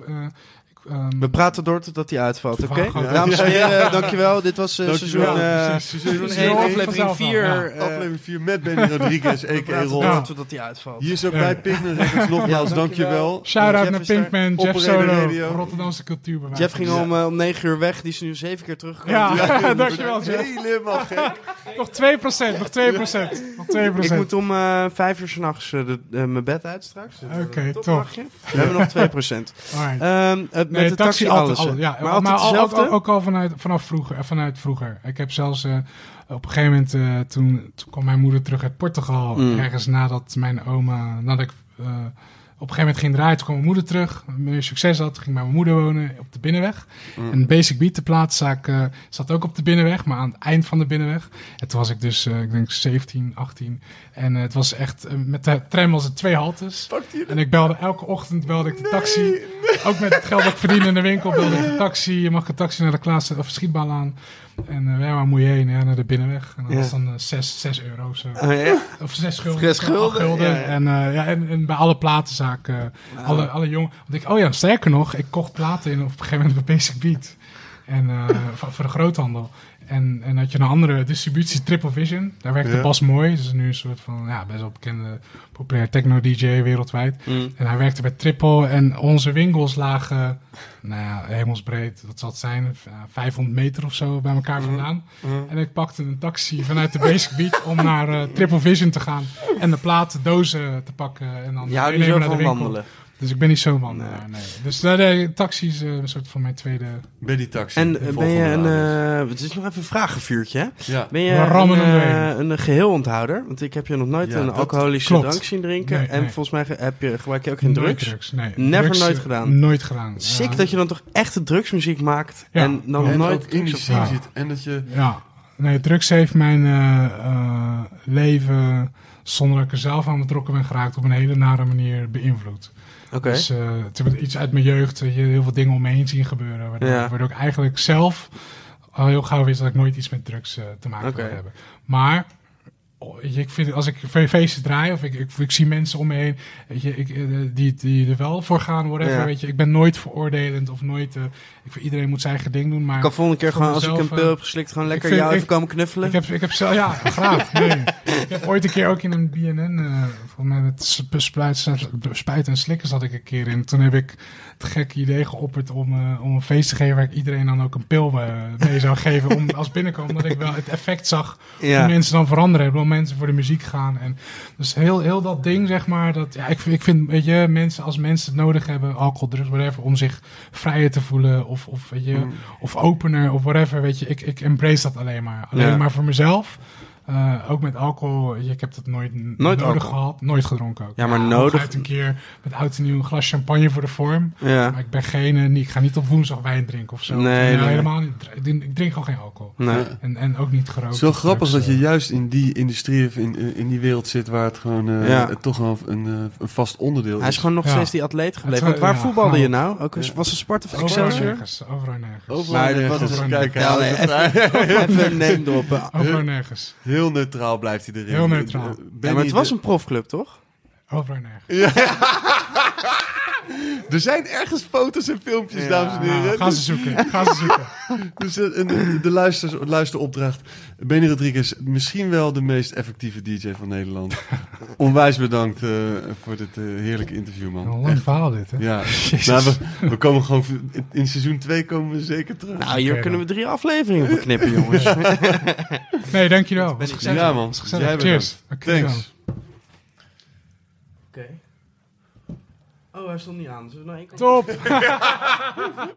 eh, ehm, We praten door totdat hij uitvalt, oké? Dames en heren, dankjewel. Dit was eh, Dankjewel. seizoen, eh, precies. seizoen Seizoen 1, één aflevering vanzelf wel, 4. ja. eh, Aflevering 4 met Benny *laughs* Rodriguez, a.k.a. door Ja. totdat hij uitvalt. Hier is ook Ja. bij Pigment Records *laughs* nogmaals, Ja, dankjewel. Shout-out naar. Pinkman, Jeff Solo. Rotterdamse cultuurbewaker. Jeff ging om, om 9 uur weg. Die is nu zeven keer teruggekomen. Ja, *laughs* dankjewel Jeff. Helemaal gek. Nog 2%, nog 2%. Nog 2%. Ik moet om eh 5 uur s'nachts uh, mijn bed uit straks. Oké, top? We hebben nog 2%. Alright. Met Nee, de taxi, alles. altijd, ja, maar maar, altijd al- ook, al vanuit, vanaf vroeger, eh, vanuit vroeger. Ik heb zelfs eh, op een gegeven moment, eh, toen, toen kwam mijn moeder terug uit Portugal. Mm. Ergens nadat mijn oma, nadat ik op een gegeven moment ging draaien, toen kwam mijn moeder terug. Meer succes had, ging bij mijn moeder wonen op de Binnenweg. Mm. En Basic Beat, de plaatszaak, eh, zat ook op de Binnenweg, maar aan het eind van de Binnenweg. En toen was ik dus, eh, ik denk 17, 18. En eh, het was echt, met de tram was het twee haltes. En ik belde elke ochtend belde ik de taxi. Ook met het geld dat ik verdien in de winkel belde ik de taxi. Je mag een taxi naar de Klaas of schietbal aan. En eh, ja, waar moet je heen? Ja, naar de binnenweg. En dat Ja. was dan 6 zes euro of zo. Oh, ja? Of zes gulden. Zes of acht gulden, ja, ja. En, eh, ja, en, en bij alle platenzaken, eh, alle, alle jongen. Want ik, oh ja, sterker nog, ik kocht platen in op een gegeven moment bij Basic Beat. En eh, *laughs* voor, voor de groothandel. En, en had je een andere distributie, Triple Vision. Daar werkte Ja. Bas Mooi. Dat is nu een soort van, ja, best wel bekende, populair techno-dj wereldwijd. Mm. En hij werkte bij Triple en onze winkels lagen, nou ja, hemelsbreed, wat zal het zijn, v- ja, 500 meter of zo bij elkaar vandaan. En ik pakte een taxi vanuit de Basic Beat om naar eh, Triple Vision te gaan en de platen, dozen te pakken en dan zo naar de winkel. wandelen. Dus ik ben niet zo wandelaar, nee. Dus eh, de taxi is eh, een soort van mijn tweede... Benny Taxi. En eh, ben je een... eh, het is nog even een vragenvuurtje, hè? Ja. Ben je een, eh, een geheelonthouder? Want ik heb je nog nooit Ja, een alcoholische klopt. drank zien drinken. Nee, en nee. volgens mij heb je, gebruik je ook geen Nooit drugs. Nee. Never Drugs, nooit eh, gedaan. Nooit gedaan. Sick Ja. dat je dan toch echte drugsmuziek maakt Ja. en dan En nooit ook in die drugs scene Ja. zit. En dat je... Ja, nee, drugs heeft mijn eh, eh, leven, zonder dat ik er zelf aan betrokken ben geraakt, op een hele nare manier beïnvloed. Dus eh, het is iets uit mijn jeugd, je, heel veel dingen om me heen zien gebeuren, waardoor, Ja. waardoor ik eigenlijk zelf al heel gauw wist dat ik nooit iets met drugs eh, te maken wil hebben. Maar je, ik vind, als ik fe- feesten draai of ik, ik, ik zie mensen om me heen weet je, ik, eh, die, die er wel voor gaan, whatever, Ja. weet je, ik ben nooit veroordelend of nooit, eh, ik iedereen moet zijn eigen ding doen, maar Ik kan volgende keer gewoon, als ik een pil eh, heb geslikt, gewoon lekker vind- jou even komen knuffelen. ik heb, ik heb zelf, ja, graag. Nee. ik heb ooit een keer ook in een BNN, eh volgens mij met sp- spuit, spuiten en slikken zat ik een keer in. Toen heb ik het gekke idee geopperd om, eh, om een feest te geven waar ik iedereen dan ook een pil eh, mee zou geven. Om als binnenkomen, dat ik wel het effect zag ja. hoe mensen dan veranderen. Hoe mensen voor de muziek gaan. En dus heel, heel dat ding, zeg maar. Dat, ja, ik, vind- ik vind, weet je, mensen, als mensen het nodig hebben, alcohol, drugs, whatever, om zich vrijer te voelen of, of weet je, of opener of whatever, weet je, ik, ik embrace dat alleen maar. Alleen Ja. maar voor mezelf. Eh, ook met alcohol, ik heb dat nooit, Nooit nodig alcohol? gehad. Nooit gedronken ook. Ja, maar hooguit nodig- een keer met oud en nieuw een glas champagne voor de vorm. Ja. Maar ik ben geen, eh, ik ga niet op woensdag wijn drinken of zo. Nee, nee. helemaal niet. Ik drink, gewoon geen alcohol. Nee. En, en ook niet gerookt. Het is wel grappig dat je eh. juist in die industrie of in, in die wereld zit waar het gewoon eh, Ja. toch wel een, eh, een vast onderdeel Hij is is. gewoon nog Ja. steeds die atleet gebleven. Want waar ja, voetbalde nou. je nou? Ook, was het Sparta of Overal Excelsior? nergens. Overal nergens. Overal Maar nergens. is- Ja, is een name droppen. Overal nergens. *laughs* Heel neutraal blijft hij erin. Heel neutraal. Eh, Ja, maar het was een profclub, toch? Overal nergens. *laughs* Er zijn ergens foto's en filmpjes, Ja. dames en heren. Nou, ga ze zoeken. Ga ze zoeken. Dus eh, een- de, de luister, luisteropdracht. Benny Rodriguez, misschien wel de meest effectieve DJ van Nederland. *laughs* Onwijs bedankt eh, voor dit eh, heerlijke interview, Een man. lang verhaal dit, hè? Ja, *laughs* Jezus. nou, we, we komen gewoon in- in seizoen 2 komen we zeker terug. Nou, hier kunnen we drie afleveringen van knippen, jongens. Nee, dankjewel. ben Was ik- gezellig. ja, man. Jij Cheers. bedankt. Thanks. Oh, hij stond niet aan. Zullen we nog één keer... Top. *laughs*